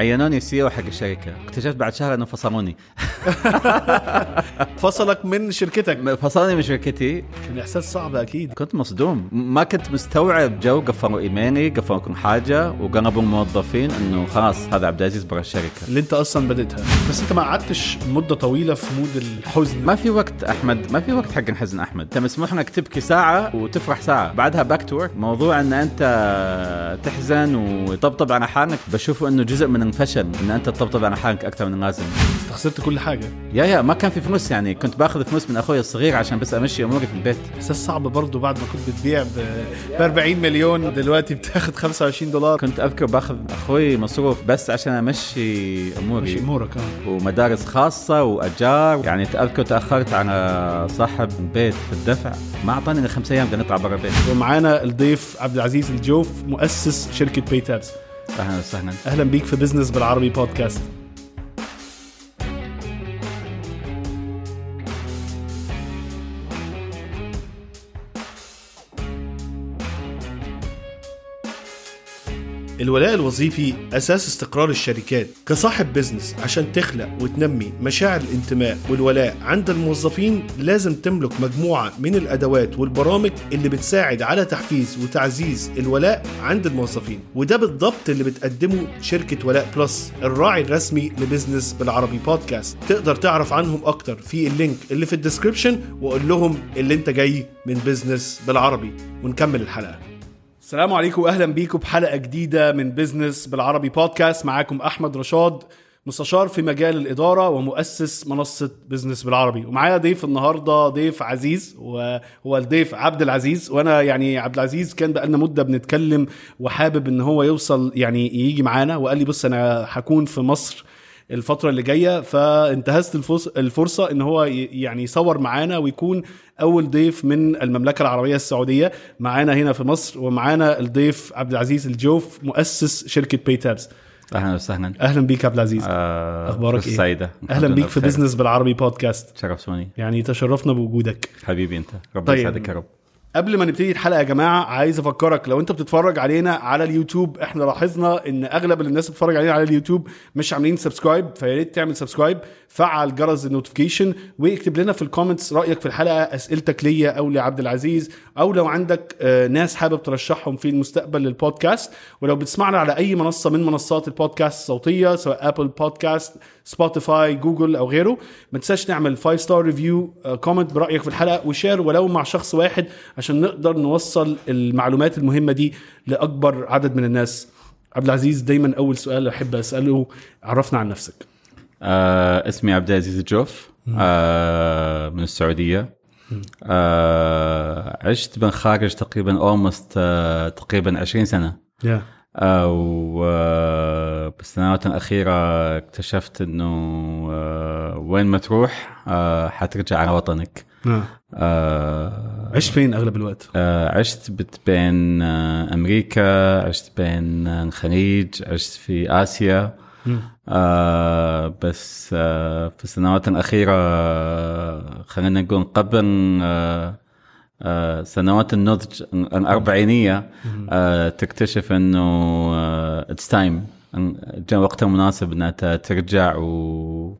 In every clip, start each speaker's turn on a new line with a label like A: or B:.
A: عينوني CEO حق الشركة. اكتشفت بعد شهر إنه فصلوني.
B: فصلك من شركتك.
A: فصلوني من شركتي.
B: كان إحساس صعب أكيد.
A: كنت مصدوم. ما كنت مستوعب جو قفلوا إيميلي قفلوا كل حاجة وبلغوا الموظفين إنه خلاص هذا عبد العزيز برا الشركة.
B: اللي أنت أصلا بديتها. بس أنت ما قعدتش مدة طويلة في mood الحزن.
A: ما في وقت أحمد. ما في وقت حق نحزن أحمد. أنت مسموح لك تبكي ساعة وتفرح ساعة. بعدها back to موضوع إن أنت تحزن وتطبطب على حالك بشوفه إنه جزء من الفشل إن أنت تطبطب على حالك أكثر من اللازم.
B: أنت خسرت كل حاجة.
A: يا يا ما كان في فلوس يعني كنت باخذ فلوس من أخوي الصغير عشان بس أمشي أموري في البيت.
B: إحساس صعب برضه بعد ما كنت بتبيع ب 40 مليون دلوقتي بتاخد 25 دولار.
A: كنت أذكر باخذ أخوي مصروف بس عشان أمشي
B: مش
A: اموري
B: أمورك آه.
A: ومدارس خاصة وأجار. يعني أذكر تأخرت على صاحب البيت في الدفع. ما أعطاني إلا خمس أيام بدنا نطلع برا البيت.
B: ومعانا الضيف عبد العزيز الجوف مؤسس شركة PayTabs
A: أهلا وسهلا.
B: أهلا بيك في business بالعربي بودكاست الولاء الوظيفي أساس استقرار الشركات كصاحب business عشان تخلق وتنمي مشاعر الانتماء والولاء عند الموظفين لازم تملك مجموعة من الأدوات والبرامج اللي بتساعد على تحفيز وتعزيز الولاء عند الموظفين. وده بالضبط اللي بتقدمه شركة ولاء plus الراعي الرسمي ل business بالعربي بودكاست. تقدر تعرف عنهم أكتر في ال link اللي في ال description وقول لهم اللي انت جاي من business بالعربي. ونكمل الحلقة. السلام عليكم واهلا بيكم بحلقه جديدة من business بالعربي بودكاست معاكم أحمد رشاد مستشار في مجال الإدارة ومؤسس منصة business بالعربي. ومعايا ضيف النهارده ضيف عزيز وهو الضيف عبد العزيز. وأنا يعني عبد العزيز كان بقالنا مدة بنتكلم وحابب إن هو يوصل يعني يجي معانا. وقال لي بص أنا هكون في مصر الفترة اللي جاية فانتهزت الفرص- الفرصة إن هو يعني يصور معانا ويكون أول ضيف من المملكة العربية السعودية. معانا هنا في مصر ومعانا الضيف عبد العزيز الجوف مؤسس شركة PayTabs
A: أهلا وسهلا.
B: أهلا بيك عبد العزيز.
A: آه
B: أخبارك
A: فرصة
B: إيه؟
A: سعيدة
B: أهلا بيك في business بالعربي بودكاست
A: شرفتوني
B: يعني تشرفنا بوجودك.
A: حبيبي أنت. ربنا
B: طيب.
A: يسعدك يا رب.
B: قبل ما نبتدي الحلقة يا جماعة عايز أفكرك لو أنت بتتفرج علينا على اليوتيوب إحنا لاحظنا إن أغلب الناس اللي بتتفرج علينا على اليوتيوب مش عاملين subscribe فيا ريت تعمل subscribe فعل جرس ال notification واكتب لنا في ال comments رأيك في الحلقة أسئلتك ليا أو لعبد العزيز أو لو عندك آه، ناس حابب ترشحهم في المستقبل للبودكاست ولو بتسمعنا على أي منصة من منصات البودكاست الصوتية سواء Apple Podcast Spotify Google أو غيره ما تنساش تعمل 5 star review comment برأيك في الحلقة و share ولو مع شخص واحد عشان نقدر نوصل المعلومات المهمة دي لأكبر عدد من الناس. عبد العزيز دايما أول سؤال أحب أسأله عرفنا عن نفسك.
A: آه اسمي عبد العزيز الجوف آه من السعودية. آه عشت بالخارج تقريبا اولموست آه تقريبا 20 سنة.
B: يا
A: آه وبالسنوات الأخيرة اكتشفت إنه آه وين ما تروح آه حترجع على وطنك. آه
B: عشت فين أغلب الوقت؟
A: آه عشت بت- بين آه أمريكا عشت بين آه، الخليج عشت في آسيا. آه بس آه في السنوات الأخيرة آه خلينا نقول قبل آه آه سنوات النضج الأربعينية آه تكتشف إنه it's time جاء وقتها مناسب إنها ترجع و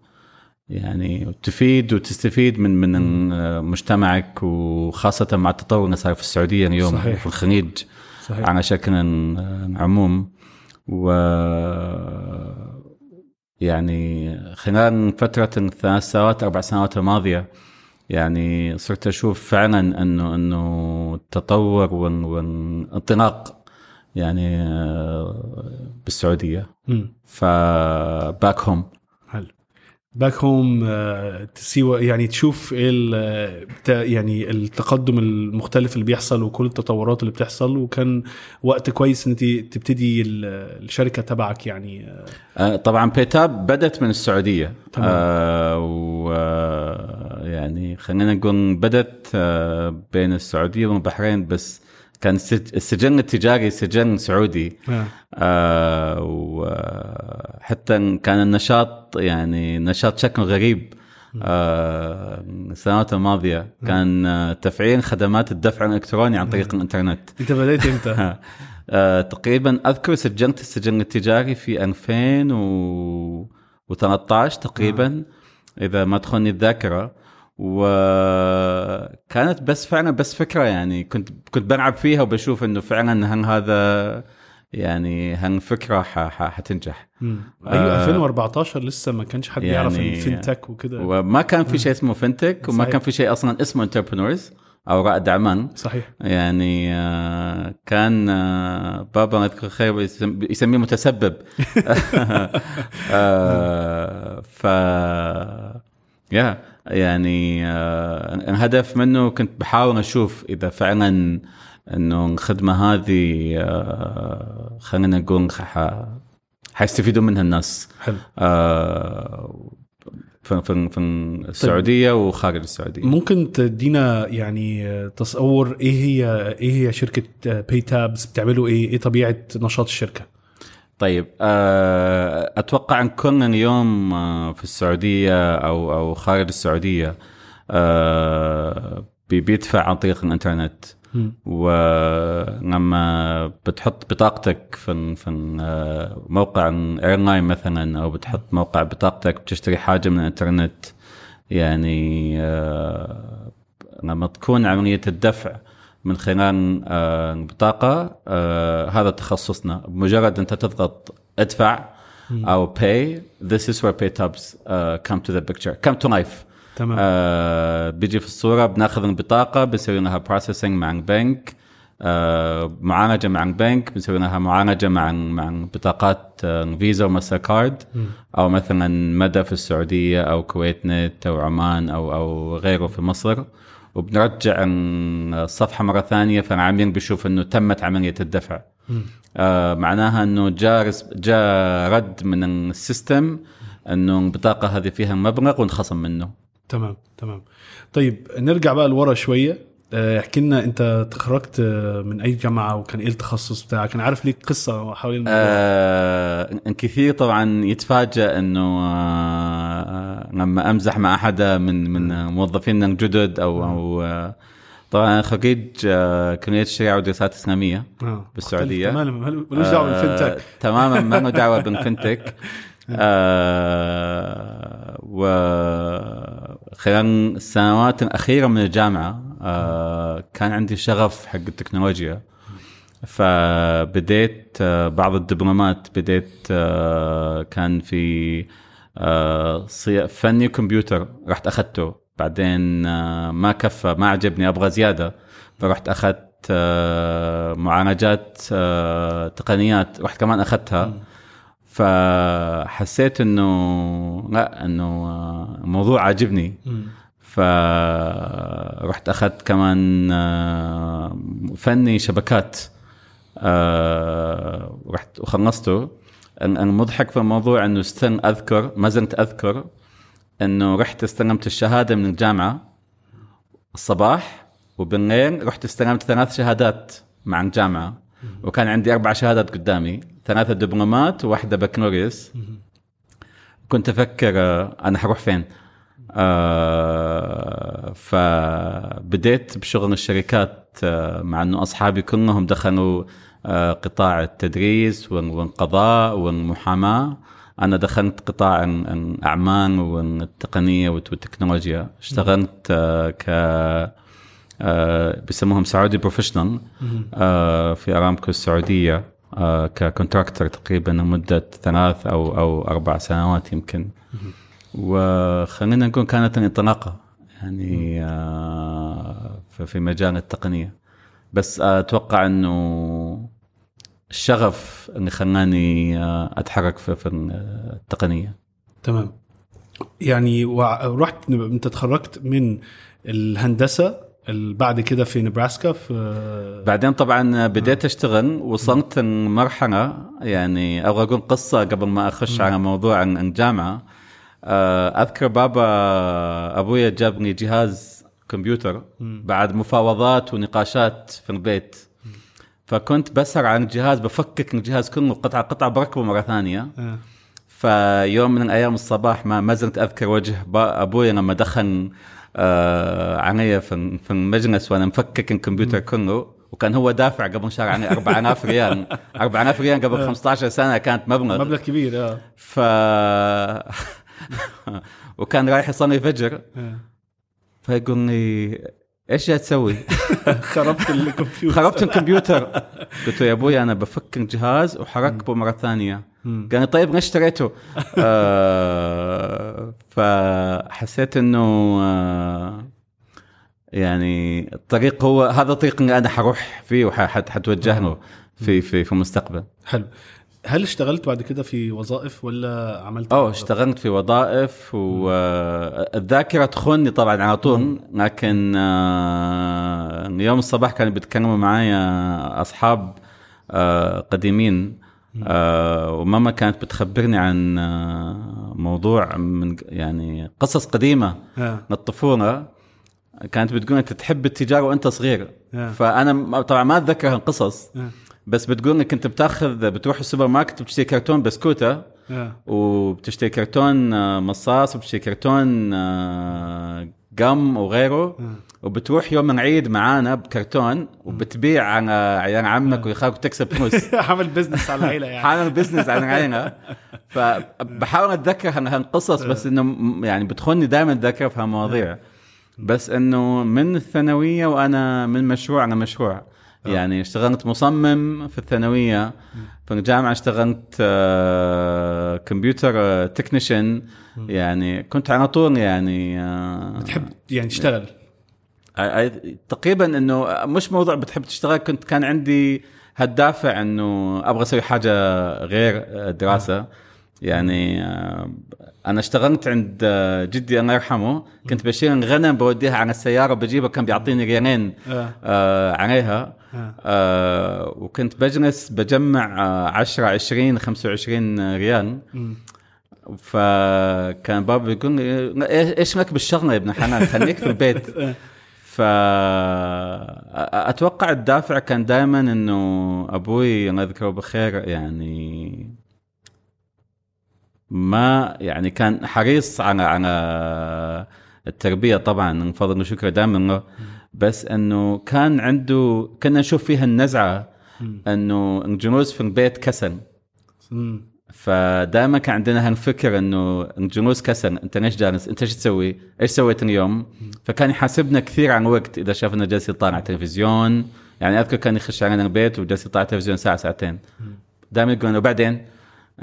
A: يعني تفيد وتستفيد من من مجتمعك وخاصة مع التطور اللي صار في السعودية اليوم
B: صحيح.
A: في الخليج
B: صحيح.
A: على شكل عموم. و يعني خلال فترة الثلاث سنوات أربع سنوات الماضية يعني صرت أشوف فعلا أنه أنه التطور وال- والانطلاق يعني آه، بالسعودية. فباك هوم
B: باك هوم تسي يعني تشوف ال- بتا- يعني التقدم المختلف اللي بيحصل وكل التطورات اللي بتحصل. وكان وقت كويس إن أنت تبتدي ال- الشركة تبعك يعني آه،
A: آه، طبعا بيتاب بدت من السعودية.
B: تمام.
A: آه و آه، يعني خلينا نقول آه بين السعودية والبحرين بس كان السج- السجن التجاري سجن سعودي.
B: آه.
A: آه وحتى كان النشاط يعني نشاط شكل غريب. آه السنوات الماضية كان آه، تفعيل خدمات الدفع الإلكتروني عن طريق الإنترنت.
B: أنت بدأت إمتى؟
A: آه تقريبا أذكر سجلت السجل التجاري في 2013 تقريبا. إذا ما تخوني الذاكرة. وكانت بس فعلا بس فكرة يعني كنت كنت بلعب فيها وبشوف إنه فعلا هل هذا يعني هالفكره حتنجح.
C: أيوه 2014 لسه ما كانش حد يعني يعرف الفinTech وكده.
A: وما كان في شيء اسمه فينتك وما صحيح. كان في شيء أصلا اسمه انتربرنورز أو رائد اعمال
C: صحيح.
A: يعني آه، كان آه، بابا اذكر خير يسميه متسبب. آه، ف يا يعني الهدف منه كنت بحاول أشوف إذا فعلا إنه الخدمة هذه خلينا نقول حيستفيدوا منها الناس.
C: حلو.
A: في في في السعودية طيب. وخارج السعودية.
C: ممكن تدينا يعني تصور إيه هي إيه هي شركة باي تابز بتعملوا إيه؟ إيه طبيعة نشاط الشركة؟
A: طيب آه، أتوقع أن كنا اليوم آه، في السعودية أو أو خارج السعودية آه، بيدفع عن طريق الإنترنت. ولما بتحط بطاقتك في في موقع airline مثلا أو بتحط موقع بطاقتك بتشتري حاجة من الإنترنت. يعني لما تكون عملية الدفع. من خلال آه، البطاقه آه، هذا تخصصنا. بمجرد أنت تضغط ادفع أو pay this is where PayTabs uh, come to the picture, come to life.
C: تمام. آه
A: بيجي في الصورة بناخذ البطاقه بنسوي لها processing مع البنك آه معالجة مع البنك بنسوي لها معالجة مع مع بطاقات آه Visa و Mastercard أو مثلا مدى في السعودية أو كويت نت أو عمان أو أو غيره في مصر. وبنرجع الصفحة مرة ثانية فالعميل بيشوف إنه تمت عملية الدفع. آه معناها إنه جاء جاء رد من ال system إنه البطاقه هذه فيها مبلغ وانخصم منه.
C: تمام تمام. طيب نرجع بقى لورا شوية. احكي لنا انت تخرجت آه، من اي جامعة وكان إيه التخصص بتاعك؟ أنا عارف ليك قصة حوالين الموضوع.
A: آه كثير طبعا يتفاجئ إنه آه لما أمزح مع أحد من من موظفينا الجدد أو أو آه طبعا خريج آه كلية الشريعة والدراسات الإسلامية
C: آه.
A: بالسعودية.
C: تماما. ملوش دعوة بالفنتك
A: تماما ما له دعوه بالفنتك آه وخلال السنوات الأخيرة من الجامعة آه كان عندي شغف حق التكنولوجيا. فبديت آه بعض الدبلومات بديت آه كان في آه فني كمبيوتر رحت أخذته. بعدين آه ما كفى ما عجبني أبغى زيادة. فرحت أخذت آه معالجات آه تقنيات رحت كمان أخذتها. فحسيت إنه لا إنه الموضوع عاجبني. فرحت أخذت كمان آه، فني شبكات آه، رحت وخلصته. المضحك في الموضوع إنه استن أذكر ما زلت أذكر إنه رحت استلمت الشهادة من الجامعة الصباح وبالليل رحت استلمت ثلاث شهادات مع الجامعة. وكان عندي أربع شهادات قدامي ثلاثة دبلومات وواحدة بكالوريوس. كنت أفكر آه، أنا حروح فين؟ آه فبديت بشغل الشركات آه مع إنه أصحابي كلهم دخلوا آه قطاع التدريس والقضاء والمحاماة. أنا دخلت قطاع الأعمال والتقنية والتكنولوجيا. اشتغلت آه ك آه بيسموهم سعودي بروفيشنال آه في أرامكو السعودية ككونتراكتور تقريبا لمدة ثلاث أو أو أربع سنوات يمكن. وخلينا نقول كانت الانطلاقه يعني آه في مجال التقنية. بس أتوقع إنه الشغف اللي خلاني آه أتحرك في, التقنية.
C: تمام. يعني ورحت أنت تخرجت من الهندسة بعد كده في نبراسكا في
A: بعدين طبعا بديت أشتغل وصلت مرحله يعني أبغى أقول قصة قبل ما أخش على موضوع الجامعة أذكر بابا أبويا جابني جهاز كمبيوتر بعد مفاوضات ونقاشات في البيت. فكنت بسهر عن الجهاز بفكك الجهاز كله قطعة قطعة بركبه مرة ثانية.
C: آه.
A: فيوم من الأيام الصباح ما ما زلت أذكر وجه أبويا لما دخل آه علي في المجلس وأنا مفكك الكمبيوتر كله. وكان هو دافع قبل شهر عني 4000 ريال. 4000 ريال قبل 15 سنة كانت مبلغ.
C: مبلغ كبير آه.
A: ف وكان رايح يصلي فجر
C: آه.
A: فيقول لي إيش جاي تسوي؟
C: خربت الكمبيوتر
A: خربت الكمبيوتر قلت له يا أبوي أنا بفك الجهاز وحركبه مرة
C: ثانية.
A: قال لي طيب ليش اشتريته؟ آه فحسيت إنه آه يعني الطريق هو هذا الطريق اللي أنا حروح فيه وحتوجه له في في في المستقبل.
C: حلو هل اشتغلت بعد كده في وظائف ولا عملت
A: أوه اشتغلت في وظائف والذاكره تخوني طبعا على طول لكن آه، يوم الصباح كانوا بيتكلموا معايا أصحاب آه، قديمين آه، وماما كانت بتخبرني عن موضوع من يعني قصص
C: قديمة.
A: من الطفوله كانت بتقول أنت تحب التجارة وأنت صغير
C: آه.
A: فأنا طبعا ما اتذكر القصص
C: آه.
A: بس بتقول إنك أنت بتأخذ بتروح السوبر ماركت وبتشتري كرتون بسكوتة.
C: آه.
A: وبتشتري كرتون آه، مصاص وبتشتري كرتون آه، قم وغيره.
C: آه.
A: وبتروح يوم العيد معانا بكرتون وبتبيع على عيال عمك ويخاك وتكسب فلوس.
C: عمل بزنس على العيلة يعني.
A: حاول بزنس عن عينها فبحاول أتذكر هال- هالقصص بس إنه يعني بتخوني دائما أتذكر في هالمواضيع. بس إنه من الثانوية وأنا من مشروع على مشروع. يعني اشتغلت مصمم في الثانوية في الجامعة اشتغلت آه، كمبيوتر تكنيشن. يعني كنت على طول يعني آه،
C: بتحب يعني تشتغل؟
A: تقريبا إنه مش موضوع بتحب تشتغل كنت كان عندي هالدافع إنه أبغى أسوي حاجة غير دراسة. يعني آه، أنا اشتغلت عند آه، جدي الله يرحمه كنت بشيل الغنم بوديها على السيارة بجيبها كان بيعطيني ريالين
C: آه.
A: آه عليها
C: آه.
A: آه وكنت بجلس بجمع آه 10 20 25 ريال. فكان بابا يقول لي "إيه- إيش لك بالشغلة يا ابن حنان خليك في البيت فأتوقع الدافع كان دائما إنه أبوي الله يذكره بخير يعني ما يعني كان حريص على على التربية طبعا من فضل وشكر دائما له بس إنه كان عنده كنا نشوف فيها
C: النزعة.
A: إنه الجلوس في البيت كسل. فدائما كان عندنا هالفكر إنه الجلوس كسل. أنت ليش جالس؟ أنت إيش تسوي؟ إيش سويت اليوم؟ فكان يحاسبنا كثير عن وقت. إذا شافنا جالس يطالع على التلفزيون يعني أذكر كان يخش علينا البيت وجالس يطالع على التلفزيون ساعة ساعتين. دائما يقول وبعدين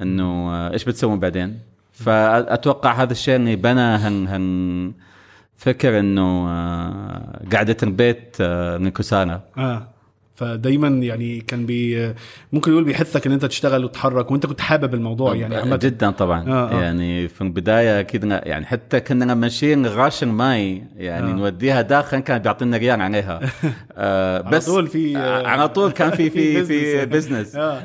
A: إنه آه، إيش بتسوون بعدين؟ فأتوقع هذا الشيء اللي بنى هن هن فكر إنه آه، قعده البيت آه، من كسانه
C: آه. فدايما يعني كان بي ممكن يقول بيحثك إن أنت تشتغل وتتحرك وأنت كنت حابب الموضوع يعني عامة
A: جدا طبعا
C: آه، آه.
A: يعني في البداية أكيد يعني حتى كنا نشيل غاشن ماي يعني
C: آه.
A: نوديها داخل كان بيعطينا ريال عليها آه
C: على
A: بس
C: طول في
A: آه، على طول كان في في في.
C: business آه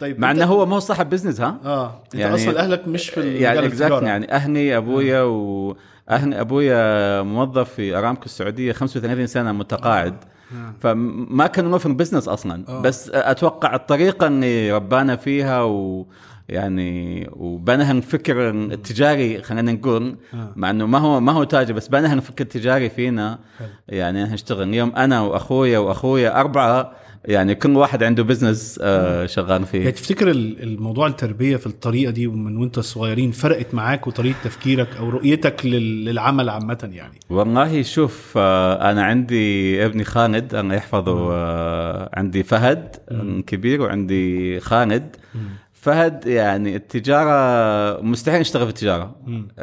C: طيب
A: مع إنه هو ما هو صاحب بزنس ها
C: آه أنت
A: يعني-
C: أصلا أهلك مش في
A: يعني
C: exactly.
A: يعني أهلي أبويا و أهلي أبويا موظف في أرامكو السعودية 35 سنة متقاعد
C: آه.
A: فما كان له في ال business أصلا
C: آه.
A: بس أتوقع الطريقة اللي ربانا فيها و يعني وبنى الفكر التجاري خلينا نقول
C: آه.
A: مع إنه ما هو ما هو تاجر بس بنى الفكر التجاري فينا. يعني نشتغل اليوم أنا وأخويا وأخويا أربعة يعني كل واحد عنده بزنس آه شغال
C: يعني
A: فيه
C: تفتكر ال- الموضوع التربية في الطريقة دي من وانت صغيرين فرقت معاك وطريقة تفكيرك أو رؤيتك لل- للعمل عامة يعني؟
A: والله شوف آه، أنا عندي ابني خالد الله يحفظه آه، عندي فهد كبير وعندي خالد. فهد يعني التجارة مستحيل يشتغل في التجارة.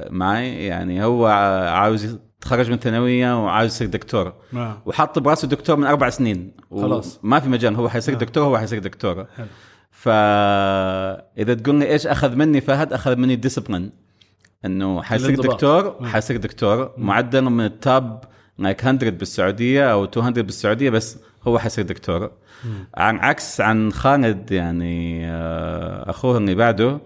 A: معي يعني هو عاوز يتخرج من الثانويه وعاوز يصير دكتور
C: آه.
A: وحط براسه دكتور من أربع سنين
C: خلاص.
A: ما في مجال هو حيصير
C: آه.
A: دكتور هو حيصير دكتور
C: حلو.
A: فاذا تقول لي إيش أخذ مني فهد أخذ مني ال discipline إنه
C: حيصير.
A: دكتور
C: مم.
A: حيصير دكتور معدل من ال top like 100 بالسعودية أو 200 بالسعودية بس هو حيصير دكتور عن عكس عن خالد يعني آه، أخوه اللي بعده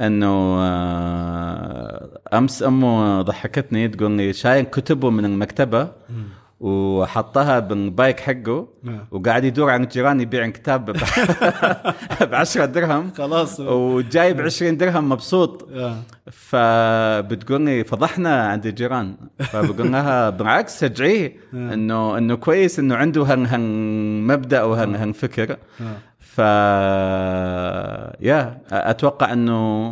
A: إنه آه، أمس أمه ضحكتني تقول لي شايل كتبه من المكتبة وحطها بالبايك حقه
C: نعم.
A: وقاعد يدور عن الجيران يبيع كتاب ب 10 درهم.
C: خلاص.
A: وجايب 20 درهم مبسوط.
C: آه.
A: فبتقول لي فضحنا عند الجيران. فبقول لها بالعكس شجعيه إنه إنه كويس إنه عنده هن هن
C: آه.
A: ف يا أتوقع إنه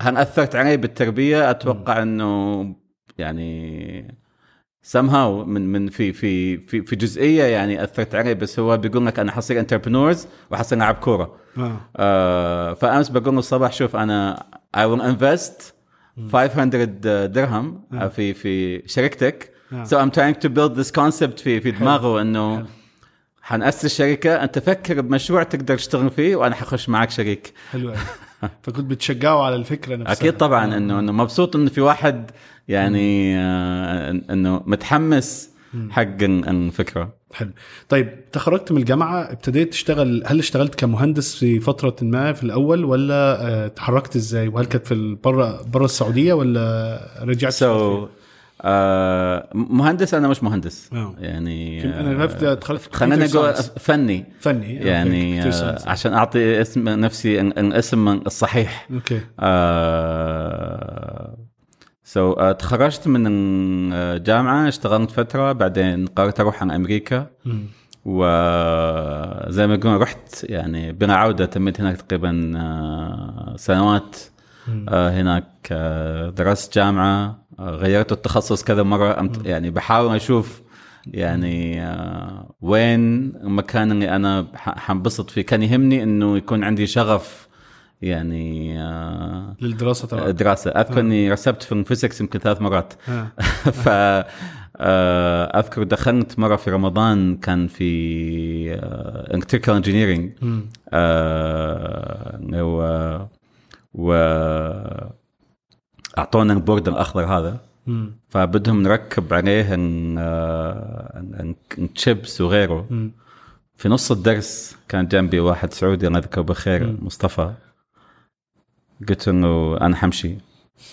A: هل أثرت علي بالتربية؟ أتوقع إنه يعني somehow من من في في في في جزئية يعني أثرت علي بس هو بيقول لك أنا حصير انتربرنورز وحصير لاعب كورة.
C: آه.
A: آه فأمس بقول له الصباح شوف أنا I will invest 500 درهم في في شركتك.
C: آه.
A: so I'm trying to build this concept في في دماغه إنه حنأسس شركة. أنت فكر بمشروع تقدر تشتغل فيه وأنا حخش معك شريك.
C: حلو. فكنت بتشجعه على الفكرة نفسها.
A: أكيد طبعا. إنه إنه مبسوط إنه في واحد يعني آه، إنه متحمس حق ال- الفكرة
C: حلو. طيب تخرجت من الجامعة ابتديت تشتغل. هل اشتغلت كمهندس في فترة ما في الأول ولا آه، تحركت إزاي؟ وهل كانت في بره بره السعودية ولا رجعت
A: so, آه مهندس أنا مش مهندس
C: آه.
A: يعني
C: أنا عرفت دخلت
A: خلينا نقول. فني
C: فني
A: يعني آه،. عشان أعطي اسم نفسي ال- الاسم الصحيح
C: أوكي
A: آه so, uh, تخرجت من الجامعة اشتغلت فترة بعدين قررت أروح عن أمريكا
C: مم.
A: وزي ما قلنا رحت يعني بلا عودة تميت هناك تقريبا آه، سنوات آه، هناك آه، درست جامعة آه، غيرت التخصص كذا مرة أمت- يعني بحاول أشوف يعني آه، وين المكان اللي أنا ح- حنبسط فيه. كان يهمني إنه يكون عندي شغف يعني آه،
C: للدراسة طبعا.
A: دراسة. أذكر إني رسبت في ال physics يمكن ثلاث مرات.
C: آه.
A: ف آه، أذكر دخلت مرة في رمضان كان في electrical
C: engineering.
A: و و أعطونا ال board الأخضر هذا.
C: مم.
A: فبدهم نركب عليه ن- آه، وغيره.
C: مم.
A: في نص الدرس كان جنبي واحد سعودي الله يذكره بالخير مصطفى. قلت إنه أنا حمشي.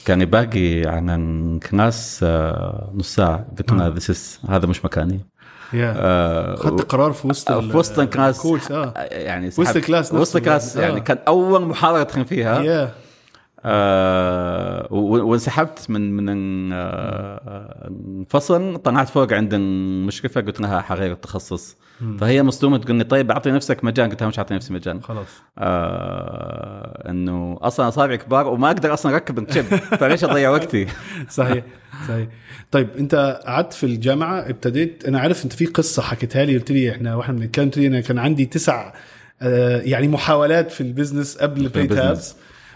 A: كان باقي عن ال class آه، نص ساعة. قلت هذا مش مكاني.
C: يا
A: آه،
C: خدت قرار في وسط
A: آه، في وسط
C: ال class.
A: يعني
C: وسط ال class
A: وسط ال
C: class
A: يعني.
C: آه.
A: كان أول محاضرة ادخل فيها.
C: يا
A: آه وانسحبت من من ال- آه، الفصل طلعت فوق عند المشرفه قلت لها حغير التخصص. فهي مصدومة تقول لي طيب أعطي نفسك مجال قلت لها مش أعطي نفسي مجال
C: خلاص.
A: آه إنه أصلا اصابعي كبار وما أقدر أصلا أركب ال chip فليش أضيع وقتي؟
C: صحيح صحيح. طيب أنت قعدت في الجامعة ابتديت أنا عارف أنت في قصة حكيتها لي قلت لي إحنا وإحنا بنتكلم قلت لي أنا كان عندي تسع آه، يعني محاولات في ال business قبل باي
A: ال business.
C: تابس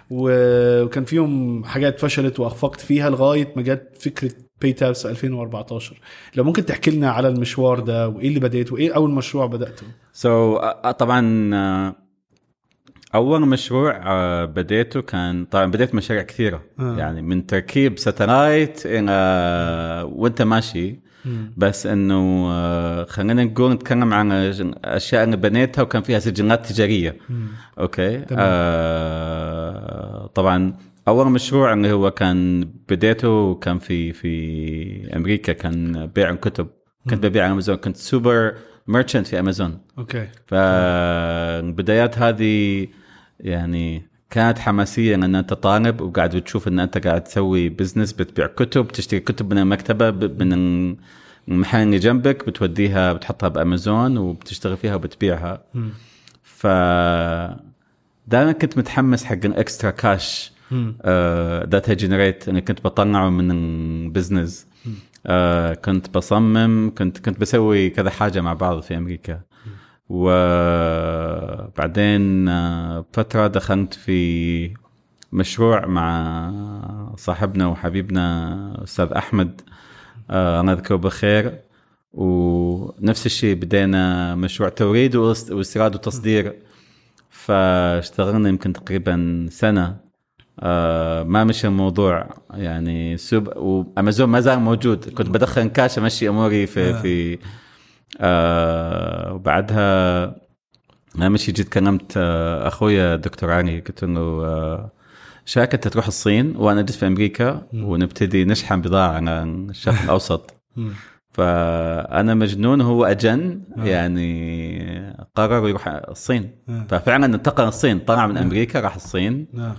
C: وكان فيهم حاجات فشلت وأخفقت فيها لغاية ما جت فكرة باي تابس 2014 لو ممكن تحكي لنا على المشوار ده وإيه اللي بديت وايه أول مشروع
A: بدأته؟ so, طبعا آه، أول مشروع آه، بديته كان طبعا بديت مشاريع كثيرة.
C: آه.
A: يعني من تركيب satellite إلى وأنت ماشي. بس إنه خلينا نقول نتكلم عن الاشياء اللي بنيتها وكان فيها سجلات تجارية. okay?
C: تمام.
A: آه طبعا أول مشروع اللي هو كان بديته كان في في أمريكا كان بيع الكتب كنت ببيع على أمازون. كنت super merchant في أمازون.
C: okay.
A: فالبدايات هذه يعني كانت حماسية لأن أنت طالب وقاعد بتشوف إن أنت قاعد تسوي business بتبيع كتب تشتري كتب من المكتبة من المحل اللي جنبك بتوديها بتحطها بأمازون وبتشتغل فيها وبتبيعها. ف دائما كنت متحمس حق ال extra
C: cash.
A: that I generate أنا كنت بطلعه من ال business آه كنت بصمم كنت كنت بسوي كذا حاجة مع بعض في أمريكا. وبعدين آه، فترة دخلت في مشروع مع صاحبنا وحبيبنا أستاذ أحمد. آه الله يذكره بالخير ونفس الشيء بدينا مشروع توريد واست- واستيراد وتصدير. فاشتغلنا يمكن تقريبا سنة. آه ما مشي الموضوع يعني سوب وأمازون ما زال موجود. كنت بدخن كاش أمشي أموري في
C: آه.
A: في آه وبعدها ما مشي. جيت كلمت آه أخويا دكتور علي قلت له آه شاك أنت تروح الصين وأنا جيت في أمريكا ونبتدي نشحن بضاعة على الشرق
C: الأوسط.
A: فأنا مجنون هو أجن يعني قرر يروح الصين.
C: آه.
A: ففعلا انتقل الصين طلع من أمريكا راح الصين.
C: نعم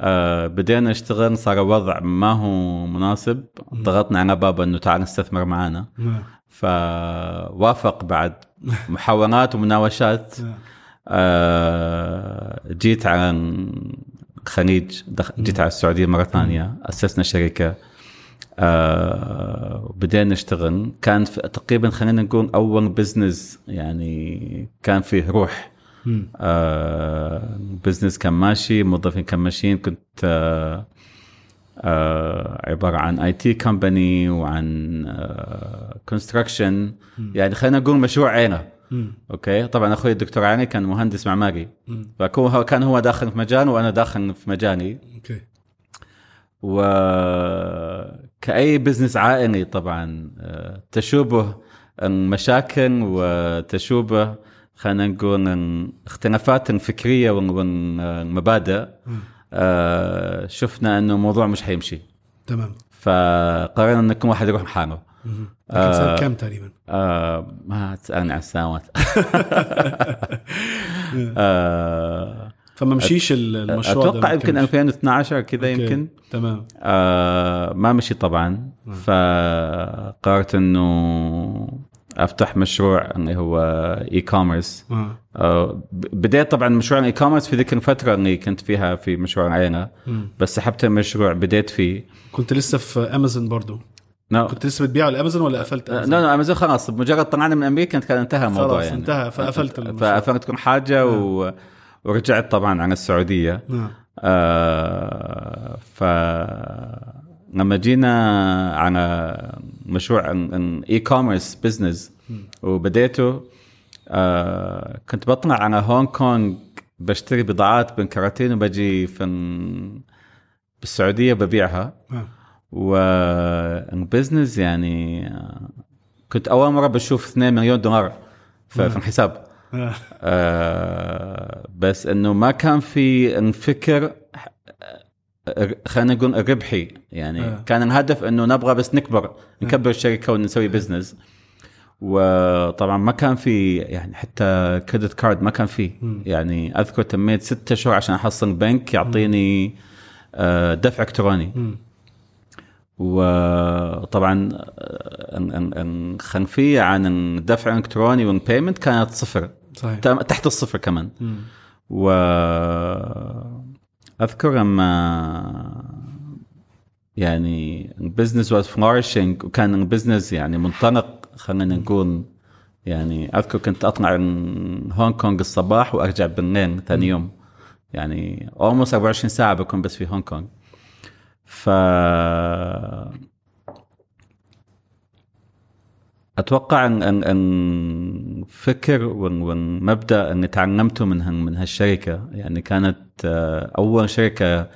A: آه بدينا نشتغل صار الوضع ما هو مناسب. ضغطنا على بابا إنه تعال نستثمر معنا.
C: نعم
A: فوافق بعد محاولات ومناوشات.
C: نعم.
A: آه جيت على الخليج دخ- جيت على السعودية مرة ثانية أسسنا شركة آه بدينا نشتغل. كان في تقريبا خلينا نقول أول business يعني كان فيه روح. آه business كان ماشي موظفين كان ماشيين. كنت آه آه عبارة عن IT company وعن آه construction يعني خلينا نقول مشروع عيله
C: مم.
A: okay? طبعا أخوي الدكتور علي كان مهندس معماري.
C: مم.
A: فكون هو كان هو داخل في مجال وأنا داخل في مجالي.
C: okay.
A: وكأي بزنس عائلي طبعا آه، تشوبه المشاكل وتشوبه خلينا نقول الاختلافات الفكريه وال- والمبادئ
C: مم.
A: آه، شفنا أنه الموضوع مش حيمشي
C: تمام
A: فقررنا ان كل واحد يروح
C: مم. لكن سنة كم تقريبا؟
A: آه ما تسالني عن السنوات آه
C: فما مشيش ال- المشروع أتوقع
A: يمكن
C: كانش.
A: 2012 كذا. يمكن
C: تمام
A: آه ما مشي طبعا فقررت إنه أفتح مشروع اللي هو e-commerce
C: آه.
A: بديت طبعا مشروع ال e-commerce في ذيك الفترة اللي كنت فيها في مشروع عينه. بس سحبت المشروع بديت فيه
C: كنت لسه في امازون برضو
A: no
C: كنت لسه بتبيعه لأمازون ولا قفلت امازون؟
A: no امازون خلاص مجرد طلعنا من أمريكا كان انتهى الموضوع
C: خلاص
A: يعني
C: انتهى فقفلت المشروع.
A: فقفلت كل حاجة و... ورجعت طبعا على السعودية.
C: نعم.
A: آه ف لما جينا على مشروع e-commerce business وبديته آه كنت بطلع على هونغ كونغ بشتري بضاعات من كراتين وبجي في ال- بالسعودية ببيعها.
C: نعم.
A: وال business يعني آه، كنت أول مرة بشوف 2 مليون دولار في في الحساب.
C: آه.
A: آه، بس إنه ما كان في الفكر آه، خلينا نقول الربحي يعني
C: آه.
A: آه. كان الهدف إنه نبغى بس نكبر نكبر الشركة ونسوي business وطبعا ما كان في يعني حتى credit card ما كان فيه يعني أذكر تميت ستة شهور عشان أحصل بنك يعطيني آه، دفع
C: إلكتروني.
A: وطبعا آه، ال- ال- الخلفيه عن الدفع الالكتروني وال payment كانت صفر
C: صحيح.
A: تحت الصفر كمان.
C: مم.
A: و أذكر لما يعني ال business was flourishing وكان ال business يعني منطلق خلينا نقول يعني أذكر كنت أطلع من هونغ كونغ الصباح وأرجع بالليل ثاني يوم. يعني almost 24 ساعة بكون بس في هونغ كونغ ف أتوقع ان ان أن الفكر وال- والمبدا اللي تعلمته من من هالشركة. يعني كانت آه، أول شركة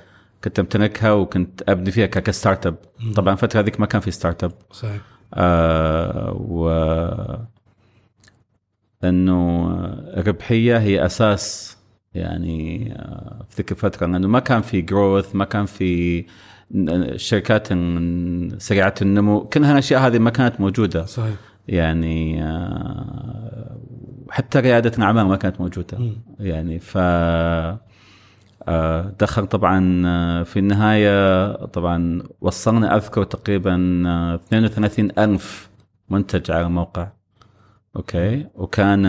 A: كنت أمتلكها وكنت أبني فيها ك startup طبعا الفترة هذيك ما كان في startup
C: صحيح.
A: آه و إنه الربحيه هي أساس يعني آه، في ذيك الفترة. لأنه ما كان في growth ما كان في ن- شركات سريعة النمو. كل هالأشياء هذه ما كانت موجودة.
C: صحيح.
A: يعني آه، حتى ريادة الأعمال ما كانت
C: موجودة.
A: يعني ف آه، دخل طبعا آه، في النهاية طبعا وصلنا أذكر تقريبا آه، 32 ألف منتج على الموقع. أوكي؟ وكان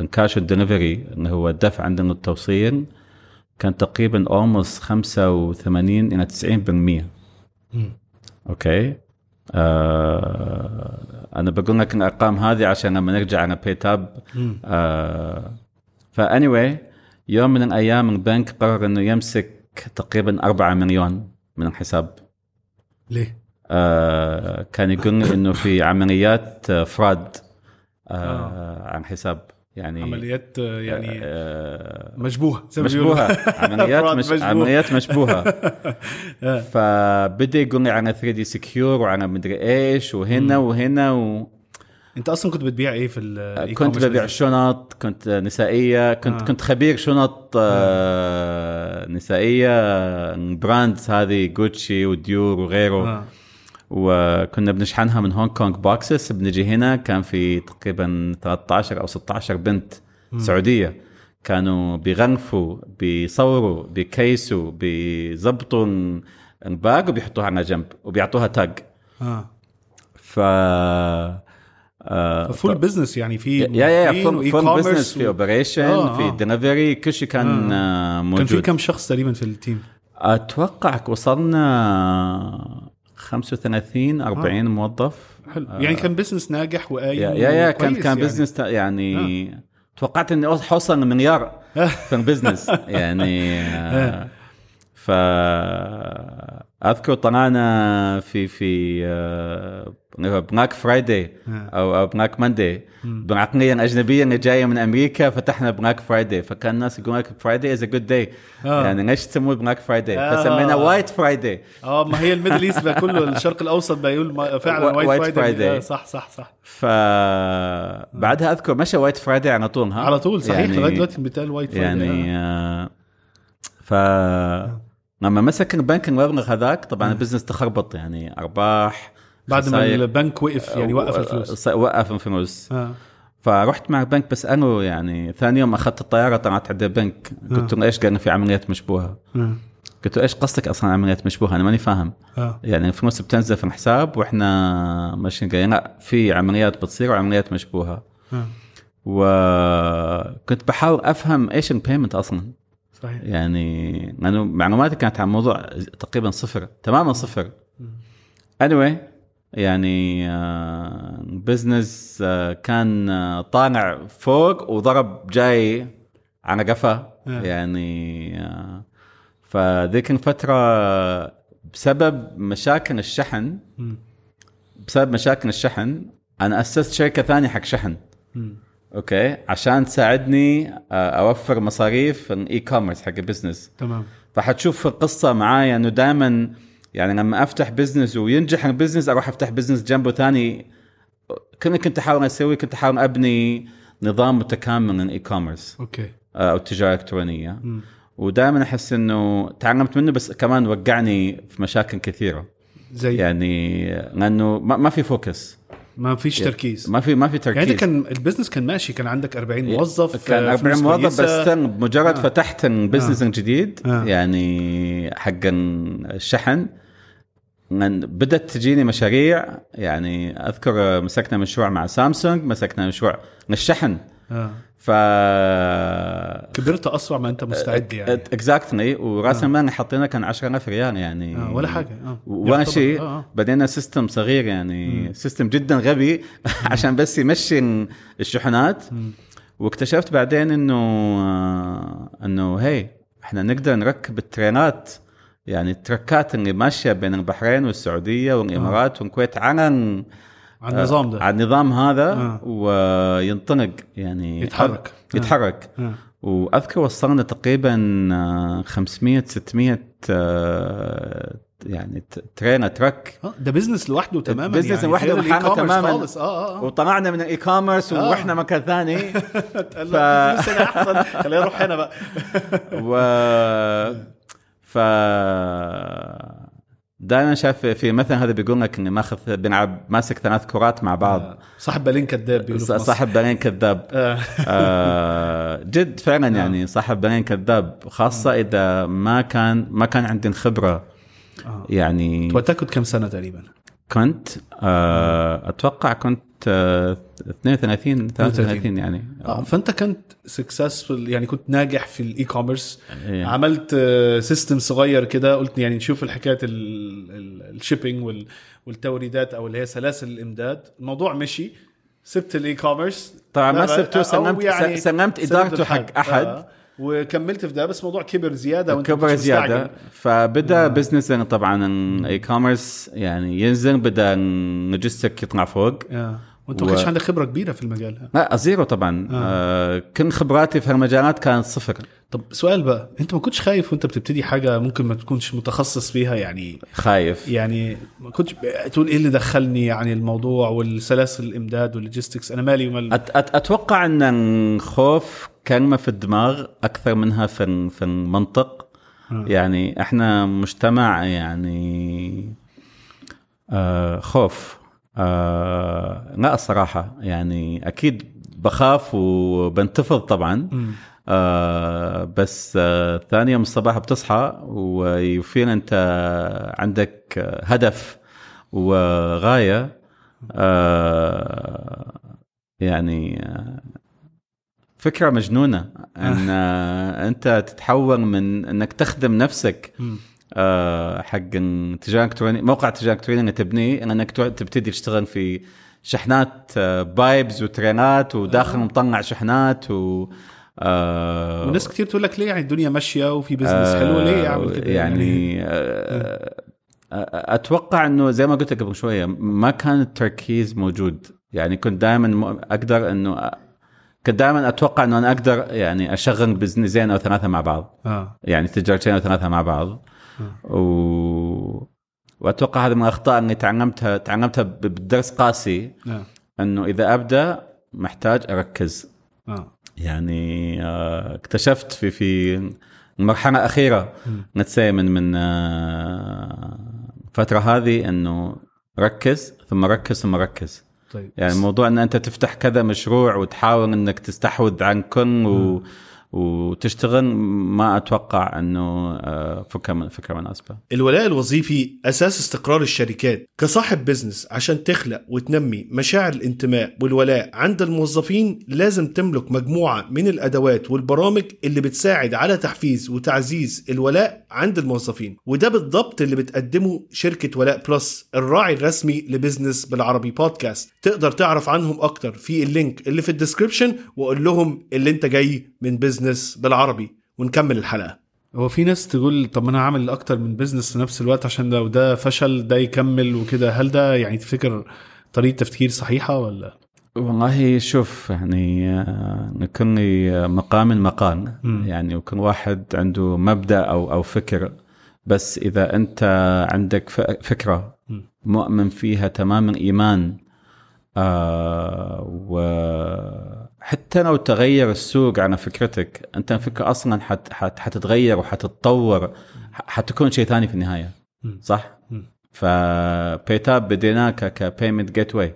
A: الكاش الدليفري اللي هو الدفع عندنا التوصيل كان تقريبا almost 85 إلى 90%
C: مم.
A: أوكي؟ آه أنا بقول لك الأرقام هذه عشان لما نرجع على
C: PayTabs.
A: آه فا anyway يوم من الأيام البنك قرر إنه يمسك تقريبا 4 مليون من الحساب
C: ليه؟
A: آه كان يقول إنه في عمليات آه، fraud آه عن حساب يعني
C: عمليات آه، يعني
A: آه
C: مشبوهة زي ما بيقولوا.
A: مشبوهه عمليات مش. عمليات مشبوهة
C: آه.
A: فبدأ يقول لي على 3D Secure وعلى مدري إيش وهنا وهنا و...
C: أنت أصلا كنت بتبيع إيه في ال
A: كنت ببيع شنط كنت نسائية كنت
C: آه.
A: آه. كنت خبير شنط آه نسائية brands هذه جوتشي وديور وغيره آه.
C: آه.
A: وكنا بنشحنها من هونغ كونغ boxes بنجي هنا كان في تقريبا 13 أو 16 بنت سعودية. كانوا بيغلفوا بيصوروا بيكيسوا بيظبطوا ال bag وبيحطوها على جنب وبيعطوها tag
B: آه.
A: ف آه،
B: فول بزنس يعني في
A: yeah
B: yeah
A: full
B: full
A: business في operation
B: آه،
A: في
B: آه.
A: دليفري كل شيء كان آه،
B: كان في
A: موجود.
B: كم شخص تقريبا في ال
A: team أتوقع وصلنا 35 40 موظف.
B: حلو. يعني كان business ناجح وقايم
A: yeah yeah, yeah كان كان
B: يعني.
A: بزنس يعني توقعت إني حوصل لمليار في ال business يعني آه، ف أذكر طلعنا في في آه، Black Friday أو Black Monday بعقليه اجنبيه اللي جاية من أمريكا فتحنا Black Friday فكان الناس يقولون لك Friday is a good day
B: آه.
A: يعني ليش تسموه Black Friday
B: آه.
A: فسمينا White Friday
B: آه ما هي ال Middle East كله الشرق الأوسط بقى يقول ما- فعلا وايت فرايداي
A: Friday.
B: صح صح صح.
A: فبعدها أذكر مشى White Friday على طول ها؟
B: على طول صحيح
A: يعني-
B: لغايه دلوقتي بيتقال White Friday
A: يعني آه، ف لما مسك البنك المبلغ هذاك طبعا ال business تخربط يعني أرباح
B: بعد ما. البنك وقف يعني وقف الفلوس.
A: وقف الفلوس.
B: آه.
A: فرحت مع البنك بساله يعني ثاني يوم أخذت الطيارة طلعت عند البنك. قلت له إيش قال في عمليات مشبوهة؟
B: آه.
A: قلت له إيش قصدك أصلا عمليات مشبوهة؟ أنا ماني فاهم.
B: آه.
A: يعني الفلوس بتنزل في الحساب وإحنا ماشيين قايلين لا في عمليات بتصير وعمليات مشبوهة.
B: آه.
A: وكنت بحاول أفهم إيش ال payment أصلا.
B: صحيح
A: يعني لأنه معلوماتي كانت عن موضوع تقريبا صفر تماما صفر anyway يعني business كان آه، طالع فوق وضرب جاي على قفا
B: آه.
A: يعني آه، فذيك الفترة بسبب مشاكل الشحن. بسبب مشاكل الشحن أنا أسست شركة ثانية حق شحن. أوكي. عشان تساعدني آه، أوفر مصاريف ال e-commerce حق ال business.
B: تمام.
A: فحتشوف في القصة معايا إنه دائما يعني لما أفتح business وينجح ال business أروح أفتح business جنبه ثاني. كل كنت أحاول أسوي كنت أحاول أبني نظام متكامل لل e-commerce
B: أوكي.
A: أو التجاره الالكترونيه. ودائما أحس إنه تعلمت منه بس كمان وقعني في مشاكل كثيرة.
B: زي
A: يعني لأنه ما في focus.
B: ما فيش تركيز
A: ما في ما في تركيز
B: يعني كان ال business كان ماشي كان عندك 40 موظف
A: كان
B: آه،
A: 40
B: فلوس
A: موظف بس. استنى بمجرد
B: آه.
A: فتحت البزنس
B: آه.
A: الجديد
B: آه.
A: يعني حق الشحن بدأت تجيني مشاريع يعني أذكر مسكنا مشروع مع سامسونج مسكنا مشروع للشحن
B: آه.
A: ف
B: كبرت أسرع ما أنت مستعد يعني.
A: exactly وراس المال اللي حطينا كان 10000 ريال يعني.
B: آه. ولا حاجة. آه.
A: ولا شيء
B: آه. آه.
A: بدينا system صغير يعني. system جدا غبي عشان بس يمشي الشحنات. واكتشفت بعدين إنه آه، إنه هي إحنا نقدر نركب الترينات يعني ال truck ات اللي ماشية بين البحرين والسعودية والإمارات والكويت على
B: على النظام ده
A: على النظام هذا
B: آه.
A: وينطلق يعني
B: يتحرك. آه.
A: يتحرك
B: آه.
A: وأذكر وصلنا تقريبا آه، 500 600 آه، يعني ت- ترينا truck
B: آه. ده business لوحده تماما
A: business
B: يعني
A: لوحده تماماً.
B: خالص آه آه, آه.
A: وطلعنا من ال e-commerce
B: آه.
A: ورحنا مكان ثاني
B: هنا أحسن خلينا نروح هنا بقى
A: و ف دائما شايف في مثل هذا بيقول لك اني ماخذ بنلعب ماسك ثلاث كرات مع بعض
B: صاحب بالين كذاب بيقولوا.
A: صاحب بالين كذاب
B: آه.
A: آه، جد فعلا يعني صاحب بالين كذاب خاصة إذا ما كان ما كان عندي الخبرة
B: آه.
A: يعني
B: وقتها كنت كم سنة تقريبا؟
A: كنت آه، أتوقع كنت آه، 32 33 يعني
B: آه فأنت كنت successful يعني كنت ناجح في ال e-commerce
A: إيه.
B: عملت system صغير كده قلت يعني نشوف الحكاية ال shipping والتوريدات أو اللي هي سلاسل الإمداد الموضوع مشي سبت ال e-commerce
A: طبعا ما سبته
B: أو
A: سلمت
B: يعني
A: سلمت
B: سلمت إدارته.
A: حق أحد
B: آه. وكملت في ده بس الموضوع كبر زيادة وأنت
A: كبر
B: زيادة.
A: فبدأ business يعني طبعا ال e-commerce يعني ينزل بدأ ال logistic يطلع فوق
B: آه. وانت ما
A: و-
B: كانش عندك خبرة كبيرة في المجال.
A: لا zero طبعا. آه. كل خبراتي في المجالات كانت صفر.
B: طب سؤال بقى انت ما كنتش خايف وانت بتبتدي حاجة ممكن ما تكونش متخصص فيها يعني؟
A: خايف.
B: يعني ما كنتش ب- تقول إيه اللي دخلني يعني الموضوع والسلاسل الإمداد وال logistics؟ أنا مالي ومال
A: أت أت أتوقع إن الخوف كلمه في الدماغ أكثر منها في في المنطق.
B: آه.
A: يعني إحنا مجتمع يعني آه خوف. آه لا الصراحة يعني أكيد بخاف وبنتفض طبعا. آه بس آه ثاني يوم الصباح بتصحى ويفيل أنت عندك هدف وغاية. آه يعني آه فكرة مجنونة. إن آه أنت تتحول من إنك تخدم نفسك حق تجاره الكترونيه موقع تجاره الكترونيه انك تبنيه انك تبتدي تشتغل في شحنات آه pipes وترينات وداخل مطلع شحنات و آه
B: وناس كتير تقول لك ليه يعني الدنيا ماشية وفي business حلو ليه يعمل كده
A: يعني؟ آه، آه، أتوقع إنه زي ما قلت لك قبل شوية ما كان التركيز موجود. يعني كنت دائما أقدر إنه كنت دائما أتوقع إنه أنا أقدر يعني أشغل بزنسين أو ثلاثة مع بعض.
B: آه.
A: يعني تجارتين أو ثلاثة مع بعض. و... وأتوقع هذا من الأخطاء اللي تعلمتها تعلمتها ب- بدرس قاسي
B: آه
A: أنه إذا أبدأ محتاج أركز.
B: آه.
A: يعني آه، اكتشفت في في المرحله الاخيره نتسي من من آه، الفترة هذه أنه ركز ثم ركز ثم ركز.
B: طيب.
A: يعني موضوع أن أنت تفتح كذا مشروع وتحاول إنك تستحوذ عن كل و... وتشتغل ما أتوقع إنه فكره فكره مناسبه
C: الولاء الوظيفي أساس استقرار الشركات كصاحب business عشان تخلق وتنمي مشاعر الانتماء والولاء عند الموظفين لازم تملك مجموعة من الأدوات والبرامج اللي بتساعد على تحفيز وتعزيز الولاء عند الموظفين. وده بالضبط اللي بتقدمه شركة ولاء بلس الراعي الرسمي لبزنس بالعربي بودكاست تقدر تعرف عنهم أكتر في ال link اللي في ال description وقول لهم اللي أنت جاي من بزنس بالعربي ونكمل الحلقة
B: هو في ناس تقول طب ما أنا هعمل أكتر من بزنس في نفس الوقت عشان لو ده فشل ده يكمل وكده هل ده يعني تفتكر طريقة تفكير صحيحة ولا
A: والله شوف يعني آه، لكل مقام مقال. يعني وكل واحد عنده مبدأ أو أو فكر بس إذا أنت عندك ف-
B: فكرة.
A: مؤمن فيها تماما إيمان آه وحتى لو تغير السوق على فكرتك أنت الفكرة أصلا حت حت حتتغير وحتتطور حتكون شيء ثاني في
B: النهاية.
A: صح؟
B: ف
A: PayTabs بديناه ك payment gateway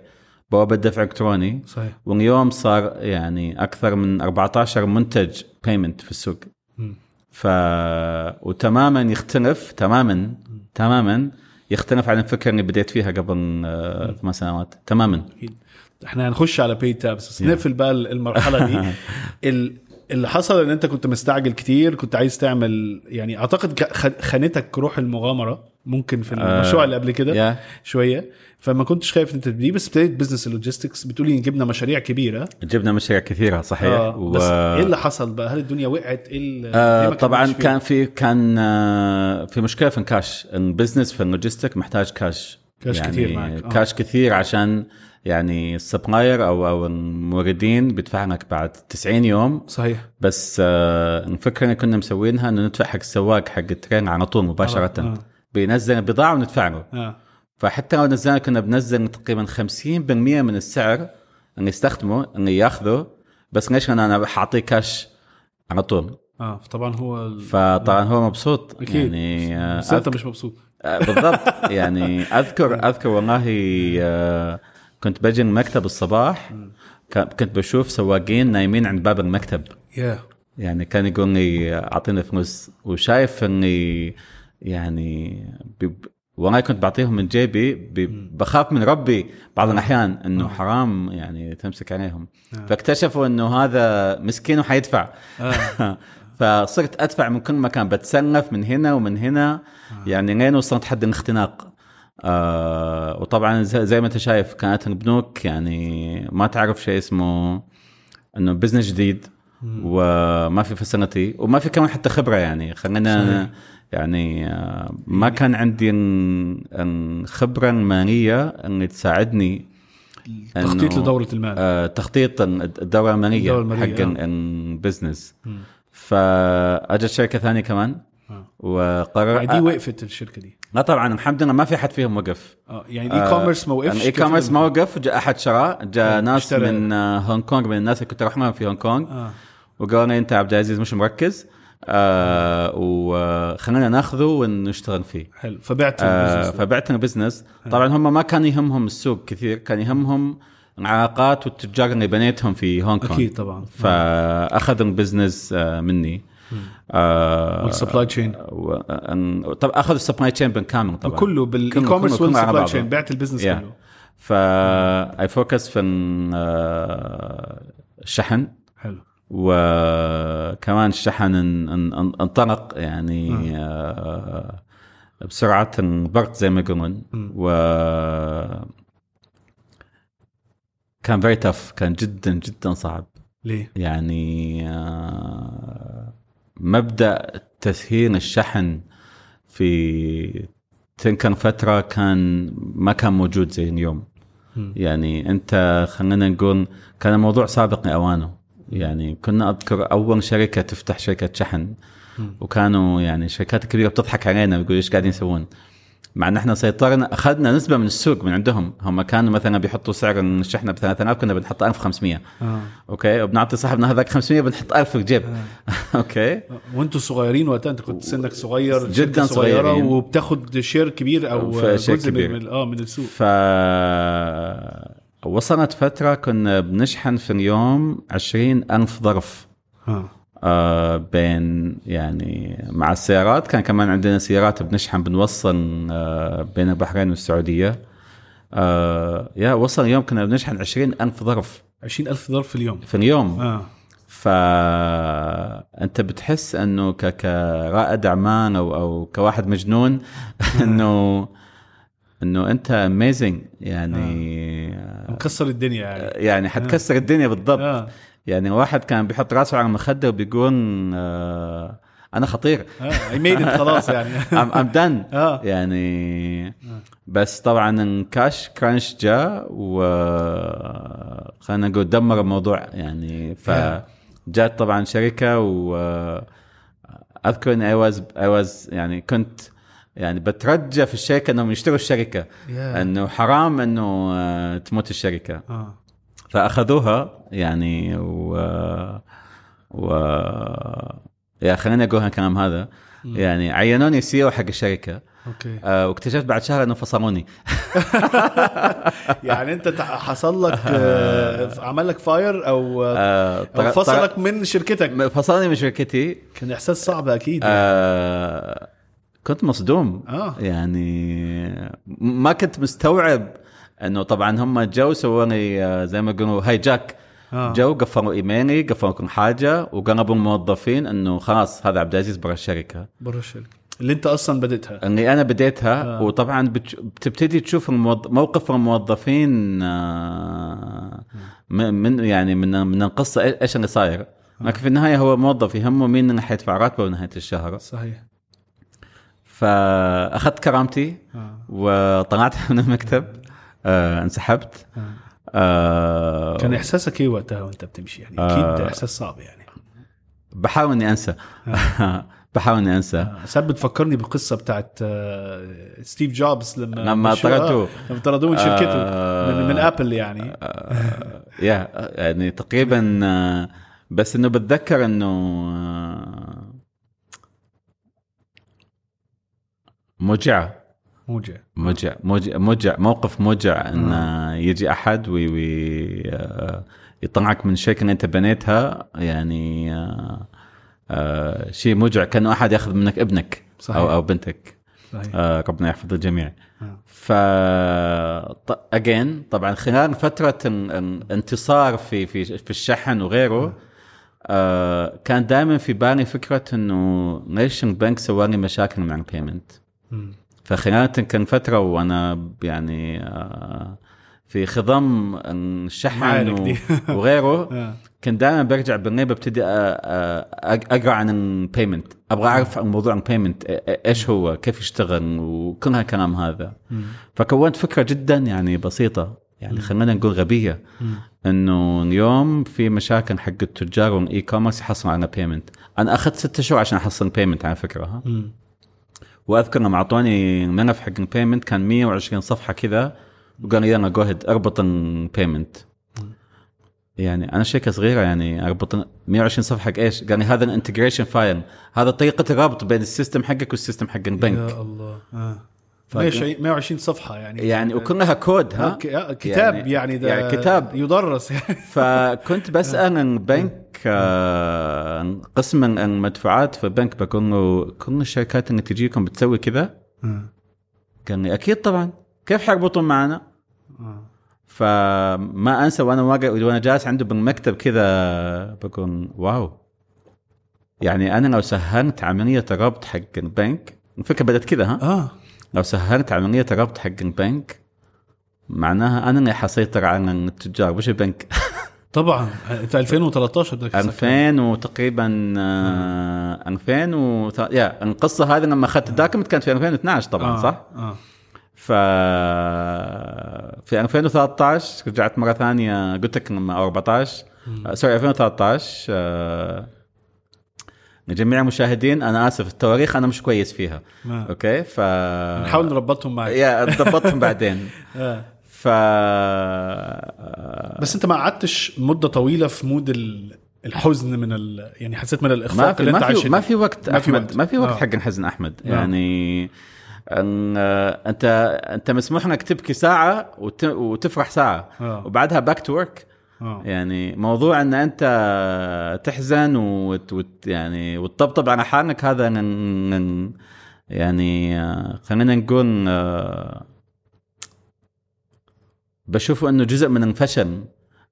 A: بوابه دفع إلكتروني.
B: صحيح.
A: واليوم صار يعني أكثر من 14 منتج payment في السوق. ف وتماما يختلف تماما تماما يختلف عن الفكرة اللي بديت فيها قبل آه، ثمان سنوات تماما.
B: أكيد. إحنا هنخش على PayTabs بس نقفل بقى المرحلة دي. ال- اللي حصل إن أنت كنت مستعجل كتير كنت عايز تعمل يعني أعتقد خانتك روح المغامرة ممكن في المشروع اللي قبل كده
A: يا
B: شوية. فما كنتش خايف أنت تبديه بس ابتديت business ال logistics بتقولي جبنا مشاريع كبيرة.
A: جبنا مشاريع كثيرة صحيح.
B: آه بس إيه اللي حصل بقى؟ هل الدنيا وقعت؟ إيه
A: آه
B: ما
A: طبعا؟ كان في كان آه في مشكلة في ال cash ال business في ال logistic محتاج cash
B: cash
A: يعني
B: كتير معك، آه.
A: كاش كثير عشان يعني ال supplier أو أو الموردين بيدفع لك بعد 90 يوم.
B: صحيح.
A: بس آه الفكرة اللي كنا مسوينها إنه ندفع حق السواق حق الترين على طول مباشرة.
B: آه.
A: بينزل البضاعه وندفع له
B: آه.
A: فحتى لو نزلنا كنا بنزل تقريبا 50% من السعر اللي يستخدمه اللي ياخذه. بس ليش؟ أنا حاعطيه كاش على طول.
B: آه طبعا هو ال...
A: فطبعا هو مبسوط.
B: أكيد.
A: يعني آه،
B: بس أنت مش مبسوط.
A: آه، بالضبط. يعني اذكر أذكر والله آه، كنت بجي المكتب الصباح كنت بشوف سواقين نايمين عند باب المكتب.
B: يا.
A: يعني كان يقول لي أعطيني فلوس وشايف إني يعني والله كنت بعطيهم من جيبي بخاف من ربي بعض الأحيان إنه حرام يعني تمسك عليهم. فاكتشفوا إنه هذا مسكين وحيدفع. فصرت أدفع من كل مكان بتسلف من هنا ومن هنا. يعني لين وصلت حد الاختناق. آه وطبعا زي ما انت شايف كانت البنوك يعني ما تعرف شيء اسمه إنه business جديد وما في facility وما في كمان حتى خبرة يعني خلينا يعني آه، ما كان عندي ال- الخبره الماليه اللي تساعدني
B: تخطيط لدوره المال
A: آه، تخطيط الدوره المالية
B: الدورة المالية،
A: حق
B: آه.
A: ال- ال business
B: مم.
A: فأجت شركة ثانية كمان
B: آه.
A: وقرر
B: دي وقفت الشركة دي.
A: لا طبعا الحمد لله ما في احد فيهم وقف.
B: آه يعني ال e-commerce ما وقفش
A: ال e-commerce ما وقف. وجاء أحد شراه جاء
B: آه،
A: ناس
B: اشترى.
A: من آه، هونغ كونغ من الناس اللي كنت أروح في هونغ كونغ
B: آه.
A: وقالوا لي أنت عبد العزيز مش مركز. آه وخلينا ناخذه ونشتغل فيه.
B: حلو. فبعت
A: آه
B: ال business. ده.
A: فبعتنا business طبعا هم ما كان يهمهم السوق كثير كان يهمهم العلاقات والتجار اللي بنيتهم في هونغ كونغ
B: أكيد طبعا.
A: فأخذوا ال business آه مني. آه
B: وال
A: supply chain طب أخذوا ال supply chain بالكامل طبعا.
B: كله
A: بال e-commerce
B: وال
A: supply.
B: chain بعت ال business
A: Yeah.
B: كله.
A: ف I focus في ال- آه، الشحن
B: حلو.
A: وكمان الشحن إن- إن- إن- إنطلق يعني آه، بسرعة البرق زي ما يقولون. و كان very tough كان جدا جدا صعب.
B: ليه؟
A: يعني آه، مبدأ تسهيل الشحن في تلك الفترة كان ما كان موجود زي اليوم. يعني أنت خلينا نقول كان الموضوع سابق لأوانه. يعني كنا أذكر أول شركة تفتح شركة شحن. وكانوا يعني شركات كبيرة بتضحك علينا بيقولوا إيش قاعدين يسوون؟ مع إن إحنا سيطرنا أخذنا نسبة من السوق من عندهم. هم كانوا مثلا بيحطوا سعر الشحنه ب 3000 كنا بنحط 1500
B: آه.
A: Okay؟ وبنعطي صاحبنا هذاك 500 بنحط 1000 في الجيب. Okay؟
B: وأنتوا صغيرين وقتها أنت كنت سنك صغير
A: جداً
B: صغيرة
A: صغيرين.
B: وبتاخد share كبير
A: أو
B: جزء
A: كبير.
B: من آه من السوق.
A: ف وصلت فترة كنا بنشحن في اليوم عشرين ألف ظرف.
B: آه.
A: آه بين يعني مع السيارات. كان كمان عندنا سيارات بنشحن بنوصل آه بين البحرين والسعودية. آه يا وصل اليوم كنا بنشحن عشرين ألف ظرف.
B: 20000 ظرف في اليوم.
A: في اليوم.
B: آه.
A: فانت بتحس إنه. كرائد اعمال أو أو كواحد مجنون إنه إنه أنت amazing يعني
B: مكسر الدنيا يعني.
A: يعني حتكسر الدنيا بالضبط.
B: آه.
A: يعني واحد كان بيحط راسه على المخده وبيقول آه أنا خطير.
B: I made it خلاص يعني.
A: I'm I'm
B: done
A: يعني بس طبعا ال cash crunch جاء و خلينا نقول دمر الموضوع يعني. فجات طبعا شركة و أذكر إني I was I was يعني كنت يعني بترجى في الشركة إنهم يشتروا الشركة.
B: Yeah.
A: إنه حرام إنه آه، تموت
B: الشركة.
A: فأخذوها يعني و و Yeah خليني أقول الكلام هذا. يعني عينوني CEO حق الشركة.
B: Okay.
A: آه واكتشفت بعد شهر انه فصلوني.
B: يعني أنت حصل لك آه، عمل لك fire أو آه،
A: آه
B: أو فصلك من شركتك؟
A: فصلني من شركتي.
B: كان إحساس صعب أكيد يعني.
A: آه كنت مصدوم.
B: آه.
A: يعني ما كنت مستوعب إنه طبعا هم جو سووا لي آه، زي ما يقولوا hijack
B: آه.
A: جو قفلوا ايميلي قفلوا كل حاجة وقلبوا الموظفين إنه خلاص هذا عبد العزيز برا الشركة
B: برا الشركة اللي أنت أصلا بديتها
A: إني أنا بديتها
B: آه.
A: آه. وطبعا بتبتدي تشوف. موقف الموظفين آه من يعني من من القصة إيش اللي صاير لكن في النهاية هو موظف يهمه مين اللي حيدفع راتبة نهايه الشهر
B: صحيح
A: فأخذت كرامتي
B: آه.
A: وطلعت من المكتب آه انسحبت.
B: آه.
A: آه
B: كان إحساسك إيه وقتها وأنت بتمشي؟ يعني أكيد إحساس صعب يعني.
A: بحاول إني أنسى. بحاول إني أنسى.
B: آه، ساعات بتفكرني بالقصة بتاعت آه، ستيف جوبز لما
A: لما
B: آه،
A: طردوه.
B: لما طردوه من شركته
A: آه.
B: من, من ابل يعني.
A: آه، Yeah يعني تقريبا آه، بس إنه بتذكر إنه آه، موجعة.
B: موجع.
A: موجع موجع موجع موقف موجع إن يجي أحد وي وي آه، يطلعك من اللي أنت بنيتها يعني آه، آه، شيء موجع كأنه أحد يأخذ منك ابنك
B: صحيح.
A: أو أو بنتك.
B: صحيح.
A: آه، ربنا يحفظ الجميع.
B: آه.
A: ف again طبعا خلال فترة الانتصار في في في الشحن وغيره آه. كان دائما في بالي فكرة إنه ليش البنك سوى لي مشاكل مع ال
B: payment.
A: فخلال تلك الفترة وأنا يعني آه في خضم الشحن و-. وغيره.
B: آه.
A: كنت دائما برجع بالليل ببتدي أ- أقرأ عن ال payment أبغى أعرف عن موضوع ال payment إيش هو؟ كيف يشتغل؟ وكل هالكلام هذا. فكونت فكرة جدا يعني بسيطة. يعني خلينا نقول
B: غبية.
A: إنه اليوم في مشاكل حق التجار وال e-commerce يحصلوا على payment أنا أخذت ستة شهور عشان أحصل payment على فكرة. ها. وأذكر لما أعطوني الملف حق ال payment كان 120 صفحة كذا وقال لي يلا go ahead أربط البيمنت يعني أنا شركة صغيرة يعني أربط 120 صفحة حق إيش؟ قال لي هذا ال integration file هذا طريقة الربط بين ال system حقك وال system حق البنك
B: يا الله آه.
A: فقال-
B: 120 120 صفحة يعني.
A: يعني وكلها كود
B: آه،
A: ها
B: آه، كتاب يعني, يعني ده
A: يعني كتاب.
B: يدرس يعني.
A: فكنت بسال عن بنك آه، عن قسم المدفوعات في البنك بقول له كل الشركات اللي تجيكم بتسوي كذا. قال لي أكيد طبعا. كيف حيربطون معنا؟
B: آه.
A: فما أنسى وأنا وأنا جالس عنده بالمكتب كذا بكون واو. يعني أنا لو سهلت عملية الربط حق البنك الفكرة بدأت كذا ها؟
B: آه.
A: لو سهلت عمليه الربط حق البنك معناها أنا اللي حسيطر على التجار. مش البنك؟
B: طبعا. في 2013 ده كان
A: 2000 وتقريبا آه. 2000 و يا القصة هذه لما أخذت الداكمنت كانت في 2012 طبعا
B: آه.
A: صح؟
B: آه.
A: ف في 2013 رجعت مرة ثانية قلت لك لما 14 آه، sorry 2013 آه، لجميع المشاهدين أنا آسف التواريخ أنا مش كويس فيها
B: آه.
A: Okay ف
B: نحاول نربطهم معك
A: يا ضبطهم بعدين
B: آه.
A: ف
B: بس أنت ما قعدتش مدة طويلة في mood ال- الحزن من ال... يعني حسيت من الإخفاق
A: ما في
B: اللي أنت
A: ما
B: عايش
A: في ما في وقت
B: ما في وقت.
A: ما في وقت
B: آه.
A: حق نحزن أحمد
B: آه.
A: يعني أن آه، أنت أنت مسموح لك تبكي ساعة وت- وتفرح ساعة
B: آه.
A: وبعدها back to work
B: آه.
A: يعني موضوع إن أنت تحزن وت وت يعني وتطبطب على حالك هذا من من يعني آه، خلينا نقول آه، بشوفه إنه جزء من الفشل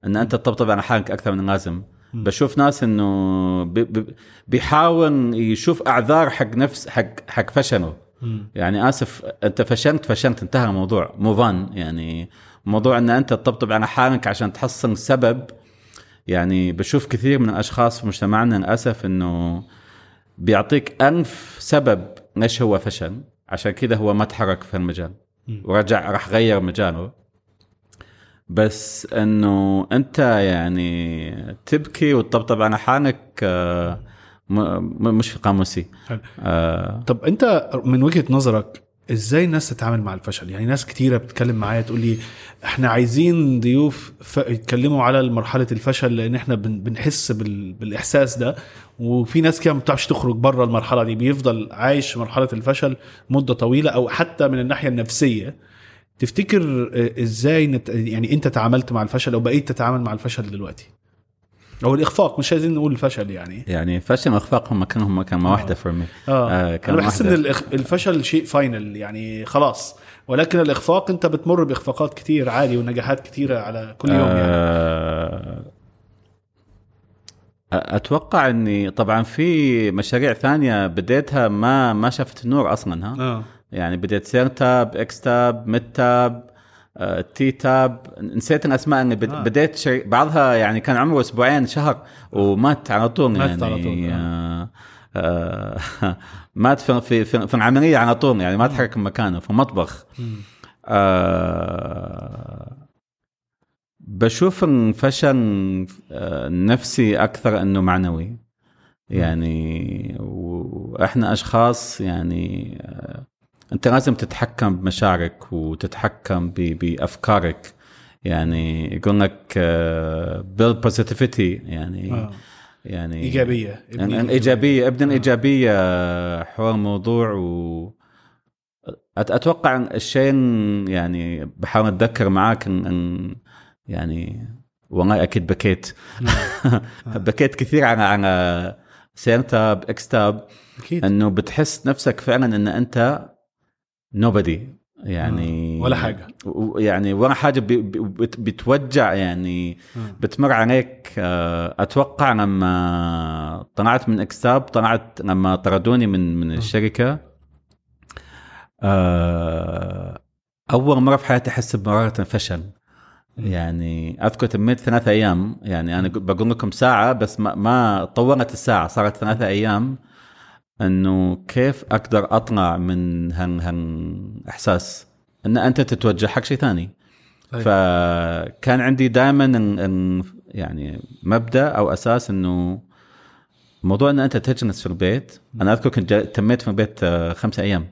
A: إن أنت تطبطب على حالك أكثر من اللازم. بشوف ناس إنه بي- بي- بيحاول يشوف أعذار حق نفس حق حق فشله. يعني آسف أنت فشلت فشلت انتهى الموضوع موفان يعني موضوع إن أنت تطبطب على حالك عشان تحصل سبب. يعني بشوف كثير من الأشخاص في مجتمعنا للأسف إنه بيعطيك ألف سبب ليش هو فشل. عشان كذا هو ما تحرك في المجال. ورجع راح غير مجاله. بس إنه أنت يعني تبكي وتطبطب على حالك آه، مش قاموسي. آه،
B: طب أنت من وجهة نظرك إزاي الناس تتعامل مع الفشل؟ يعني ناس كتيرة بتتكلم معايا تقول لي إحنا عايزين ضيوف. يتكلموا على مرحلة الفشل لأن إحنا بن... بنحس بال... بالإحساس ده. وفي ناس كده ما بتعرفش تخرج بره المرحلة دي بيفضل عايش في مرحلة الفشل مدة طويلة أو حتى من الناحية النفسية. تفتكر آه، إزاي نت... يعني انت تعاملت مع الفشل أو بقيت تتعامل مع الفشل دلوقتي؟ أو الإخفاق مش عايزين نقول الفشل يعني.
A: يعني فشل واخفاق هم كانوا هم كلمه واحدة for me
B: آه,
A: آه، كان
B: أنا بحس
A: إن.
B: الإخ- الفشل شيء final يعني خلاص. ولكن الإخفاق أنت بتمر بإخفاقات كتير عادي ونجاحات كتيرة على كل يوم يعني.
A: آه، أتوقع إني طبعا في مشاريع ثانية بديتها ما ما شافت النور أصلا ها؟
B: آه.
A: يعني بديت سير تاب اكستاب ميد تاب آه، تي تاب نسيت الاسماء إني
B: آه.
A: بديت شري... بعضها يعني كان عمره أسبوعين شهر ومات على طول
B: مات
A: يعني
B: على طول،
A: آه. آه مات في في في, في العملية على طول يعني ما تحرك من مكانه في مطبخ
B: مم.
A: آه بشوف الفشل آه، نفسي أكثر إنه معنوي يعني وإحنا أشخاص يعني آه، أنت لازم تتحكم بمشاعرك وتتحكم بأفكارك. يعني يقول لك بيلد بوزيتيفيتي يعني
B: آه.
A: يعني
B: إيجابية.
A: يعني الايجابيه ابدا الايجابيه حول الموضوع. و أتوقع الشيء يعني بحاول أتذكر معاك ان إن يعني والله أكيد بكيت. بكيت كثير على على سير تاب اكستاب.
B: أكيد.
A: إنه بتحس نفسك فعلا إن أنت nobody يعني
B: آه، ولا
A: يعني ولا حاجة بي- بي- بت- بتوجع يعني
B: آه.
A: بتمر عليك. آه، أتوقع لما طلعت من اكستاب طلعت لما طردوني من من الشركة أول مرة في حياتي أحس بمرارة فشل. يعني أذكر تميت ثلاثة أيام. يعني أنا بقول لكم ساعة بس ما, ما طولت الساعة صارت ثلاثة أيام. إنه كيف أقدر أطلع من هال هالاحساس إن أنت تتوجه حق شيء ثاني.
B: أيوة.
A: فكان عندي دائما يعني مبدأ أو أساس إنه موضوع إن أنت تجلس في البيت. أنا أذكر كنت تميت في البيت آه، خمسة أيام.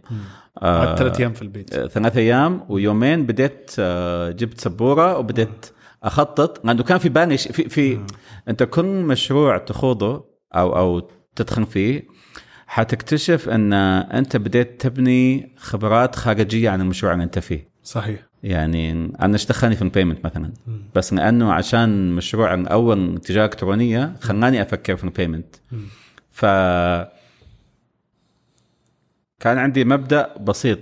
A: آه،
B: ثلاث أيام في البيت.
A: آه، ثلاث أيام ويومين بديت آه، جبت سبورة وبديت أخطط. لأنه كان في بالي في في أنت كل مشروع تخوضه أو أو تدخل فيه حتكتشف أن أنت بديت تبني خبرات خارجية عن المشروع اللي أنت فيه.
B: صحيح.
A: يعني أنا إيش دخلني في ال payment مثلا. بس لأنه عشان مشروع أول تجاره إلكترونية خلاني أفكر في ال payment ف كان عندي مبدأ بسيط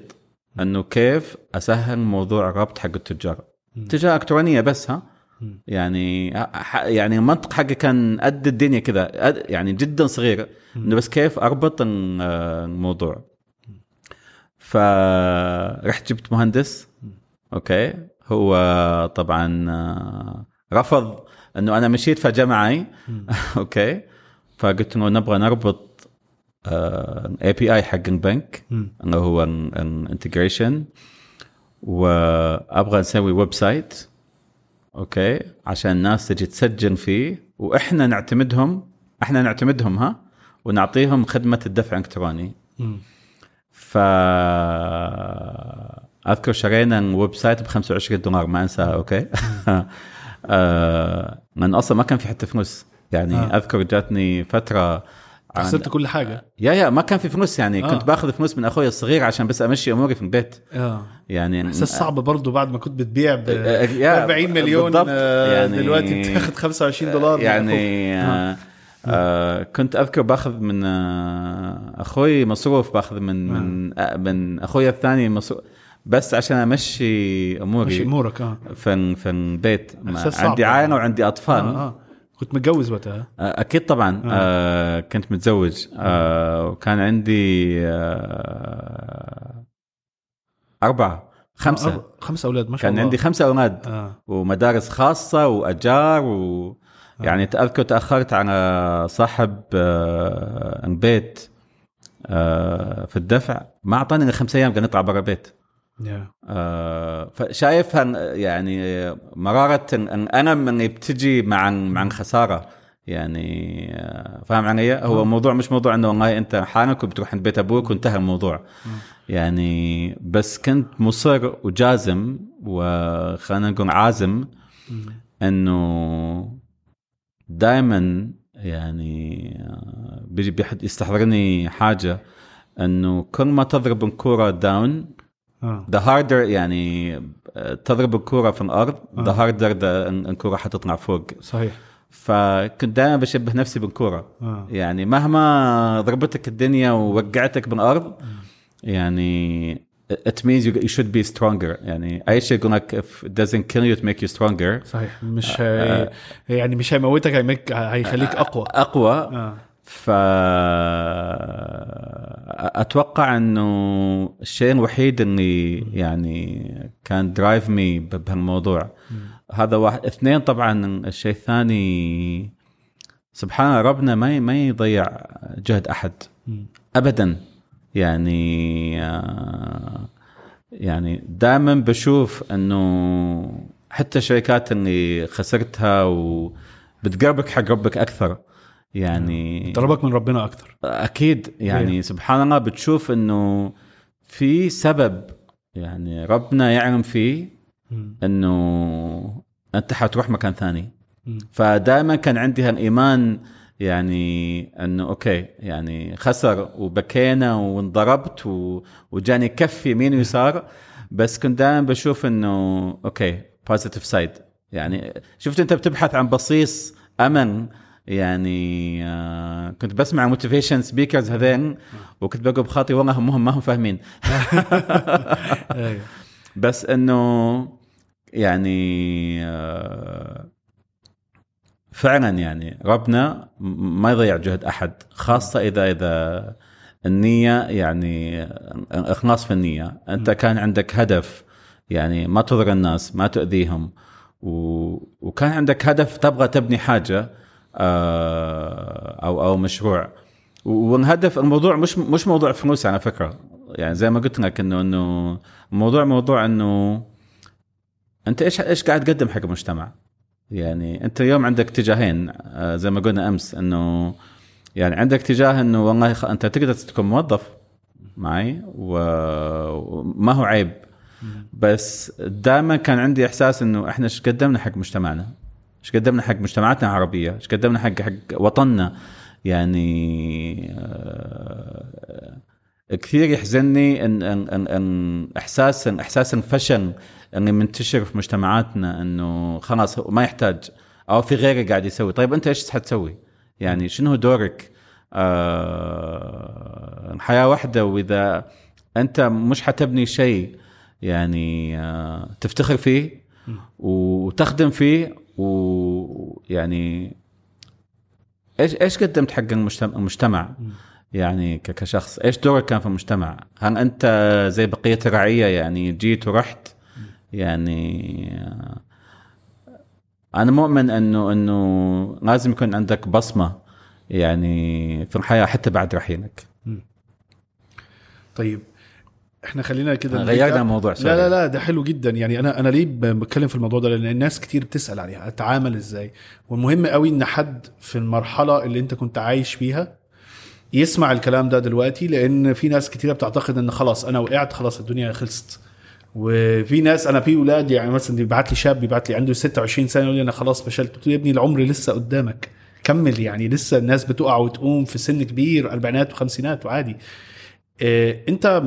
A: إنه كيف أسهل موضوع الربط حق التجار. تجارة إلكترونية بس ها؟ يعني يعني المنطق حقي كان قد الدنيا كذا يعني جدا صغير. انه بس كيف أربط ال- الموضوع؟ فرحت جبت مهندس. أوكي. هو طبعا رفض إنه أنا مشيت فجاء معي okay. فقلت له نبغى نربط API حق البنك. اللي هو ال integration وأبغى نسوي website okay؟ عشان الناس تجي تسجل فيه وإحنا نعتمدهم إحنا نعتمدهم ها؟ ونعطيهم خدمة الدفع الإلكتروني. ف أذكر شرينا ال website ب 25 دولار ما انساها okay؟ آه، لأنه أصلا ما كان في حتى فلوس. يعني
B: آه.
A: أذكر جاتني فترة
B: خسرت كل حاجة
A: يا يا ما كان في فلوس يعني
B: آه.
A: آه. كنت باخذ فلوس من أخوي الصغير عشان بس أمشي أموري في البيت
B: آه
A: يعني
B: إحساس صعب برضه بعد ما كنت بتبيع ب
A: آه، يا
B: 40 مليون. آه،
A: يعني-
B: دلوقتي بتاخد 25 دولار.
A: يعني آه. آه كنت أذكر باخذ من آه أخوي مصروف باخذ من من آه من أخوي الثاني مصروف بس عشان أمشي أموري
B: ماشي أمورك آه
A: في في البيت عندي. عائلة وعندي أطفال
B: آه آه كنت متجوز وقتها.
A: آه، أكيد طبعا. آه. كنت متزوج. آه وكان عندي آه أربعة خمسة.
B: آه، خمسة أولاد ما شاء
A: كان
B: الله.
A: عندي خمسة أولاد.
B: آه.
A: ومدارس خاصة وأجار و يعني اذكر تأخرت على صاحب آه، البيت آه، في الدفع. ما أعطاني إلا خمس أيام قال نطلع برا البيت
B: يا
A: آه، فشايف يعني مرارة الالم اللي بتجي مع مع الخساره يعني آه، فاهم علي؟ هو الموضوع مش موضوع إنه والله أنت حالك وبتروح عند بيت أبوك وانتهى الموضوع. يعني بس كنت مصر وجازم وخلينا نقول عازم إنه دائما يعني آه، بيجي بيحد يستحضرني حاجة إنه كل ما تضرب الكورة
B: down
A: the harder يعني آه، تضرب الكوره في الأرض the harder الكوره حتطلع فوق.
B: صحيح.
A: فكنت دائما بشبه نفسي بالكوره
B: آه.
A: يعني مهما ضربتك الدنيا ووقعتك بالأرض يعني it means you, you should be stronger. يعني أي شيء يقول لك if it doesn't kill you to make you stronger.
B: صحيح. مش هي... يعني مش هيموتك هيمك... هيخليك أقوى.
A: أقوى.
B: آه.
A: ف أتوقع إنه الشيء الوحيد اللي يعني كان درايف مي بهالموضوع. هذا واحد اثنين طبعا الشيء الثاني سبحان ربنا ما ما يضيع جهد أحد. ابدا. يعني آه، يعني دائما بشوف إنه حتى الشركات اللي خسرتها وبتقربك حق ربك أكثر. يعني
B: ضربك من ربنا أكتر.
A: أكيد يعني سبحان الله بتشوف إنه في سبب يعني ربنا يعلم فيه إنه أنت حتروح مكان ثاني. فدائما كان عندي هالإيمان يعني إنه أوكي يعني خسر وبكينا وانضربت و- وجاني كف يمين ويسار بس كنت دائما بشوف إنه okay positive side يعني شفت أنت بتبحث عن بصيص امل يعني آه كنت بسمع motivation speakers هذين وكنت بقول بخاطري والله هم ما هم فاهمين.
B: أيوه.
A: بس إنه يعني آه، فعلا يعني ربنا ما يضيع جهد أحد خاصة اذا إذا النية يعني إخلاص في النية. أنت كان عندك هدف يعني ما تضر الناس ما تؤذيهم و... وكان عندك هدف تبغى تبني حاجة آه، أو أو مشروع. والهدف الموضوع مش مش موضوع فلوس على فكرة. يعني زي ما قلت لك انه إنه الموضوع موضوع إنه أنت إيش إيش قاعد تقدم حق المجتمع؟ يعني أنت اليوم عندك اتجاهين آه، زي ما قلنا أمس إنه يعني عندك اتجاه إنه والله خ... أنت تقدر تكون موظف معي وما هو عيب. بس دائما كان عندي إحساس إنه إحنا إيش قدمنا حق مجتمعنا؟ إيش قدمنا حق مجتمعاتنا العربية؟ إيش قدمنا حق حق وطننا؟ يعني آه، كثير يحزنني ان ان ان, إن احساس احساس الفشل إنه منتشر في مجتمعاتنا إنه خلاص ما يحتاج. أو في غيره قاعد يسوي. طيب أنت إيش حتسوي؟ يعني شنو دورك؟ آه حياه واحدة وإذا أنت مش حتبني شيء يعني آه تفتخر فيه وتخدم فيه ويعني إيش إيش قدمت حق المجتمع يعني كشخص إيش دورك كان في المجتمع؟ هل أنت زي بقية الرعية يعني جيت ورحت؟ يعني آه، أنا مؤمن انه إنه لازم يكون عندك بصمة يعني في الحياة حتى بعد رحيلك.
B: طيب إحنا خلينا كده
A: غيرنا الموضوع
B: لا لا لا ده حلو جدا. يعني أنا أنا ليه بتكلم في الموضوع ده؟ لأن الناس كتير بتسأل عليها أتعامل إزاي؟ والمهم قوي إن حد في المرحلة اللي أنت كنت عايش فيها يسمع الكلام ده دلوقتي لأن في ناس كتير بتعتقد إن خلاص أنا وقعت خلاص الدنيا خلصت. وفي ناس أنا في أولاد يعني مثلا بيبعت لي شاب بيبعت لي عنده 26 سنة يقول لي أنا خلاص فشلت. قلت له يا ابني العمر لسه قدامك. كمل يعني لسه الناس بتقع وتقوم في سن كبير أربعينات وخمسينات وعادي. إيه أنت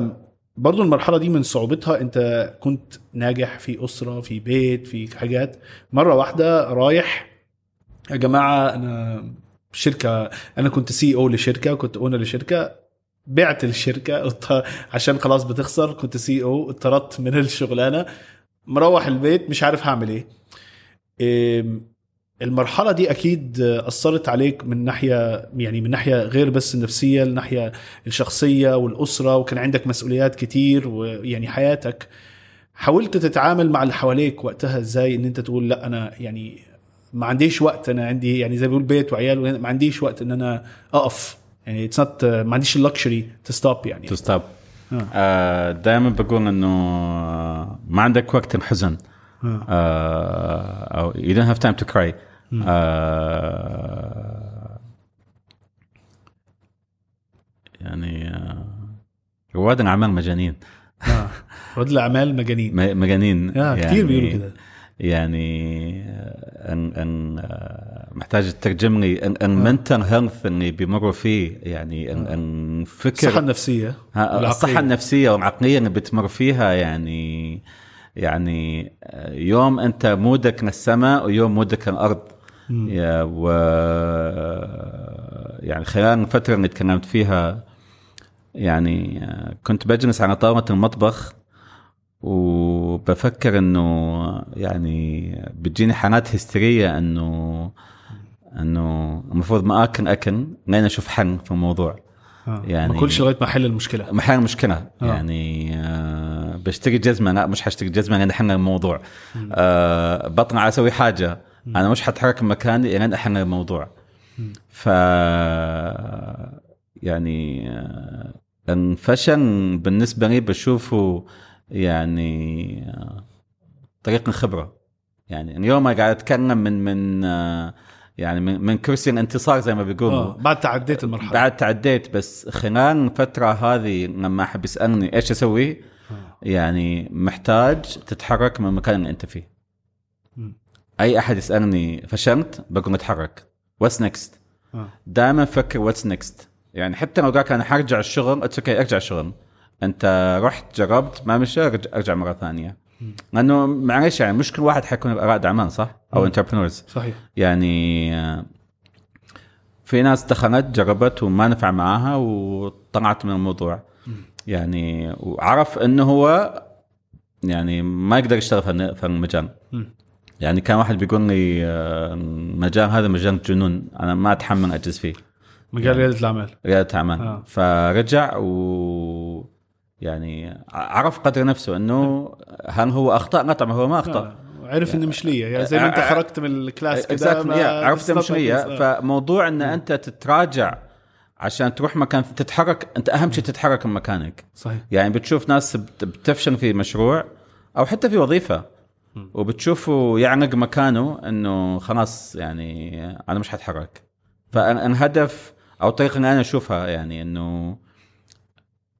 B: برضو المرحلة دي من صعوبتها انت كنت ناجح في أسرة في بيت في حاجات. مرة واحدة رايح يا جماعة أنا شركة أنا كنت سي أو لشركة كنت أونر لشركة بعت الشركة عشان خلاص بتخسر كنت سي أو اتطردت من الشغلانة مروح البيت مش عارف هعمل إيه, المرحلة دي أكيد أثرت عليك من ناحية يعني من ناحية غير بس النفسيه الناحية الشخصية والأسرة وكان عندك مسؤوليات كتير ويعني حياتك. حاولت تتعامل مع اللي حواليك وقتها إزاي؟ إن أنت تقول لأ أنا يعني ما عنديش وقت أنا عندي يعني زي بيقول بيت وعيال ما عنديش وقت إن أنا أقف. يعني it's ما عنديش ال luxury to stop يعني.
A: to stop دائما بقول إنه ما عندك وقت الحزن آه. آه، أو you don't have time to cry. آه يعني آه رواد الأعمال مجانين.
B: آه. رواد الأعمال مجانين.
A: مجانين.
B: آه. يعني كثير بيقولوا كده.
A: يعني آه، أن أن آه، محتاج تترجم لي أن ان mental health اللي بيمروا فيه يعني أن أن فكر.
B: الصحة النفسية.
A: الصحة النفسية والعقلية اللي بتمر فيها يعني يعني يوم أنت مودك للسماء ويوم مودك للارض يا و يعني خلال الفترة اللي تكلمت فيها يعني كنت بجلس على طاولة المطبخ وبفكر إنه يعني بتجيني حالات هستيرية إنه إنه المفروض ما أكل أكل لين أشوف حل في الموضوع.
B: آه. يعني ما كلش لغاية ما أحل المشكلة.
A: ما أحل المشكلة. آه. يعني آه بشتري جزمة لا مش حاشتري جزمة لأن حل الموضوع. آه بطلع أسوي حاجة. أنا مش حتحرك من مكاني لين احل الموضوع. ف يعني آه الفشل بالنسبة لي بشوفه يعني آه طريق الخبرة. يعني اليوم قاعد أتكلم من من آه يعني من, من كرسي الانتصار زي ما بيقولوا.
B: بعد تعديت المرحلة.
A: بعد تعديت بس خلال الفترة هذه لما أحب يسألني إيش أسوي. يعني محتاج تتحرك من المكان اللي انت فيه. أي أحد يسألني فشلت بقول نتحرك what's next آه. دائما فكر what's next يعني حتى لو قالك أنا حرجع الشغل it's okay أرجع الشغل. أنت رحت جربت ما مشى أرجع مرة ثانية. لأنه معلش يعني مش كل واحد حيكون رائد اعمال صح؟ أو entrepreneurs
B: صحيح.
A: يعني في ناس دخلت جربت وما نفع معاها وطلعت من الموضوع. يعني وعرف إنه هو يعني ما يقدر يشتغل في المجال يعني كان واحد بيقول لي المجال هذا مجال جنون أنا ما أتحمل أجلس فيه.
B: مجال يعني ريادة الأعمال.
A: ريادة الأعمال. آه. فرجع و يعني عرف قدر نفسه إنه هل هو أخطأ؟ لا طبعا هو ما أخطأ.
B: آه. عرف إنه مش ليا. يعني زي ما أنت خرجت من الكلاس كده
A: عرفت مش ليا. فموضوع إن أنت تتراجع عشان تروح مكان تتحرك انت أهم شيء تتحرك من مكانك.
B: صحيح.
A: يعني بتشوف ناس بتفشل في مشروع أو حتى في وظيفة. وبتشوفه يعنق مكانه إنه خلاص يعني أنا مش حتحرك. فالهدف أو الطريقة اللي أنا أشوفها يعني إنه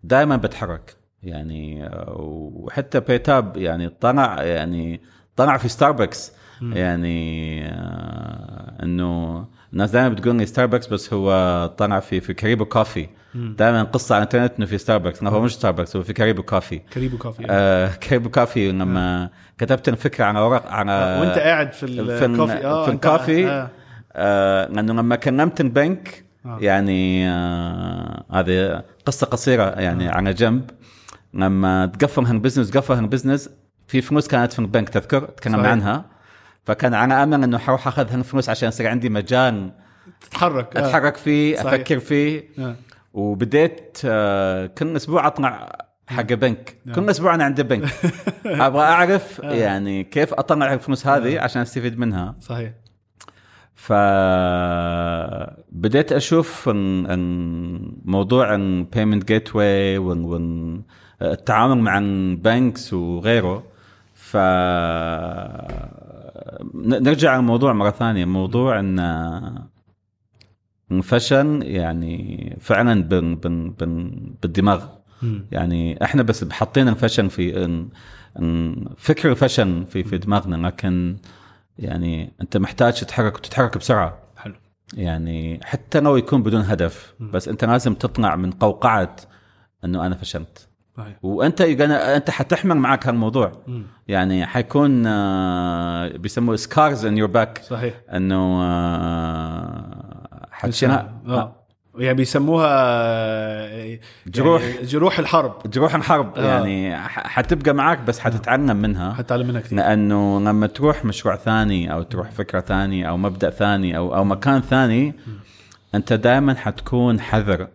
A: دائما بتحرك. يعني وحتى بيتاب يعني طلع يعني طلع في ستاربكس يعني آه، إنه الناس دائما بتقول لي ستاربكس بس هو طلع في في كاريبو كوفي دائما قصة على الإنترنت إنه في ستاربكس هو مش ستاربكس هو في كاريبو كوفي
B: كريبو كوفي
A: آه كاريبو كوفي لما كتبت الفكرة على ورق على
B: آه، وأنت قاعد في
A: في
B: الكوفي
A: ال- في الكوفي
B: آه.
A: آه. لأنه لما كلمت البنك
B: آه.
A: يعني آه هذه قصة قصيرة يعني على جنب. لما تقفل هال business قفل هال business في فلوس كانت في البنك تذكر؟ تكلمنا. عنها. فكان على امل إنه حروح اخذ هالفلوس عشان يصير عندي مجال
B: تتحرك آه.
A: أتحرك فيه
B: صحيح.
A: أفكر فيه.
B: آه.
A: وبديت آه، كل أسبوع أطلع حق بنك.
B: نعم.
A: كل أسبوع أنا عند بنك. أبغى أعرف يعني كيف أطلع الفلوس هذه عشان أستفيد منها.
B: صحيح.
A: فبديت أشوف موضوع ال payment gateway والتعامل مع ال banks وغيره. ف نرجع للموضوع مرة ثانية. موضوع إن الفشل يعني فعلا بن بن بن بالدماغ. يعني إحنا بس حاطين الفشل في فكر الفشل في في دماغنا لكن يعني أنت محتاج تتحرك وتتحرك بسرعة.
B: حلو.
A: يعني حتى لو يكون بدون هدف بس أنت لازم تطلع من قوقعة إنه أنا فشلت
B: صحيح.
A: وأنت أنت حتحمل معك هالموضوع.
B: مم.
A: يعني حيكون آه، بيسموه scars on your back
B: صحيح.
A: إنه آه، حتشيلها
B: آه. يعني بيسموها آه،
A: جروح.
B: يعني جروح الحرب.
A: جروح الحرب.
B: آه.
A: يعني حتبقى معك بس حتتعلم منها.
B: حتعلم منها كثير.
A: لأنه لما تروح مشروع ثاني أو تروح فكرة ثانية أو مبدأ ثاني أو أو مكان ثاني أنت دائما حتكون حذر.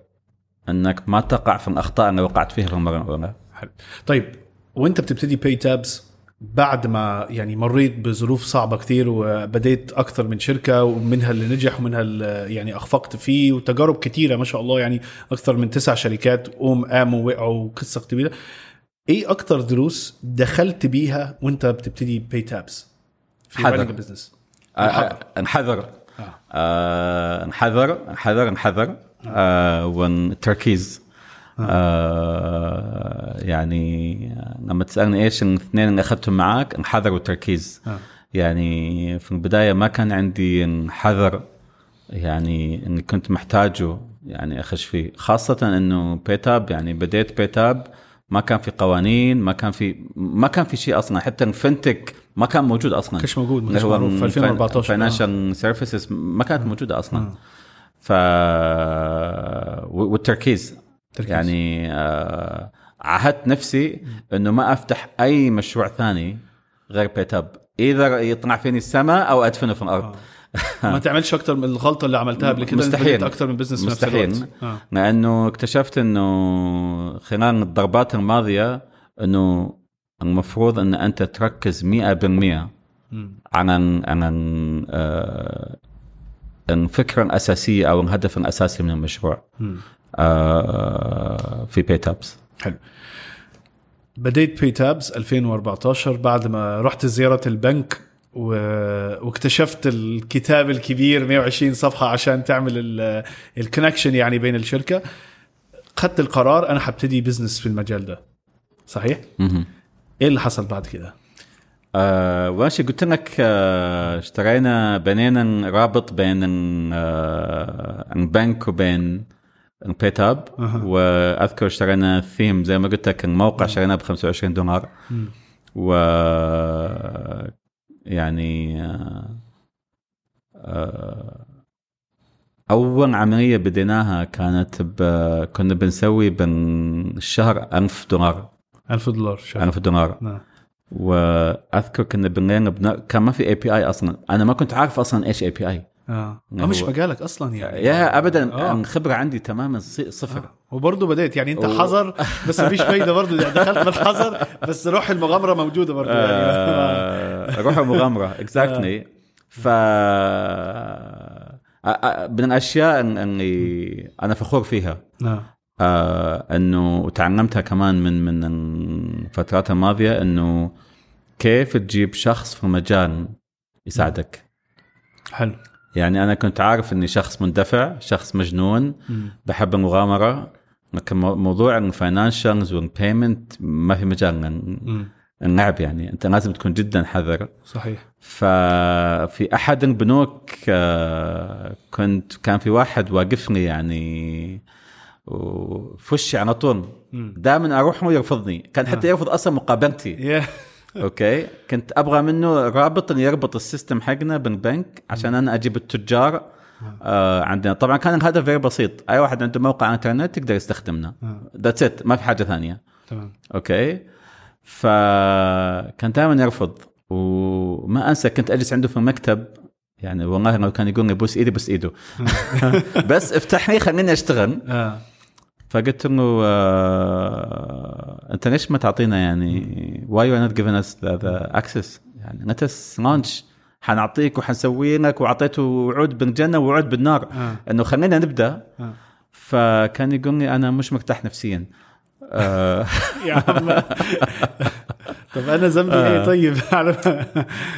A: أنك ما تقع في الأخطاء اللي وقعت فيها المرة الأولى.
B: حلو. طيب وانت بتبتدي Paytabs بعد ما يعني مريت بظروف صعبة كثير وبديت أكثر من شركة ومنها اللي نجح ومنها اللي يعني أخفقت فيه وتجارب كثيره ما شاء الله يعني أكثر من تسع شركات قوم قاموا وقعوا قصه كبيرة. إيه أكثر دروس دخلت بيها وانت بتبتدي Paytabs في
A: حذر.
B: running business
A: آه، الحذر آه، الحذر الحذر الحذر آه، والتركيز آه، يعني لما تسألني إيش الاثنين اللي أخذتهم معك الحذر والتركيز
B: آه.
A: يعني في البداية ما كان عندي الحذر يعني إني كنت محتاجه يعني أخش فيه. خاصة إنه PayTabs يعني بديت PayTabs ما كان في قوانين ما كان في ما كان في شيء أصلا. حتى ال FinTech ما كان موجود أصلا.
B: كانش موجود، ما كانش معروف في 2014.
A: financial services ما كانت موجودة أصلا. ف والتركيز.
B: تركيز.
A: يعني آه، عهدت نفسي إنه ما أفتح أي مشروع ثاني غير بيتاب إذا يطلع فيني السماء أو أدفنه في الأرض.
B: ما تعملش أكثر من الغلطة اللي عملتها قبل كده
A: مستحيل.
B: أكثر من بزنس نفس
A: مستحيل.
B: الوقت. آه.
A: لأنه اكتشفت إنه خلال الضربات الماضية إنه المفروض إن أنت تركز 100%
B: مم.
A: على على آه، الفكرة الاساسيه أو الهدف الأساسي من المشروع. آه، في PayTabs
B: حلو بديت PayTabs 2014 بعد ما رحت زيارة البنك و... واكتشفت الكتاب الكبير 120 صفحة عشان تعمل ال connection يعني بين الشركة خدت القرار أنا حبتدي business في المجال ده صحيح؟ إيه اللي حصل بعد كده؟
A: آه واشي قلت لك آه اشترينا بنينا رابط بين آه البنك وبين البيت اب. وأذكر اشترينا ثيم زي ما قلت لك الموقع شريناه ب 25 دولار. و يعني آه، آه، أول عملية بديناها كانت ب... كنا بنسوي بالشهر 1000 دولار
B: 1000 دولار شهر.
A: 1000 دولار.
B: نعم.
A: وأذكر كنا بنلين بن... كان ما في API أصلا. أنا ما كنت عارف أصلا إيش
B: API
A: آه.
B: آه، مش مجالك أصلا يعني.
A: يا ابدا.
B: آه.
A: الخبره عندي تماما صفر.
B: آه. وبرضه بديت. يعني أنت
A: و-
B: حذر بس مفيش فايدة برضه. يعني دخلت بالحذر بس روح المغامرة موجودة برضه يعني.
A: آه، روح المغامرة. Exactly ف آه، آه، من الأشياء اللي أنا فخور فيها.
B: نعم.
A: آه إنه وتعلمتها كمان من من الفترات الماضية إنه كيف تجيب شخص في مجال يساعدك.
B: حلو.
A: يعني أنا كنت عارف إني شخص مندفع شخص مجنون. بحب المغامرة. لكن مو- موضوع ال financials وال payment ما في مجال. نلعب يعني. أنت لازم تكون جدا حذر.
B: صحيح.
A: ففي أحد البنوك آه، كنت كان في واحد واقفني يعني في وشي على طول. دائما أروح هو يرفضني. كان حتى يرفض أصلا مقابلتي. Okay. كنت أبغى منه رابط إنه يربط ال system حقنا بالبنك عشان أنا أجيب التجار. آه. عندنا. طبعا كان الهدف غير بسيط. أي واحد عنده موقع إنترنت يقدر يستخدمنا.
B: آه.
A: That's it ما في حاجة ثانية.
B: تمام.
A: Okay. فكان دائما يرفض. وما أنسى كنت أجلس عنده في المكتب. يعني والله لو كان يقول لي بوس إيدي بس إيده. بس افتح لي خليني
B: أشتغل.
A: فقلت له آه أنت ليش ما تعطينا يعني why you not giving us the access يعني let's launch حنعطيك وحنسوي لك واعطيته وعود بالجنة ووعود بالنار.
B: آه.
A: إنه خلينا نبدأ.
B: آه.
A: فكان يقول لي أنا مش مرتاح نفسيا. آه.
B: يا عم. طب أنا ذنبي
A: آه.
B: إيه طيب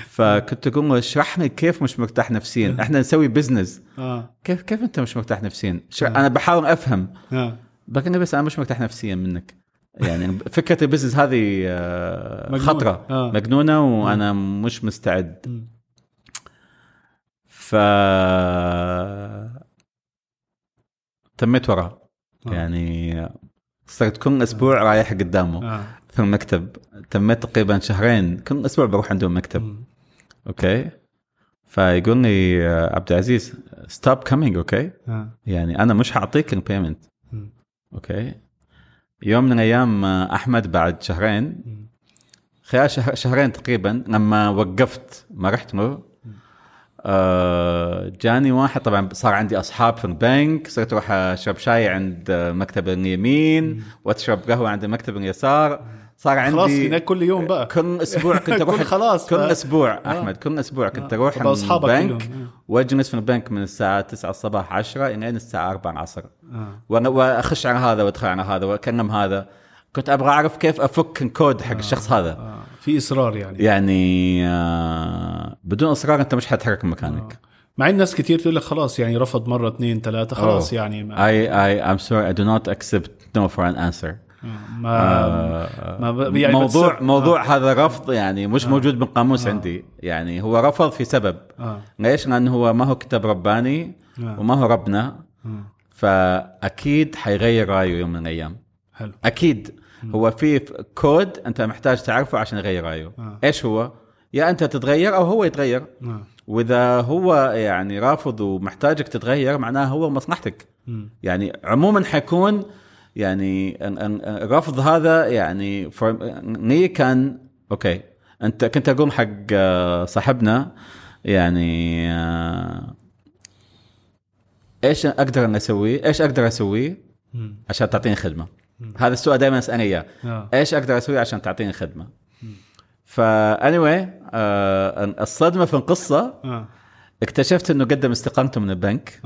A: فكنت أقول له اشرح لي كيف مش مرتاح نفسيا؟ إحنا نسوي
B: business
A: كيف كيف أنت مش مرتاح نفسيا؟ أنا بحاول
B: أفهم.
A: لكن بس أنا مش مرتاح نفسيا منك. يعني فكرة البزنس هذه آه،
B: مجنونة.
A: خطرة.
B: آه.
A: مجنونة وأنا مش مستعد. ف تميت وراه
B: آه.
A: يعني صرت كل أسبوع رايح قدامه.
B: آه.
A: في المكتب. تميت تقريبا شهرين. كل أسبوع بروح عنده المكتب
B: مم.
A: Okay؟ فيقول لي آه، عبد العزيز stop coming
B: okay؟
A: يعني أنا مش حاعطيك ال
B: payment.
A: Okay. يوم من الأيام آه، أحمد بعد شهرين. خلال شهر شهرين تقريبا لما وقفت ما رحت له آه جاني واحد طبعا صار عندي أصحاب في البنك صرت أروح أشرب شاي عند آه، مكتب اليمين وأشرب قهوة عند المكتب اليسار صار عندي
B: خلاص هناك كل يوم بقى.
A: كل أسبوع كنت أروح
B: كل خلاص
A: كل أسبوع
B: آه.
A: أحمد كل أسبوع كنت
B: آه. أروح أصحابك
A: البنك
B: كلهم.
A: وأجلس في البنك من الساعة 9 الصباح 10 إلى الساعة 4 العصر. وأنا- وأخش على هذا وأدخل على هذا وأكلم هذا. كنت أبغى أعرف كيف أفك الكود حق الشخص هذا.
B: في إصرار يعني.
A: يعني آه بدون إصرار أنت مش حتحرك من مكانك
B: مع إن ناس كتير تقول لك خلاص يعني رفض مرة اثنين ثلاثة خلاص
A: أوه.
B: يعني
A: I I I'm sorry I do not accept no for an answer.
B: ما,
A: آه
B: ما يعني
A: موضوع
B: بتص-
A: موضوع هذا رفض يعني مش موجود بالقاموس عندي. يعني هو رفض في سبب.
B: آه.
A: ليش؟ لأنه هو ما هو كتاب رباني
B: آه.
A: وما هو ربنا.
B: آه.
A: فأكيد حيغير رأيه يوم من الأيام.
B: حلو.
A: أكيد. هو في كود أنت محتاج تعرفه عشان يغير رأيه.
B: آه.
A: إيش هو؟ يا أنت تتغير أو هو يتغير.
B: آه.
A: وإذا هو يعني رافض ومحتاجك تتغير معناه هو مصلحتك. يعني عموما حيكون يعني ال- ال- الرفض هذا يعني لي كان أوكي أنت كنت أقول حق آه، صاحبنا يعني آه، إيش أقدر أنا اسويه؟ إيش أقدر اسويه. عشان تعطيني خدمة؟ هذا السؤال دائما أسألني إياه
B: آه.
A: إيش أقدر أسوي عشان تعطيني خدمة؟ فا anyway آه الصدمة في القصة
B: آه
A: اكتشفت إنه قدم استقالته من البنك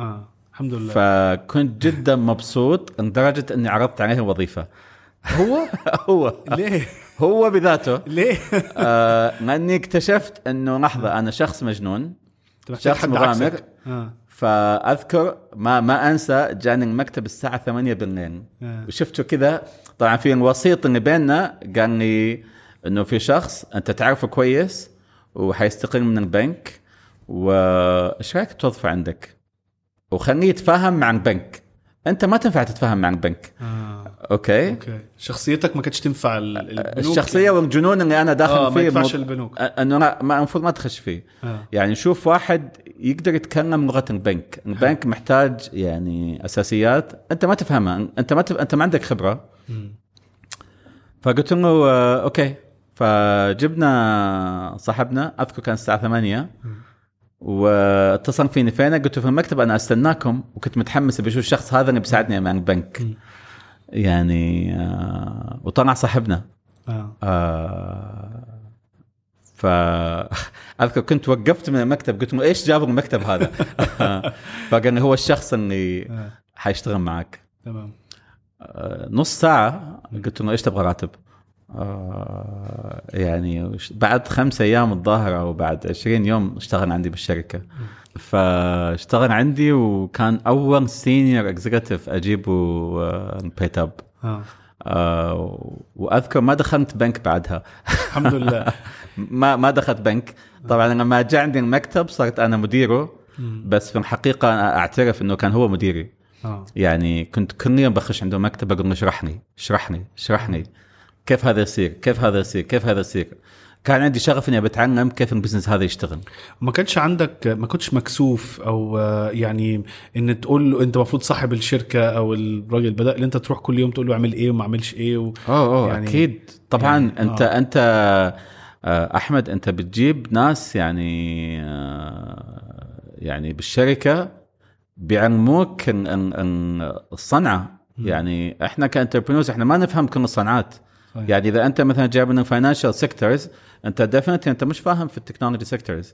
B: الحمد لله.
A: فكنت جدا مبسوط لدرجة إني عرضت عليه الوظيفة.
B: هو؟
A: هو.
B: ليه؟
A: هو بذاته.
B: ليه؟
A: آه لاني اكتشفت إنه لحظة أنا شخص مجنون.
B: محتاج
A: شخص مغامر.
B: آه.
A: فأذكر ما ما أنسى جاني المكتب الساعة 8 بالليل.
B: آه.
A: وشفته كذا. طبعا في الوسيط اللي بيننا قال لي إنه في شخص أنت تعرفه كويس وحيستقيل من البنك. وإيش رأيك توظفه عندك؟ وخليه يتفاهم مع البنك. أنت ما تنفع تتفاهم مع البنك.
B: آه.
A: Okay.
B: Okay. شخصيتك ما كانتش تنفع ال- البنوك؟
A: الشخصية والجنون اللي أنا داخل
B: ما
A: فيه
B: ينفعش
A: مو-
B: البنوك
A: إنه لا ما المفروض ما تخش فيه.
B: آه.
A: يعني شوف واحد يقدر يتكلم لغة البنك. البنك محتاج يعني أساسيات. أنت ما تفهمها. أنت ما تف... أنت ما عندك
B: خبرة.
A: فقلت له آه، أوكي. فجبنا صاحبنا أذكر كان الساعة 8 واتصل فيني فين قلت له في المكتب أنا أستناكم وكنت متحمس بشوف الشخص هذا اللي بيساعدني مع البنك يعني آه وطلع صاحبنا.
B: آه.
A: آه ف أذكر كنت وقفت من المكتب قلت له إيش جابوا المكتب هذا؟ فقال لي هو الشخص اللي
B: آه.
A: حيشتغل معك.
B: تمام.
A: آه، نص ساعة قلت له إيش تبغى راتب؟ آه يعني بعد خمسة أيام الظاهر أو بعد 20 يوم اشتغل عندي بالشركة. فاشتغل عندي وكان أول senior executive أجيبه PayTabs
B: آه.
A: آه وأذكر ما دخلت بنك بعدها.
B: الحمد لله.
A: ما ما دخلت بنك. طبعا لما جاء عندي المكتب صرت أنا مديره بس في الحقيقة أنا أعترف إنه كان هو مديري.
B: آه.
A: يعني كنت كل يوم بخش عنده مكتب أقول له اشرحني اشرحني اشرحني كيف هذا يصير؟ كيف هذا يصير؟ كيف هذا يصير؟ كان عندي شغف إني بتعلم كيف البزنس هذا يشتغل.
B: ما كانش عندك ما كنتش مكسوف أو آه، يعني إن تقول له أنت المفروض صاحب الشركة أو الراجل بدا اللي أنت تروح كل يوم تقول له اعمل إيه وما اعملش إيه و...
A: أوه أوه
B: يعني-
A: أكيد. طبعا
B: يعني-
A: أنت
B: آه.
A: أنت آه، أحمد أنت بتجيب ناس يعني آه، يعني بالشركة بيعلموك الصنعه يعني إحنا ك entrepreneurs إحنا ما نفهم كل الصنعات.
B: صحيح.
A: يعني إذا أنت مثلا جايب من ال financial sectors أنت definitely أنت مش فاهم في ال technology sectors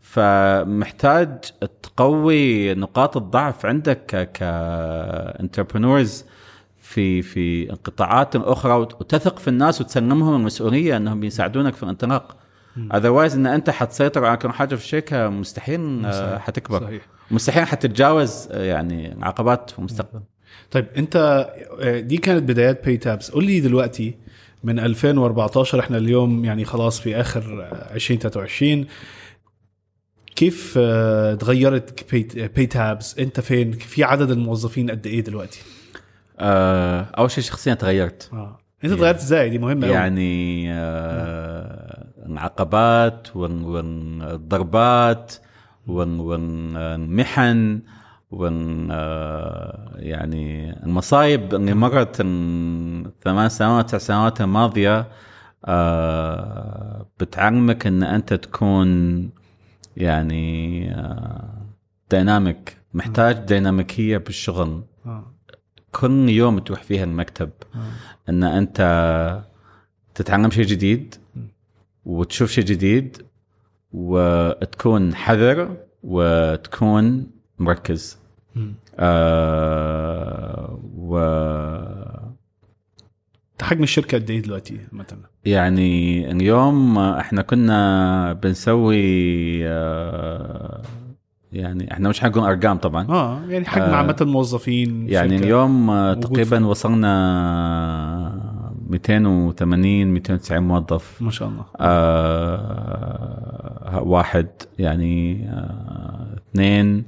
A: فمحتاج تقوي نقاط الضعف عندك ك entrepreneurs في في القطاعات الاخرى وت- وتثق في الناس وتسلمهم المسؤولية إنهم بيساعدونك في الانطلاق. Otherwise إن أنت حتسيطر على كل حاجة في الشركة مستحيل آه،. حتكبر.
B: صحيح.
A: مستحيل حتتجاوز آه، يعني عقبات في المستقبل.
B: طيب أنت آه، دي كانت بدايات PayTabs قول لي دلوقتي من 2014 إحنا اليوم يعني خلاص في آخر آه، 2023 كيف آه، تغيرت PayTabs أنت فين؟ في عدد الموظفين قد إيه دلوقتي؟
A: آه، أول شيء شخصيا تغيرت.
B: آه. أنت تغيرت إزاي؟ دي مهمة
A: يعني آه، العقبات وال- والضربات وال- والمحن وال آه، يعني المصايب اللي مرت الثمان سنوات تسع سنوات الماضية آه، بتعلمك إن أنت تكون يعني ديناميك محتاج ديناميكيه بالشغل
B: آه.
A: كل يوم تروح فيها المكتب
B: آه.
A: إن أنت تتعلم شيء جديد وتشوف شيء جديد وتكون حذر وتكون مركز. آه و
B: حجم الشركة قد إيه دلوقتي مثلا
A: يعني اليوم إحنا كنا بنسوي آه يعني إحنا مش حنقول أرقام طبعا
B: آه يعني حجم
A: آه،
B: عامة موظفين
A: يعني. اليوم آه، تقريبا؟ وصلنا 280 290 موظف
B: ما شاء الله
A: آه واحد يعني آه اثنين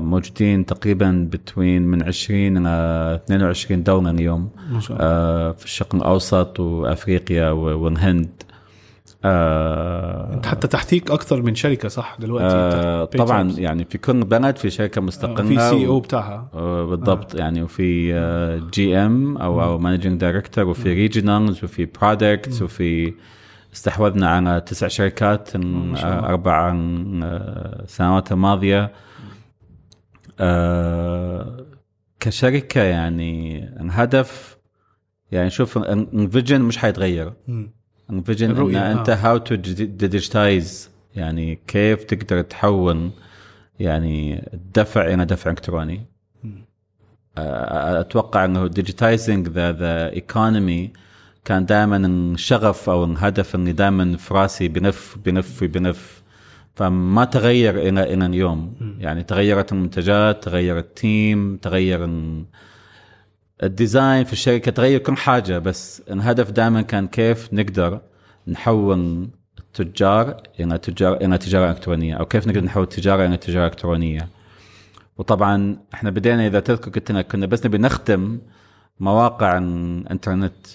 A: موجودين تقريبا بتوين من 20 إلى 22 دولة اليوم
B: ما شاء الله.
A: آه في الشرق الأوسط وأفريقيا والهند. آه
B: أنت حتى تحتك أكثر من شركة صح دلوقتي؟
A: آه طبعا. يعني في كل بلد في شركة
B: آه،
A: مستقله
B: في CEO
A: و-
B: بتاعها.
A: آه، بالضبط يعني وفي GM أو managing director وفي regionals وفي products وفي استحوذنا على تسع شركات. أربع آه، سنوات الماضية. آه، كشركة يعني الهدف يعني شوف ال vision مش حيتغير
B: مم.
A: الفيجن إن
B: أنت.
A: how to digitize يعني كيف تقدر تحول يعني الدفع إلى دفع
B: إلكتروني.
A: آه، أتوقع إنه digitizing the the economy كان دائما الشغف أو الهدف اللي دائما في رأسي بنف بنف بنف فما تغير إلى إلى اليوم يعني تغيرت المنتجات تغير ال team تغير ال- الديزاين في الشركة تغير كل حاجة. بس الهدف دائما كان كيف نقدر نحول التجار إلى تجار إلى تجارة إلكترونية أو كيف نقدر نحول التجارة إلى تجارة إلكترونية. وطبعا إحنا بدينا إذا تذكر كنت كنا بس نبي نخدم مواقع
B: الإنترنت.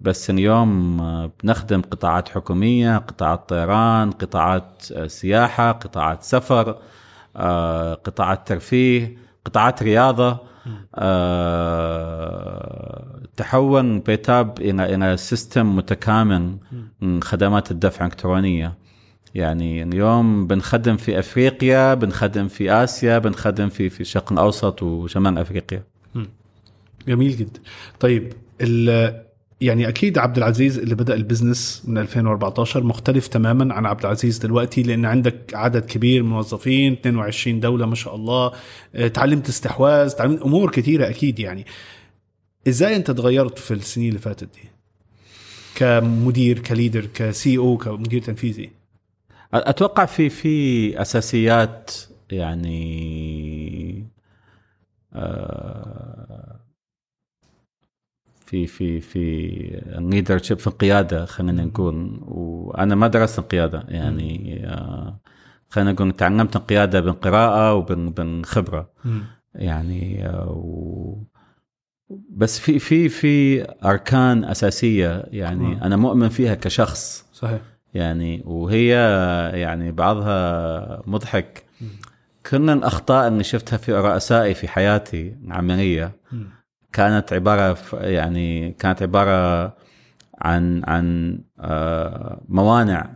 A: بس اليوم بنخدم قطاعات حكومية قطاعات طيران قطاعات سياحة قطاعات سفر. قطاعات ترفيه قطاعات رياضة آه، تحول PayTabs إلى إلى system متكامل من خدمات الدفع الإلكترونية. يعني اليوم بنخدم في أفريقيا بنخدم في آسيا بنخدم في في الشرق الأوسط وشمال أفريقيا.
B: جميل جدا. طيب يعني أكيد عبد العزيز اللي بدأ ال business من 2014 مختلف تماما عن عبد العزيز دلوقتي لأن عندك عدد كبير من الموظفين 22 دولة ما شاء الله آه، تعلمت استحواذ تعلمت أمور كثيره أكيد يعني. إزاي أنت تغيرت في السنين اللي فاتت دي؟ كمدير ك leader كسي أو كمدير تنفيذي.
A: أتوقع في في أساسيات يعني آه، في في في ال leadership في القياده خلينا نقول. وأنا ما درست القيادة يعني آه، خلينا نقول تعلمت القيادة بالقراءه وبالخبره يعني آه، و بس في في في أركان أساسية يعني أنا مؤمن فيها كشخص.
B: صحيح.
A: يعني وهي يعني بعضها مضحك. كل الأخطاء اللي شفتها في رؤسائي في حياتي العملية كانت عبارة يعني كانت عبارة عن عن آه، موانع.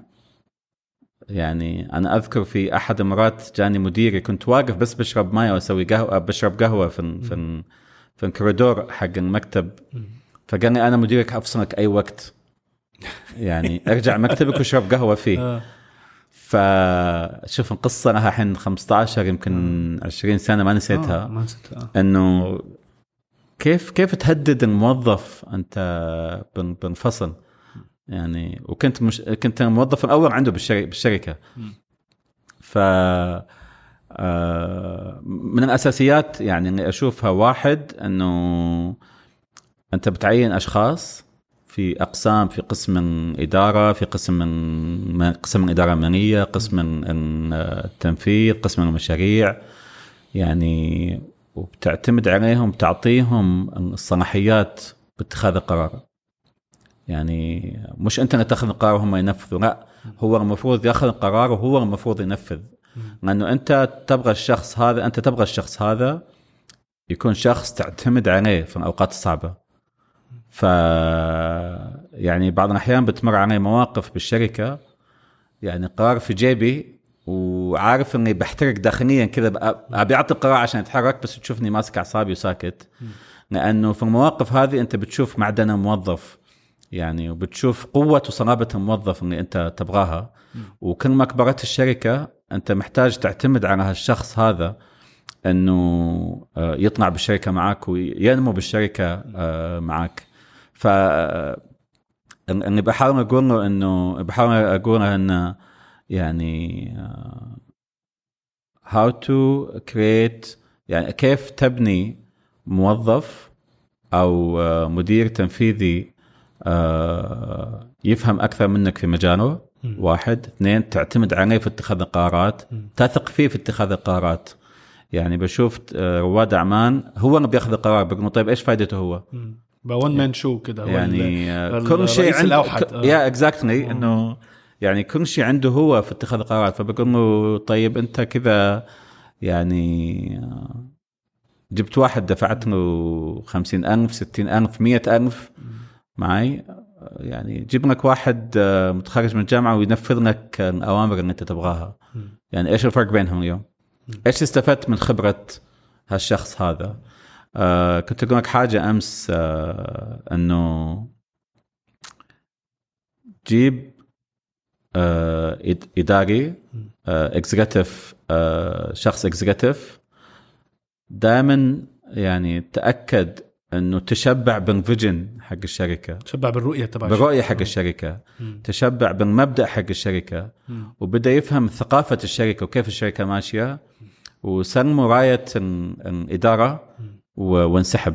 A: يعني أنا أذكر في أحد المرات جاني مديري كنت واقف بس بشرب ماي أو أسوي قهوه بشرب قهوة في في في الكوريدور حق المكتب. فقال لي أنا مديرك أفصلك أي وقت. يعني ارجع مكتبك واشرب قهوة فيه. آه. فشوف القصة لها الحين 15 يمكن 20 سنة ما نسيتها.
B: ما نسيتها
A: إنه كيف كيف تهدد الموظف أنت بالفصل يعني وكنت مش كنت الموظف الأول عنده بالشركة. ف آه، من الأساسيات يعني إني أشوفها واحد إنه أنت بتعين أشخاص في أقسام في قسم إدارة في قسم من قسم الاداره الماليه قسم التنفيذ قسم المشاريع. يعني وبتعتمد عليهم تعطيهم الصلاحيات باتخاذ القرار. يعني مش أنت اللي تأخذ القرار وهم ينفذوا لا هو المفروض يأخذ القرار وهو المفروض ينفذ. لأنه أنت تبغى الشخص هذا أنت تبغى الشخص هذا يكون شخص تعتمد عليه في الأوقات الصعبة. ف يعني بعض الأحيان بتمر علي مواقف بالشركة يعني قرار في جيبي وعارف إني بحترق داخليا كذا أبي أعطي قرار عشان أتحرك بس تشوفني ماسك أعصابي وساكت. لأنه في المواقف هذه أنت بتشوف معدن الموظف يعني وبتشوف قوة وصلابة الموظف اللي أنت تبغاها. وكل ما كبرت الشركة أنت محتاج تعتمد على هالشخص هذا إنه آه، يطلع بالشركة معك وينمو بالشركة آه، معك ف إني بحاول أقول له إنه بحاول أقول إنه يعني how to create يعني كيف تبني موظف أو آه، مدير تنفيذي آه، يفهم أكثر منك في مجاله. واحد. اثنين تعتمد عليه في اتخاذ القرارات. تثق فيه في اتخاذ القرارات. يعني بشوف آه، رواد أعمال هو اللي بياخذ القرار بقول طيب إيش فائدته هو؟
B: one man show كده
A: يعني كل شيء عنده يا exactly إنه يعني كل شيء عنده هو في اتخاذ القرارات فبقول له طيب أنت كذا يعني جبت واحد دفعت له 50000 60000 100000 معي يعني جيب لك واحد آه، متخرج من الجامعة وينفذ لك الأوامر اللي أنت تبغاها يعني إيش الفرق بينهم اليوم؟ إيش استفدت من خبرة هالشخص هذا؟ آه كنت أقول لك حاجة أمس آه إنه جيب آه إداري executive آه شخص executive دائما يعني تأكد إنه تشبع بال vision حق الشركة.
B: تشبع بالرؤية تبع
A: بالرؤية حق الشركة. مم. تشبع بالمبدا حق الشركة. مم. وبدأ يفهم ثقافة الشركة وكيف الشركة ماشية. وسلموا راية الاداره وانسحب.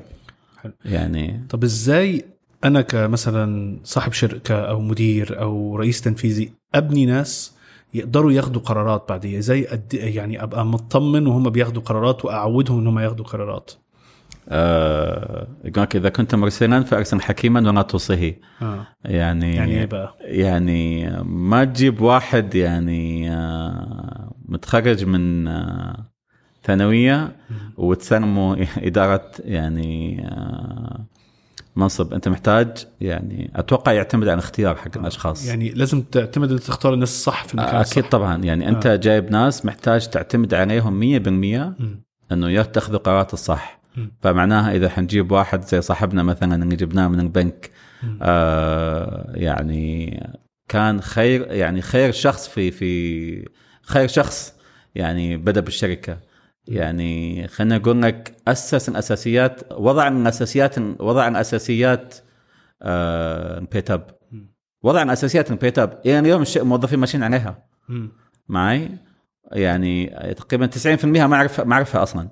A: حلو. يعني
B: طب إزاي أنا كمثلا صاحب شركة أو مدير أو رئيس تنفيذي أبني ناس يقدروا ياخدوا قرارات بعدين إزاي يعني أبقى مطمن وهم بياخدوا قرارات وأعودهم إن هم ياخدوا قرارات
A: آه إذا كنت مرسلا فأرسل حكيما ولا توصيه
B: آه.
A: يعني
B: يعني إيه بقى؟
A: يعني ما تجيب واحد يعني آه متخرج من آه ثانوية وتسلمه إدارة يعني آه منصب أنت محتاج يعني أتوقع يعتمد على الاختيار حق الأشخاص.
B: يعني لازم تعتمد أنك تختار الناس الصح في المكان
A: أكيد
B: الصح.
A: طبعا. يعني أنت آه. جايب ناس محتاج تعتمد عليهم 100% إنه يتخذوا قرارات الصح. فمعناها إذا حنجيب واحد زي صاحبنا مثلا اللي جبناه من البنك. آه يعني كان خير يعني خير شخص في في خير شخص يعني بدأ بالشركة. يعني خلينا نقول لك أسس الأساسيات وضع الأساسيات وضع الأساسيات آه PayTabs وضع الأساسيات PayTabs إلى اليوم الموظفين ماشيين عليها. معي يعني تقريبا 90% ما اعرف ما أعرفها
B: أصلا.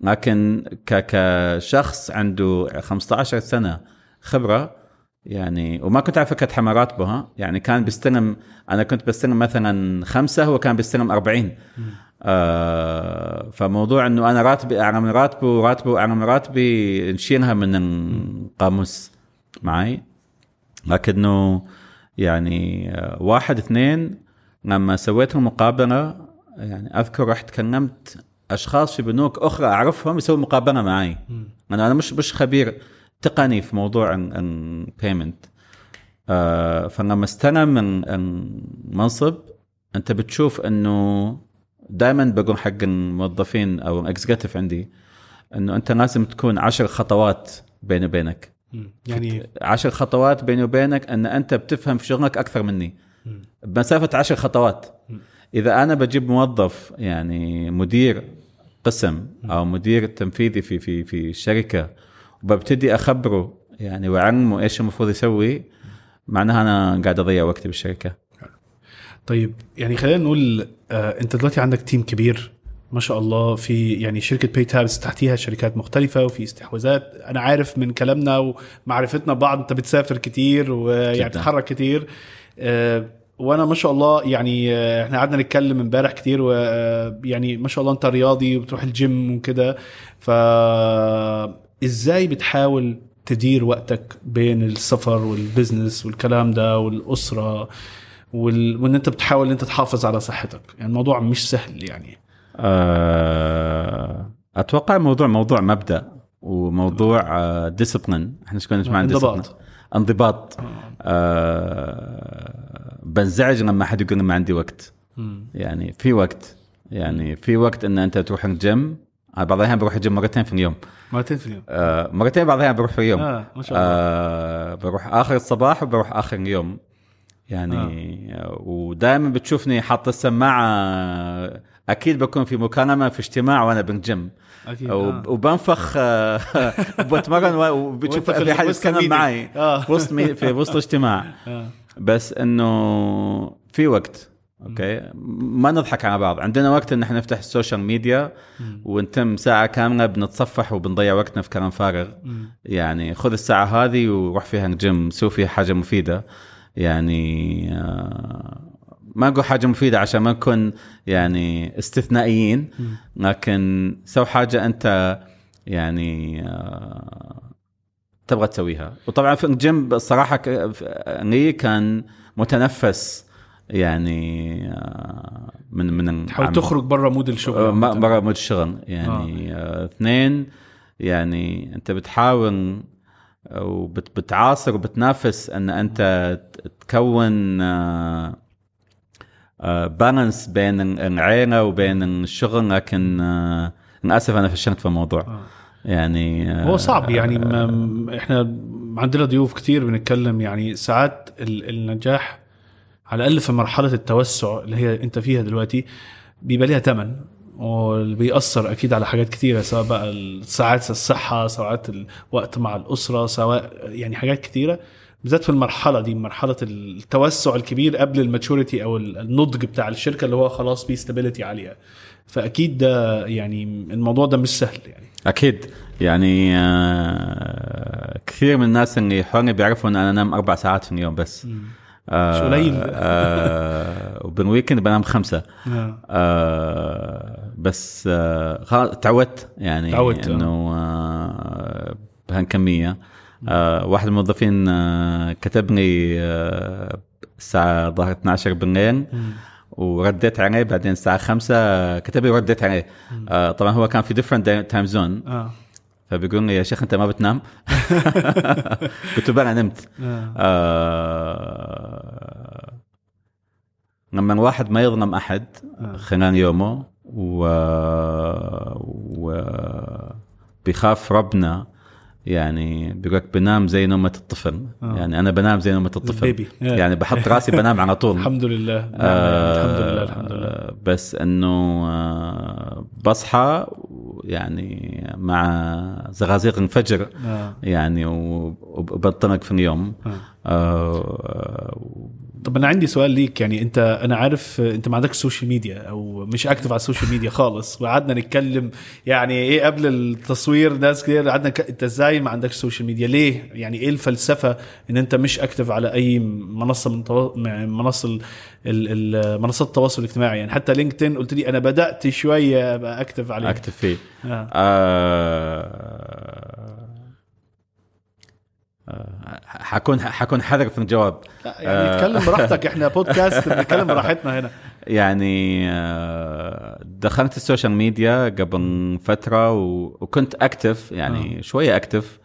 A: لكن كشخص عنده 15 سنة خبرة يعني وما كنت أعرف فكره راتبه يعني كان بيستلم أنا كنت بستلم مثلا خمسة هو كان بيستلم 40 آه فموضوع إنه أنا راتبي اعلى من راتبه وراتبه اعلى من راتبي نشيلها من القاموس معي. لكنه يعني آه، واحد اثنين لما سويت المقابلة يعني أذكر رحت كلمت أشخاص في بنوك أخرى أعرفهم يسووا مقابلة معي. أنا أنا مش مش خبير تقني في موضوع ال payment آه فلما استلم من المنصب أنت بتشوف إنه دائما بقول حق الموظفين أو الاكزكتيف عندي إنه أنت لازم تكون عشر خطوات بيني وبينك.
B: يعني
A: عشر خطوات بيني وبينك إن أنت بتفهم في شغلك أكثر مني. بمسافة عشر خطوات. إذا أنا بجيب موظف يعني مدير قسم أو مدير تنفيذي في في في شركة وببتدي أخبره يعني وأعلمه إيش المفروض يسوي معناها أنا قاعد أضيع وقتي بالشركة
B: طيب يعني خلينا نقول آه انت دلوقتي عندك team كبير ما شاء الله في يعني شركة PayTabs تحتيها شركات مختلفة وفي استحواذات أنا عارف من كلامنا ومعرفتنا ببعض أنت بتسافر كتير ويعني. بتتحرك كتير. آه وأنا ما شاء الله يعني آه، إحنا قعدنا نتكلم امبارح كتير ويعني ما شاء الله أنت رياضي وبتروح الجيم وكده. ف إزاي بتحاول تدير وقتك بين السفر وال business والكلام ده والأسرة؟ وال... وإن أنت بتحاول إن أنت تحافظ على صحتك. يعني الموضوع مش سهل يعني.
A: آه، أتوقع الموضوع موضوع مبدأ وموضوع discipline إحنا إيش كنا عن
B: انضباط.
A: انضباط. آه، بنزعج لما حد يقول ما عندي وقت. يعني في وقت. يعني في وقت إن أنت تروح الجيم. أنا بعض الأحيان بروح الجيم مرتين في اليوم.
B: مرتين في اليوم.
A: آه، مرتين بعض الأحيان بروح في اليوم.
B: آه ما شاء الله.
A: آه بروح آخر الصباح وبروح آخر اليوم. يعني آه. ودائما بتشوفني حاط السماعة أكيد بكون في مكالمة في اجتماع وأنا بالجيم أكيد
B: آه.
A: وبنفخ آه، وبتمرن وبتشوف
B: في
A: حد يتكلم. معي
B: آه.
A: وسط مي- في وسط اجتماع
B: آه.
A: بس إنه في وقت أوكي ما نضحك على بعض عندنا وقت إن إحنا نفتح ال social
B: media.
A: ونتم ساعة كاملة بنتصفح وبنضيع وقتنا في كلام فارغ. يعني خذ الساعة هذه وروح فيها الجيم سوي فيها حاجة مفيدة يعني آه، ما أقول حاجة مفيدة عشان ما نكون يعني استثنائيين لكن سو حاجة أنت يعني آه، تبغى تسويها. وطبعا في الجيم الصراحة ك- لي كان متنفس يعني آه، من من
B: تحاول تخرج بره mood الشغل.
A: آه، برا mood الشغل. يعني آه. اثنين يعني أنت بتحاول وبتعاصر وبتنافس إن أنت تكون balance بين العيله وبين الشغل لكن آه، للاسف أنا فشلت في الموضوع.
B: آه.
A: يعني آه،
B: هو صعب يعني إحنا عندنا ضيوف كتير بنتكلم. يعني ساعات ال- النجاح على الأقل في مرحلة التوسع اللي هي أنت فيها دلوقتي بيبقى ليها ثمن وبيأثر أكيد على حاجات كتيرة سواء بقى ساعات الصحة ساعات الوقت مع الأسرة سواء يعني حاجات كتيرة بالذات في المرحلة دي مرحلة التوسع الكبير قبل ال maturity أو النضج بتاع الشركة اللي هو خلاص في stability عالية. فأكيد ده يعني الموضوع ده مش سهل يعني.
A: أكيد. يعني آه، كثير من الناس اللي حولي بيعرفوا إن أنا أنام أربع ساعات في اليوم بس. آه،
B: مش قليل.
A: آه وبالويكند بنام خمسة
B: آه.
A: آه بس آه خلاص تعودت يعني
B: تعودت، آه.
A: إنه آه بهالكمية آه واحد من الموظفين آه كتب لي آه الساعة ظهر 12 بالليل. ورديت عليه بعدين الساعة 5 كتب لي ورديت عليه آه طبعا هو كان في different time
B: zone
A: فبيقول لي يا شيخ أنت ما بتنام قلت له بلى نمت
B: آه.
A: آه لما الواحد ما يظلم أحد
B: آه.
A: خلال يومه و... و... بيخاف ربنا يعني بيقول لك بنام زي نومة الطفل
B: آه.
A: يعني أنا بنام زي نومة الطفل
B: ال baby. آه.
A: يعني بحط راسي بنام على طول
B: الحمد لله نعم،
A: آه،
B: الحمد لله الحمد لله
A: بس إنه آه، بصحى يعني مع زغازيق الفجر
B: آه.
A: يعني وب- وبنطلق في اليوم
B: آه.
A: آه،
B: طب أنا عندي سؤال ليك يعني أنت أنا عارف أنت ما عندكش social media أو مش active على ال social media خالص وقعدنا نتكلم يعني إيه قبل التصوير ناس كتير قعدنا ك... أنت إزاي ما عندكش social media ليه؟ يعني إيه الفلسفة إن أنت مش active على أي منصة من طو... منصة ال... ال... ال... منصات التواصل الاجتماعي؟ يعني حتى LinkedIn قلت لي أنا بدأت شوية أبقى active عليه.
A: active فيه.
B: آه.
A: آه، حكون حكون حذر في الجواب.
B: يعني اتكلم براحتك إحنا بودكاست بنتكلم براحتنا هنا.
A: يعني آه، دخلت ال social media قبل فترة وكنت active يعني شوية active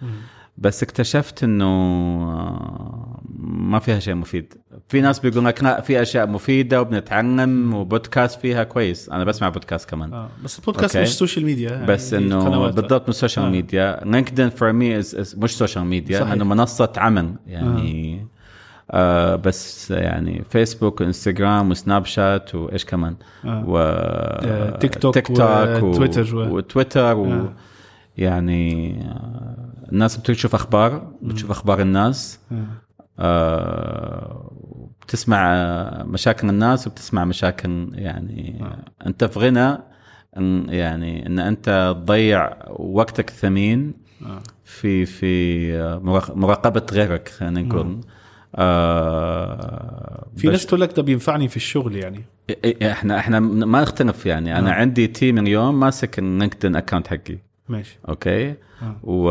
A: بس اكتشفت إنه آه، ما فيها شيء مفيد في ناس بيقول لك لا في أشياء مفيدة وبنتعلم وبودكاست فيها كويس أنا بسمع بودكاست كمان
B: آه بس ال
A: podcast okay.
B: مش social media يعني
A: بس
B: دي إنه.
A: بالضبط من ال social
B: آه.
A: media LinkedIn for me مش social media
B: صحيح.
A: انه منصة عمل يعني آه بس يعني Facebook و Instagram و Snapchat وإيش كمان
B: آه.
A: و
B: آه، TikTok
A: TikTok و
B: Twitter و-
A: وتويتر و...
B: آه.
A: يعني آه، الناس بتشوف أخبار بتشوف أخبار الناس
B: آه.
A: آه، بتسمع مشاكل الناس وبتسمع مشاكل يعني آه. أنت في غنى إن يعني إن أنت تضيع وقتك الثمين
B: آه.
A: في في مراق- مراقبة غيرك خلينا نقول آه
B: في ناس تقول لك ده بينفعني في الشغل يعني
A: إيه- إيه، إحنا إحنا ما نختلف يعني أنا
B: آه.
A: عندي team اليوم ماسك ال LinkedIn account حقي
B: ماشي
A: okay
B: آه.
A: و...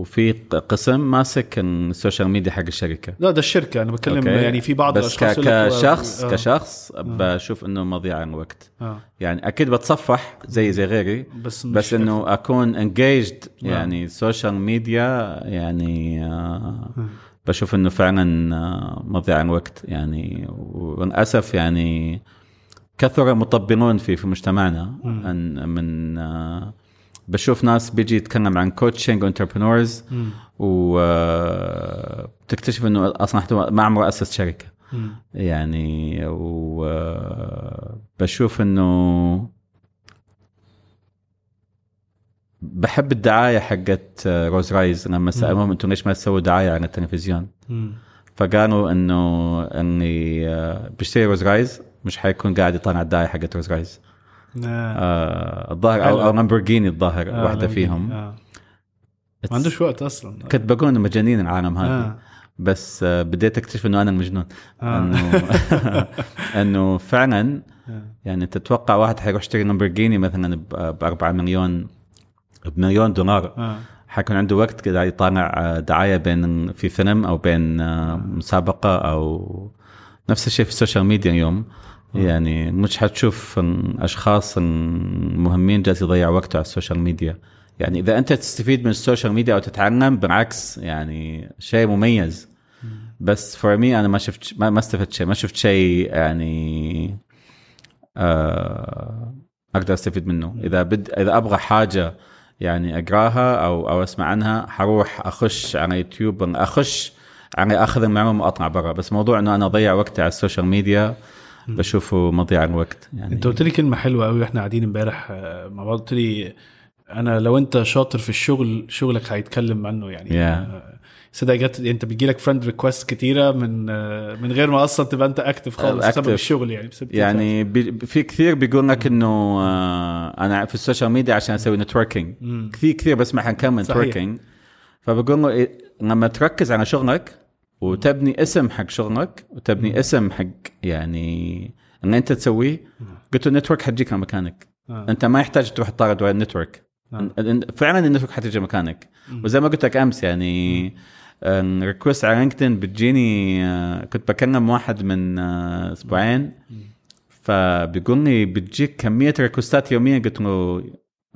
A: وفي قسم ماسك ال social media حق الشركة
B: لا ده الشركة أنا بتكلم
A: okay.
B: يعني في بعض
A: بس.
B: الأشخاص
A: كشخص
B: آه.
A: كشخص بشوف إنه مضيعه الوقت
B: آه.
A: يعني أكيد بتصفح زي زي غيري
B: بس
A: بس إنه أكون engaged
B: آه.
A: يعني social media يعني آه بشوف إنه فعلا آه، مضيعه الوقت يعني وللأسف يعني كثر المطبلون في في مجتمعنا أن من آه، بشوف ناس بيجي يتكلم عن coaching و entrepreneurs
B: مم.
A: وبتكتشف إنه أصلا حتى ما عمره أسس شركة
B: مم.
A: يعني وبشوف إنه بحب الدعاية حقت روز رايز لما سالوهم أنتم ليش ما تسووا دعاية على التلفزيون
B: مم.
A: فقالوا إنه إني آه، بشتري روز رايز مش حيكون قاعد يطلع الدعايه حقت روز رايز
B: آه.
A: آه، الظاهر أو لامبورجيني الظاهر
B: آه، واحدة
A: فيهم
B: آه. ما عندوش وقت أصلا
A: كنت بقول إنه مجانين العالم هذا
B: آه.
A: بس آه، بديت أكتشف إنه أنا المجنون
B: آه.
A: إنه إنه فعلا
B: آه.
A: يعني تتوقع واحد حيروح يشتري لامبورجيني مثلا ب 4 مليون بمليون دولار
B: آه.
A: حيكون عنده وقت كده يطالع آه، دعاية بين في فيلم أو بين آه، مسابقة أو نفس الشيء في ال social media اليوم يعني مش حتشوف أشخاص مهمين جالس يضيع وقته على ال social media. يعني إذا أنت تستفيد من ال social media أو تتعلم بالعكس يعني شيء مميز. بس for me أنا ما شفت ما, ما استفدت شيء ما شفت شيء يعني آه أقدر أستفيد منه. إذا بد إذا أبغى حاجة يعني أقراها أو أو أسمع عنها حروح أخش على يوتيوب أخش يعني أخذ المعلومة وأطلع برا. بس موضوع إنه أنا أضيع وقتي على ال social media بشوفه مضيع الوقت يعني
B: انت قلت لي كلمة حلوة قوي وإحنا قاعدين امبارح آه، مع بعض قلت لي أنا لو أنت شاطر في الشغل شغلك هيتكلم عنه يعني
A: Yeah.
B: آه، صدق جت أنت بيجي لك friend request كتيرة من آه، من غير ما أصلا تبقى أنت active خالص
A: active.
B: بسبب الشغل يعني بسبب
A: يعني بي- في كثير بيقول لك إنه أنا في ال social media عشان أسوي
B: networking.
A: كثير كثير بسمع عن كم. networking فبقول له إيه، لما تركز على شغلك وتبني اسم حق شغلك وتبني اسم حق يعني إن أنت تسويه. قلت له ال network حتجيك على مكانك.
B: آه.
A: أنت ما يحتاج تروح تطارد ورا ال
B: network.
A: آه. فعلا ال network حتجي مكانك. وزي ما قلت لك أمس يعني request على LinkedIn بتجيني آه، كنت بكلم واحد من آه، أسبوعين. فبيقول لي بتجيك كمية request ات يوميا. قلت له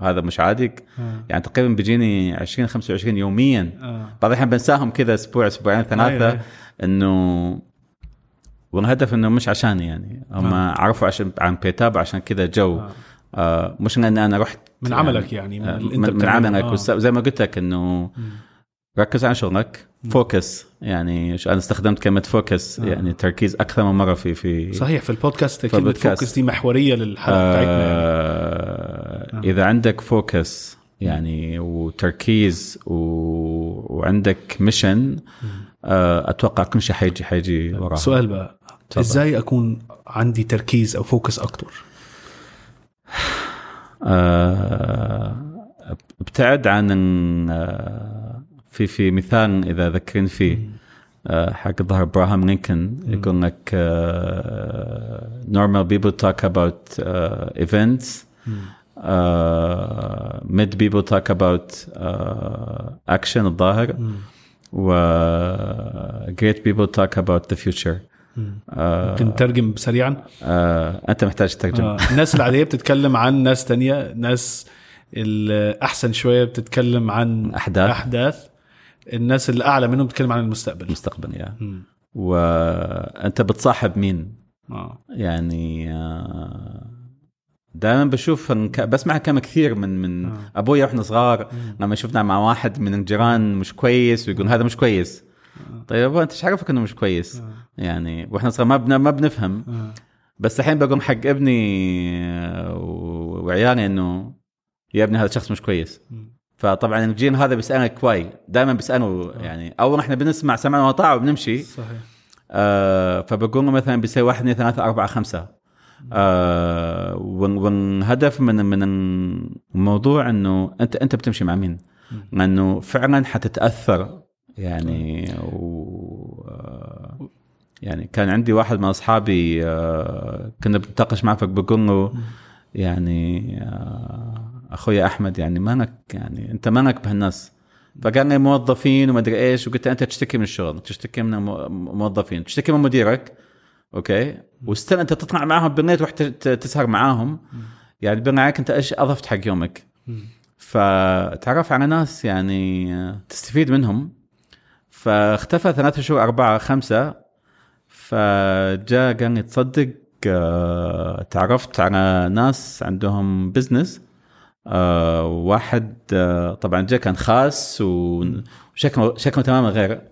A: هذا مش عادي
B: آه.
A: يعني تقريبا بيجيني 20 25 يوميا
B: آه.
A: بعض الأحيان بنساهم كذا أسبوع أسبوعين
B: أيوة،
A: ثلاثة
B: أيوة.
A: إنه والهدف إنه مش عشاني يعني هم
B: آه.
A: عرفوا عشان عن Paytabs عشان كذا جو
B: آه.
A: آه مش لأن أنا رحت
B: من عملك يعني، من
A: آه، من, من. عملك
B: آه.
A: زي ما قلت لك إنه ركز على شغلك focus يعني أنا استخدمت كلمة focus
B: آه.
A: يعني تركيز أكثر من مرة في في
B: صحيح في البودكاست
A: كلمة.
B: focus دي محورية للحلقة بتاعتنا يعني.
A: آه إذا عندك focus يعني وتركيز و... وعندك mission آه، أتوقع كل شيء حيجي حيجي وراها.
B: سؤال بقى.
A: تفضل.
B: إزاي أكون عندي تركيز أو focus أكتر؟
A: آه، ابتعد عن آه، في في مثال إذا ذكرين فيه. حق ظهر ابراهام لينكولن يقول لك normal people talk about uh, events. Uh, mid people talk about uh, action الظاهر و great people talk about the future. آه،
B: ممكن ترجم سريعا؟
A: آه، أنت محتاج تترجم.
B: آه، الناس العاديه بتتكلم عن ناس تانية ناس الأحسن شوية بتتكلم عن
A: أحداث.
B: أحداث. الناس اللي أعلى منهم بتتكلم عن المستقبل.
A: مستقبل يعني
B: مم.
A: وانت بتصاحب مين؟
B: آه.
A: يعني دائما بشوف بسمع كلام كثير من من
B: آه.
A: ابويا وإحنا صغار لما شفنا مع واحد من الجيران مش كويس ويقول هذا مش كويس. طيب أبوي أنت إيش عرفك إنه مش كويس؟ يعني وإحنا صغار ما بن- ما بنفهم.
B: آه.
A: بس الحين بقوم حق ابني آه، وعيالي إنه يا ابني هذا شخص مش كويس. فطبعا الجيل هذا بيسألك واي دائما بيسألوا يعني أول إحنا بنسمع سمعنا وطاعه وبنمشي
B: صحيح.
A: آه فبقول له مثلا بيسوي واحد اثنين ثلاثة أربعة خمسة. آه والهدف من من الموضوع إنه انت أنت بتمشي مع مين؟ لأنه فعلا حتتأثر يعني و يعني كان عندي واحد من أصحابي آه كنا بنتناقش معه فبقول له يعني آه أخوي أحمد يعني مالك يعني أنت مالك بهالناس. فقال لي موظفين وما أدري إيش وقلت أنت تشتكي من الشغل تشتكي من الموظفين تشتكي من مديرك okay؟ و still أنت تطلع معاهم بالليل تروح تسهر معاهم. يعني عليك أنت إيش أضفت حق يومك. فتعرف على ناس يعني تستفيد منهم. فاختفى ثلاثة شهور أربعة خمسة. فجاء قال لي تصدق آه، تعرفت على ناس عندهم business آه، واحد آه، طبعا جاء كان خاص وشكله شكله تماما غير.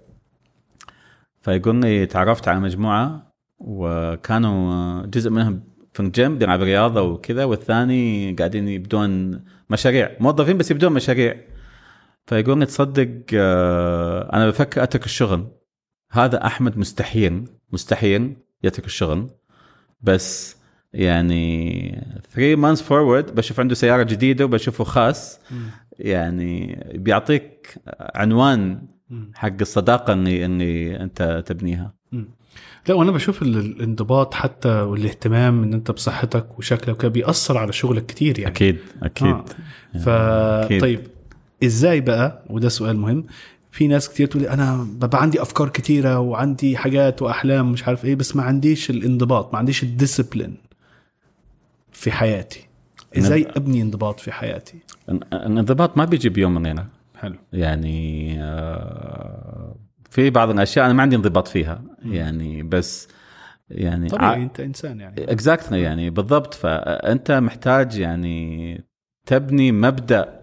A: فيقول لي تعرفت على مجموعة. وكانوا جزء منهم في الجيم بيلعب رياضة وكذا والثاني قاعدين يبدون مشاريع. موظفين بس يبدون مشاريع. فيقول لي تصدق آه، أنا بفكر أترك الشغل. هذا أحمد مستحيل مستحيل يترك الشغل. بس يعني 3 months forward بشوف عنده سيارة جديدة وبشوفه خاص. يعني بيعطيك عنوان حق الصداقة اللي اللي أنت تبنيها.
B: لا وأنا بشوف ال- الانضباط حتى والاهتمام ان انت بصحتك وشكلك وكده بيأثر على شغلك كتير يعني.
A: أكيد أكيد.
B: آه. ف
A: أكيد.
B: طيب إزاي بقى؟ وده سؤال مهم. في ناس كتير تقول أنا ببقى عندي أفكار كتيرة وعندي حاجات وأحلام مش عارف إيه بس ما عنديش الانضباط ما عنديش الديسيبلين في حياتي. إزاي أبني انضباط في حياتي؟
A: الانضباط ما بيجي بيوم من ليله
B: حلو.
A: يعني آه، في بعض الأشياء أنا ما عندي انضباط فيها يعني بس يعني
B: طبيعي أنت إنسان يعني.
A: اكزاكتلي يعني بالضبط. فأنت محتاج يعني تبني مبدأ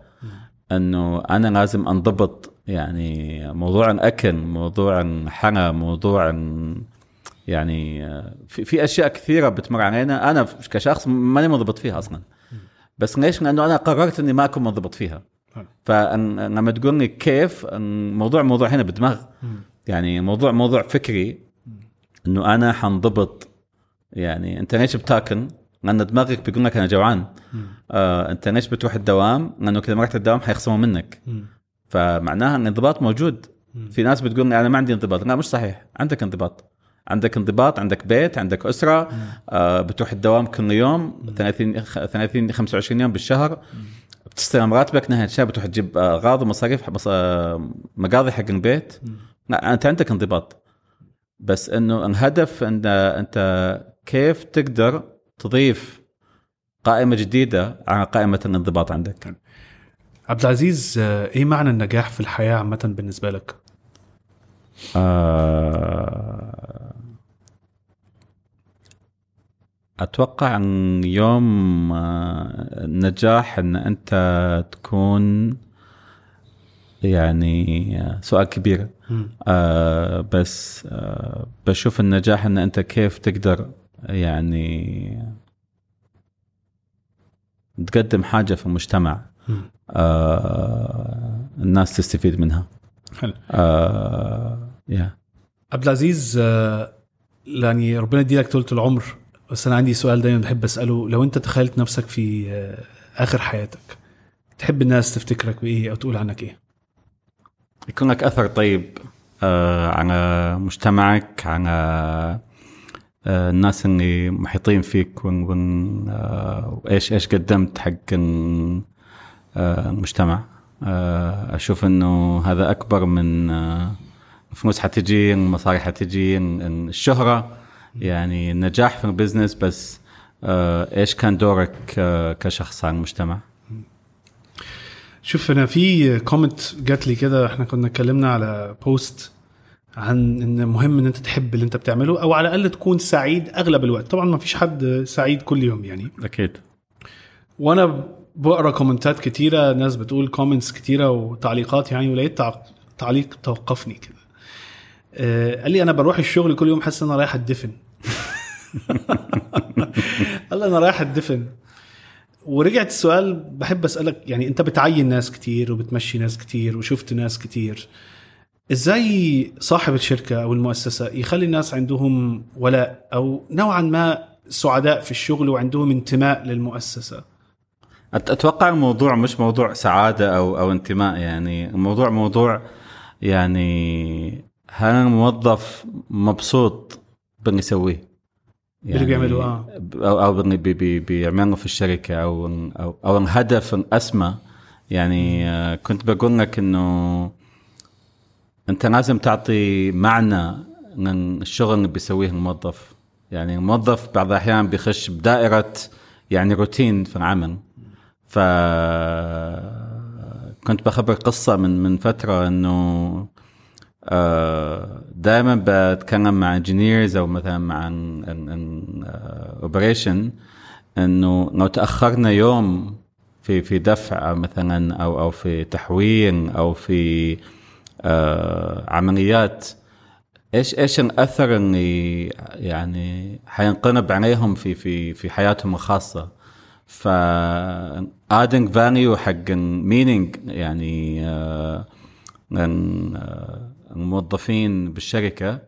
A: إنه أنا لازم أنضبط يعني موضوع الاكل موضوع الحلا موضوع يعني في, في أشياء كثيرة بتمر علينا. أنا كشخص ماني منضبط فيها أصلا. بس ليش؟ لأنه أنا قررت إني ما أكون منضبط فيها. فلما تقول لي كيف الموضوع موضوع هنا بدماغ. يعني موضوع موضوع فكري. إنه أنا حنضبط. يعني أنت ليش بتاكل؟ لأن دماغك بيقول لك أنا جوعان. آه أنت ليش بتروح الدوام؟ لأنه كذا ما رحت الدوام حيخصموا منك. فمعناها إن الانضباط موجود. في ناس بتقول أنا ما عندي انضباط. لا مش صحيح. عندك انضباط. عندك انضباط عندك بيت عندك أسرة. آه بتروح الدوام كل يوم 30 خ- 30 25 يوم بالشهر. بتستلم راتبك نهاية الشهر بتروح تجيب آه، أغراض ومصاريف مص- آه، مقاضي حق البيت. لا أنت عندك انضباط. بس إنه الهدف إن أنت كيف تقدر تضيف قائمة جديدة على قائمة الانضباط عندك؟
B: عبد العزيز آه، إيه معنى النجاح في الحياة عامة بالنسبة لك؟
A: آه، أتوقع أن يوم آه، النجاح أن أنت تكون يعني آه، سؤال كبير. آه بس آه بشوف النجاح أن أنت كيف تقدر يعني تقدم حاجة في المجتمع. آه الناس تستفيد منها.
B: حلو.
A: آه يا
B: عبد العزيز آه، يعني ربنا يدي لك طولة العمر. بس أنا عندي سؤال دايما بحب أسأله. لو أنت تخيلت نفسك في آه، آخر حياتك تحب الناس تفتكرك بإيه أو تقول عنك إيه؟
A: يكون لك أثر طيب آه، على مجتمعك على آه، الناس اللي محيطين فيك وايش إيش قدمت حق ال- المجتمع؟ أشوف إنه هذا أكبر من فلوس حتجي المصاري حتجي ال- ال- الشهرة. يعني النجاح في ال business بس آه، إيش كان دورك آه، كشخص على المجتمع؟
B: شوف أنا في comment جات لي كده إحنا كنا اتكلمنا على post عن إن مهم إن أنت تحب اللي أنت بتعمله أو على الأقل تكون سعيد أغلب الوقت. طبعا ما فيش حد سعيد كل يوم يعني.
A: أكيد.
B: وأنا بقرأ comment ات كتيرة ناس بتقول comments كتيرة وتعليقات يعني ولقيت تع- تعليق توقفني كده. آه، قال لي أنا بروح الشغل كل يوم حاسس إن أنا رايح أتدفن. لي أنا رايح اتدفن ورجعت السؤال بحب أسألك يعني أنت بتعين ناس كتير وبتمشي ناس كتير وشفت ناس كتير. إزاي صاحب الشركة أو المؤسسة يخلي الناس عندهم ولاء أو نوعا ما سعداء في الشغل وعندهم انتماء
A: للمؤسسة؟ أتوقع الموضوع مش موضوع سعادة أو أو انتماء يعني الموضوع موضوع يعني هل الموظف مبسوط باللي يسويه
B: باللي بيعمله، آه.
A: أو أو باللي بي بي بيعمله في الشركة أو أو أو الهدف الاسمى يعني آه، كنت بقول لك إنه أنت لازم تعطي معنى للشغل اللي بيسويه الموظف. يعني الموظف بعض الأحيان بيخش بدائرة يعني روتين في العمل. ف كنت بخبر قصة من من فترة إنه دائما بتكلم مع engineers أو مثلا مع operation إنه لو تأخرنا يوم في في دفع مثلا أو أو في تحويل أو في آه، عمليات إيش إيش الأثر اللي يعني حينقلب عليهم في في في حياتهم الخاصة؟ ف adding value حق المينينج يعني آه، آه، الموظفين بالشركة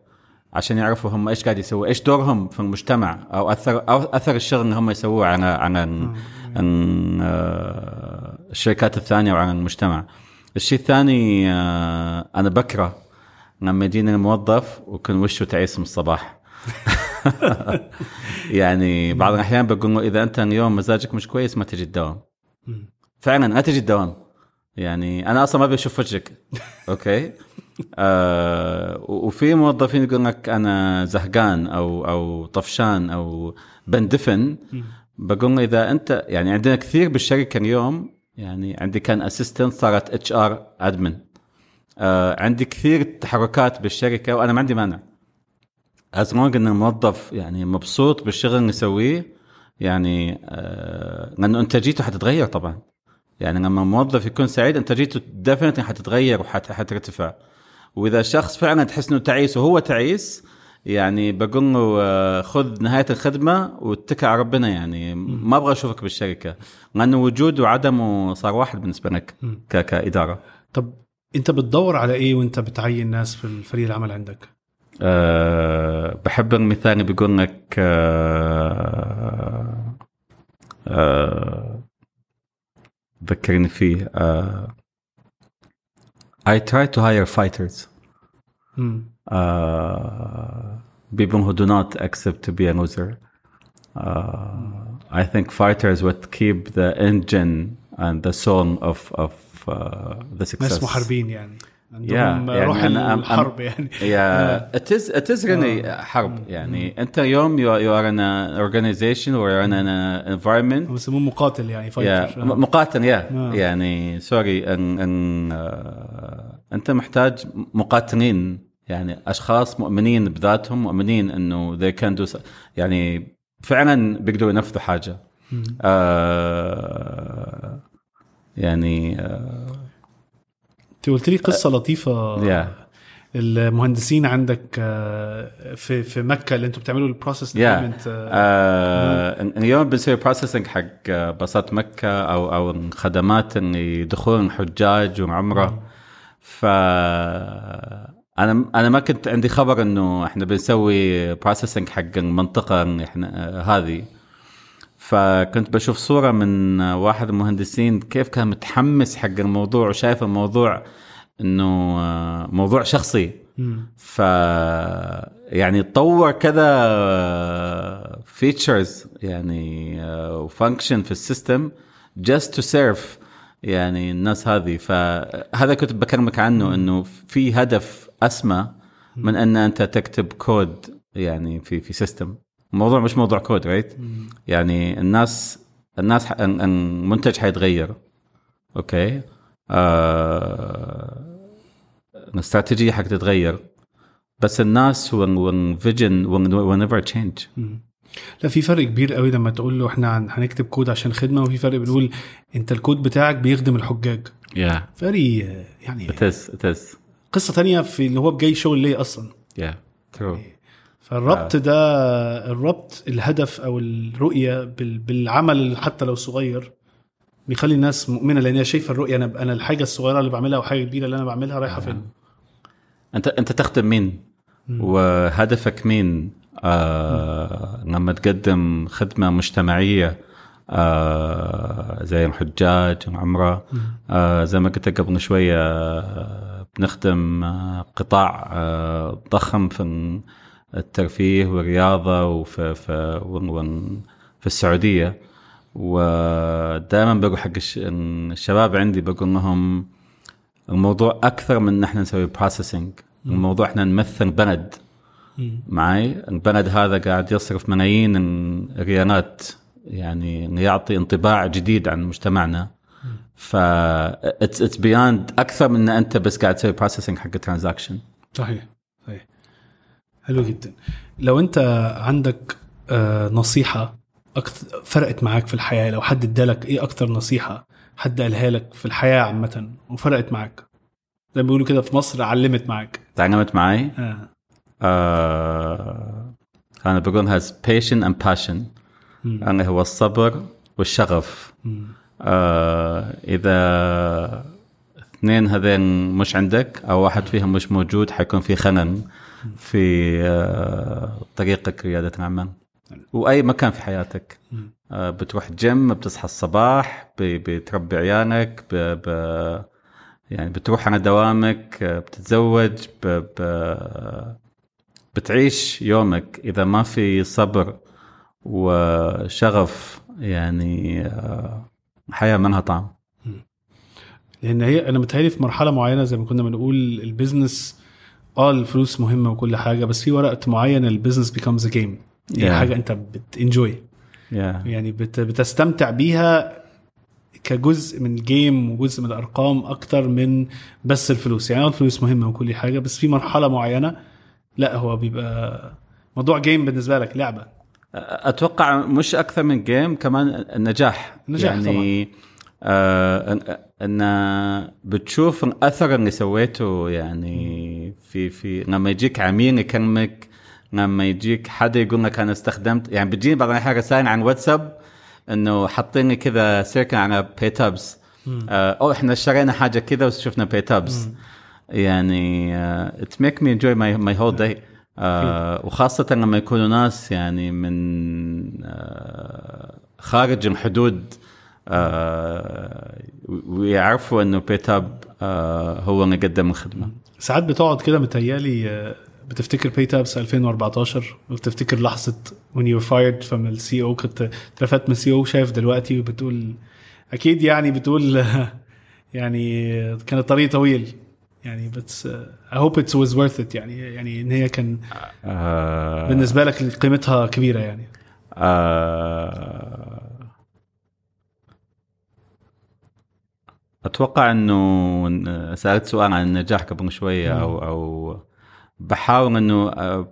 A: عشان يعرفوا هم إيش قاعد يسووا إيش دورهم في المجتمع أو أثر أو أثر الشغل اللي هم يسووه على ال- آه، الشركات الثانية وعلى المجتمع. الشيء الثاني آه، أنا بكره لما يجيني الموظف ويكون وشه تعيس من الصباح. يعني بعض الأحيان بقول له إذا أنت اليوم مزاجك مش كويس ما تجي الدوام. فعلا ما تجي الدوام. يعني أنا أصلا ما بشوف وجهك. okay؟ آه وفي موظفين يقول لك أنا زهقان أو أو طفشان أو بندفن. بقول إذا انت يعني عندنا كثير بالشركة اليوم يعني عندي كان assistant صارت HR admin عندي كثير تحركات بالشركة وأنا ما عندي مانع. as long إن الموظف يعني مبسوط بالشغل اللي يسويه يعني آه لأنه إنتاجيته حتتغير طبعا. يعني لما الموظف يكون سعيد إنتاجيته ديفنتلي حتتغير وحترتفع وإذا شخص فعلا تحس إنه تعيس وهو تعيس يعني بقول له آه، خذ نهاية الخدمة واتكل على ربنا يعني. ما أبغى أشوفك بالشركة لأنه وجوده وعدمه صار واحد بالنسبة لك ك- كإدارة.
B: طب أنت بتدور على إيه وأنت بتعين ناس في الفريق العمل عندك؟
A: أه بحب المثال اللي بيقول لك أه أه ذكرني فيه أه I try to hire fighters
B: مم.
A: uh, people who do not accept to be a loser. Uh, I think fighters would keep the engine and the soul of of uh, the success.
B: ناس محاربين يعني عندهم
A: Yeah, يعني
B: روح
A: أنا- I'm-
B: الحرب يعني.
A: Yeah, it is it is really حرب يعني أنت اليوم you are, you are in an organization or you're in an environment.
B: هم يسموه مقاتل يعني
A: yeah,
B: fighter
A: م- مقاتل يا
B: آه.
A: يعني sorry ان إن آه، أنت محتاج مقاتلين يعني أشخاص مؤمنين بذاتهم مؤمنين إنه they can do يعني فعلا بيقدروا ينفذوا حاجة. آه يعني آه
B: انت قلت لي قصة لطيفة.
A: Yeah.
B: المهندسين عندك آه، في في مكة اللي أنتم بتعملوا ال
A: process آه اليوم بنسوي processing حق آه، باصات مكة أو أو الخدمات اللي دخول الحجاج وعمره ف أنا أنا ما كنت عندي خبر إنه إحنا بنسوي processing حق المنطقة إحنا آه، هذه. فكنت بشوف صورة من واحد المهندسين كيف كان متحمس حق الموضوع وشايف الموضوع إنه آه، موضوع شخصي. ف يعني تطور كذا features يعني و function في ال system just to serve يعني الناس هذه. فهذا كنت بكلمك عنه إنه في هدف أسمى من أن أنت تكتب كود يعني في في system الموضوع مش موضوع code right يعني الناس الناس المنتج حيتغير okay آه الاستراتيجية حتتغير بس الناس وال vision و never change
B: لا في فرق كبير قوي لما تقول له إحنا هن- هنكتب كود عشان خدمة وفي فرق بنقول أنت الكود بتاعك بيخدم الحجاج.
A: yeah
B: very يعني
A: it is it is.
B: قصة تانية في اللي هو جاي شغل ليه أصلا.
A: Yeah. True.
B: فالربط ده الربط الهدف أو الرؤية بال- بالعمل حتى لو صغير بيخلي الناس مؤمنة لأن هي شايفة الرؤية أنا أنا الحاجة الصغيرة اللي بعملها أو حاجة كبيرة اللي أنا بعملها رايحة فين؟
A: أنت أنت تخدم مين؟ وهدفك مين؟ آه لما تقدم خدمة مجتمعية آه زي الحجاج العمرة آه زي ما قلت قبل شوية آه بنخدم آه قطاع آه ضخم في الترفيه والرياضة وفي في في السعودية. ودائما بقول حق الش- الشباب عندي بقول لهم الموضوع أكثر من إن إحنا نسوي processing الموضوع إحنا نمثل بلد. معي البلد هذا قاعد يصرف ملايين الريالات يعني يعطي انطباع جديد عن مجتمعنا. ف it's beyond أكثر من إن أنت بس قاعد تسوي processing حق transaction
B: صحيح. حلو جدا. لو انت عندك آه، نصيحة أكتر فرقت معاك في الحياة لو حد ادالك إيه أكتر نصيحة حد قالها لك في الحياة عامة وفرقت معاك؟ زي ما بيقولوا كده في مصر علمت معاك.
A: تعلمت معي
B: آه.
A: آه أنا بقول هاز patient and passion. يعني هو الصبر والشغف. آه إذا اثنين هذين مش عندك أو واحد فيهم مش موجود حيكون في خنن. في آه طريقك ريادة الاعمال وأي مكان في حياتك. آه بتروح جيم بتصحى الصباح بتربي عيالك ب... ب... يعني بتروح على دوامك آه، بتتزوج ب... ب... بتعيش يومك. إذا ما في صبر وشغف يعني حياة ما لها طعم.
B: لأن هي أنا متهيألي في مرحلة معينة زي ما كنا بنقول ال business آه الفلوس مهمة وكل حاجة بس في وقت معين ال business a game. هي
A: Yeah.
B: حاجة انت بت enjoy
A: yeah.
B: يعني بت بتستمتع بيها كجزء من ال game وجزء من الأرقام أكتر من بس الفلوس. يعني آه الفلوس مهمة وكل حاجة بس في مرحلة معينة لا هو بيبقى موضوع game بالنسبة لك لعبة.
A: أتوقع مش أكثر من game كمان النجاح.
B: النجاح
A: يعني آه أن- بتشوف الاثر اللي سويته يعني في في لما يجيك عميل يكلمك لما يجيك حدا يقول لك أنا استخدمت يعني بتجيني بعض الأحيان رسائل عن واتساب إنه حاطين كذا circle على PayTabs آه أو إحنا اشترينا حاجة كذا وشفنا PayTabs يعني it make me enjoy my my whole day وخاصة لما يكونوا ناس يعني من آه خارج الحدود ويعرفوا إنه PayTabs آه هو اللي قدم الخدمة.
B: ساعات بتقعد كده متهيألي آه، بتفتكر PayTabs 2014 وبتفتكر لحظة when you were fired from ال CEO كنت اترفدت من ال CEO شايف دلوقتي وبتقول أكيد يعني بتقول يعني كان الطريق طويل. يعني بس I hope it was worth it. يعني يعني إن هي كان
A: آه
B: بالنسبة لك قيمتها كبيرة يعني.
A: آه أتوقع إنه سألت سؤال عن النجاح قبل شوية أو أو بحاول إنه آه،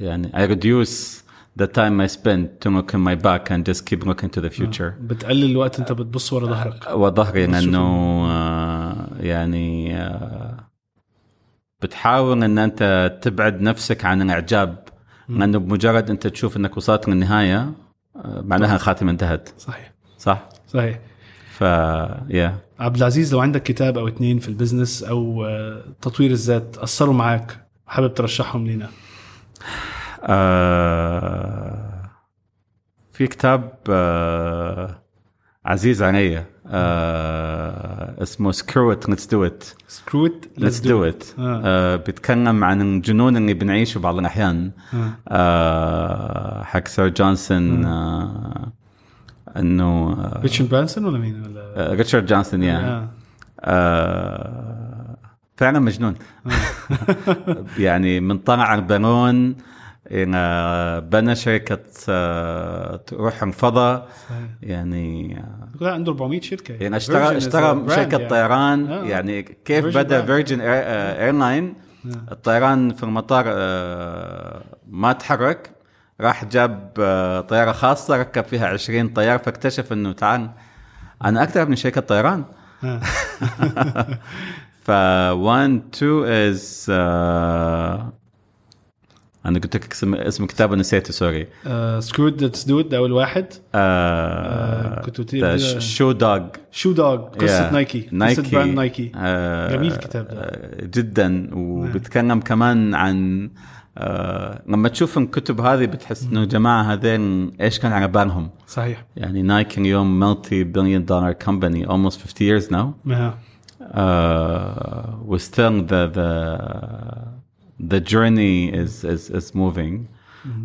A: يعني I reduce the time I spend to look in my back and just keep looking to the future.
B: بتقلل الوقت أنت بتبص ورا ظهرك.
A: وظهري
B: بس
A: لأنه آه، يعني آه، بتحاول إن أنت تبعد نفسك عن الإعجاب لأنه بمجرد أنت تشوف إنك وصلت للنهاية آه، معناها الخاتمه انتهت.
B: صحيح.
A: صح؟
B: صحيح.
A: ف يا
B: عبد العزيز لو عندك كتاب أو اتنين في ال business أو آه، تطوير الذات أثروا معاك حابب ترشحهم لنا
A: آه في كتاب آه عزيز علي آه اسمه Screw It Let's Do It
B: Screw
A: It Let's Do It
B: آه.
A: بيتكلم عن الجنون اللي بنعيشه بعض الأحيان.
B: آه.
A: آه حق Sir جونسون آه إنه
B: ريتشارد برانسون ولا مين ولا
A: آه، ريتشارد جونسون يا
B: آه.
A: آه فعلا مجنون يعني من طلع إلى بنى شركة تروح الفضاء. يعني
B: يقول عنده 400 شركة
A: يعني اشترى اشترى شركة
B: يعني.
A: طيران
B: آه.
A: يعني كيف بدأ. Virgin
B: Airline.
A: الطيران في المطار ما تحرك راح جاب آه، طيارة خاصة ركب فيها 20 طيار فاكتشف إنه تعال أنا أكثر من شركة طيران.
B: آه.
A: ف 1 2 از أنا قلت لك اسم اسم كتابه نسيته sorry.
B: Screw It Let's Do It ده اول واحد كنت.
A: Shoe Dog
B: Shoe Dog قصة Nike قصة brand Nike
A: آه
B: جميل الكتاب ده.
A: جدا. وبتكلم كمان عن آه لما تشوف الكتب هذه بتحس انه جماعه هذين ايش كان على بالهم
B: صحيح
A: يعني نايكي اليوم ملتي بليون دولار كومباني almost 50 years now
B: آه.
A: uh, we're still the the the journey is is is moving.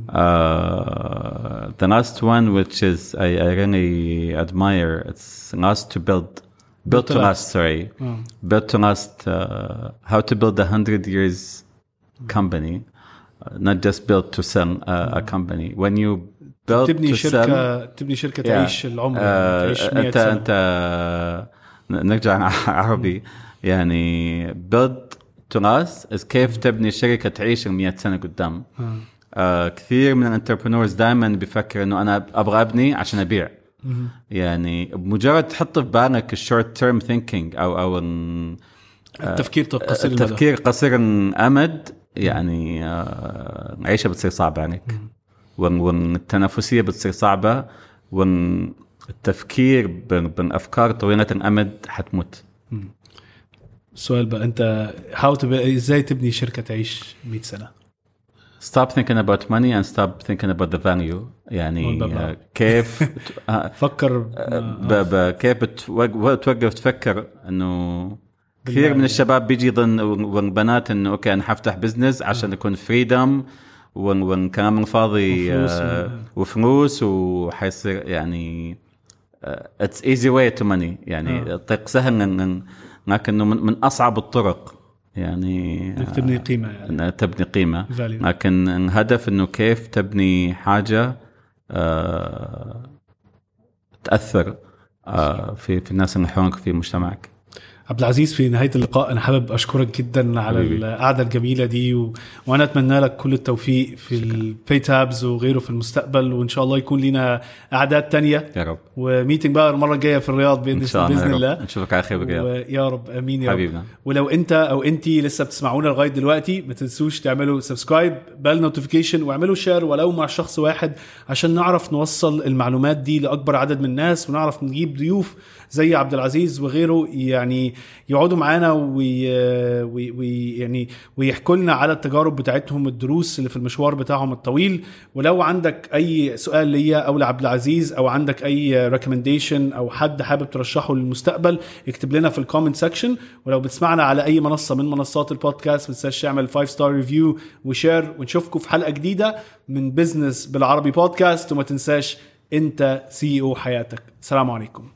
A: Uh, the last one, which is I, I really admire, it's last to build, built to last. Sorry,
B: آه.
A: built to last. Uh, how to build a hundred years company, uh, Not just build to sell uh, a company. When you build
B: تبني
A: to sell,
B: شركه تبني شركة
A: Yeah.
B: تعيش العمر
A: آه،
B: يعني تعيش 100
A: انت
B: سنة.
A: انت نرجع عربي. يعني build to last is كيف تبني شركة تعيش ال 100 سنة قدام.
B: آه.
A: آه كثير من الانتربرنورز دائما بيفكر إنه أنا أبغى أبني عشان أبيع. يعني بمجرد تحط في بالك ال short term thinking أو أو ال-
B: التفكير قصير
A: التفكير قصير الأمد يعني آه، العيشه بتصير صعبة عليك. وال- والتنافسيه بتصير صعبة والتفكير بال- بالافكار طويلة الأمد حتموت.
B: السؤال بقى أنت how إزاي تبني شركة تعيش 100 سنة؟
A: Stop thinking about money and stop thinking about the value. يعني. آه، كيف آه،
B: فكر
A: ب... ب... كيف توقف تفكر إنه كثير. من الشباب بيجي يظن والبنات إنه okay أنا حفتح business عشان يكون freedom والكلام الفاضي
B: وفلوس
A: آه، وفلوس وحيصير يعني it's easy way to money يعني
B: آه.
A: الطريق سهل لكن- لكنه من, من أصعب الطرق يعني
B: إنك تبني قيمة يعني
A: تبني قيمة
B: Value.
A: لكن الهدف إنه كيف تبني حاجة آه تأثر آه في في الناس اللي حولك في مجتمعك
B: عبد العزيز في نهاية اللقاء أنا حابب أشكرك جدا على. القعدة الجميلة دي و... وأنا أتمنى لك كل التوفيق في ال PayTabs وغيره في المستقبل وإن شاء الله يكون لنا أعداد تانية.
A: يا رب.
B: و meeting بقى المرة الجاية في الرياض بإذن,
A: إن شاء الله
B: بإذن
A: يا
B: الله.
A: رب نشوفك على خير بقى
B: ويا رب آمين يا رب.
A: حبيبنا.
B: ولو أنت أو انتي لسه بتسمعونا لغاية دلوقتي ما تنسوش تعملوا subscribe بال notification واعملوا share ولو مع شخص واحد عشان نعرف نوصل المعلومات دي لأكبر عدد من الناس ونعرف نجيب ضيوف زي عبد العزيز وغيره يعني يقعدوا معانا وي وي يعني ويحكوا لنا على التجارب بتاعتهم الدروس اللي في المشوار بتاعهم الطويل. ولو عندك أي سؤال ليا أو لعبد العزيز أو عندك أي recommendation أو حد حابب ترشحه للمستقبل اكتب لنا في ال comment section ولو بتسمعنا على أي منصة من منصات البودكاست ما تنساش تعمل 5 star review و share ونشوفكم في حلقة جديدة من business بالعربي بودكاست وما تنساش أنت CEO حياتك. السلام عليكم.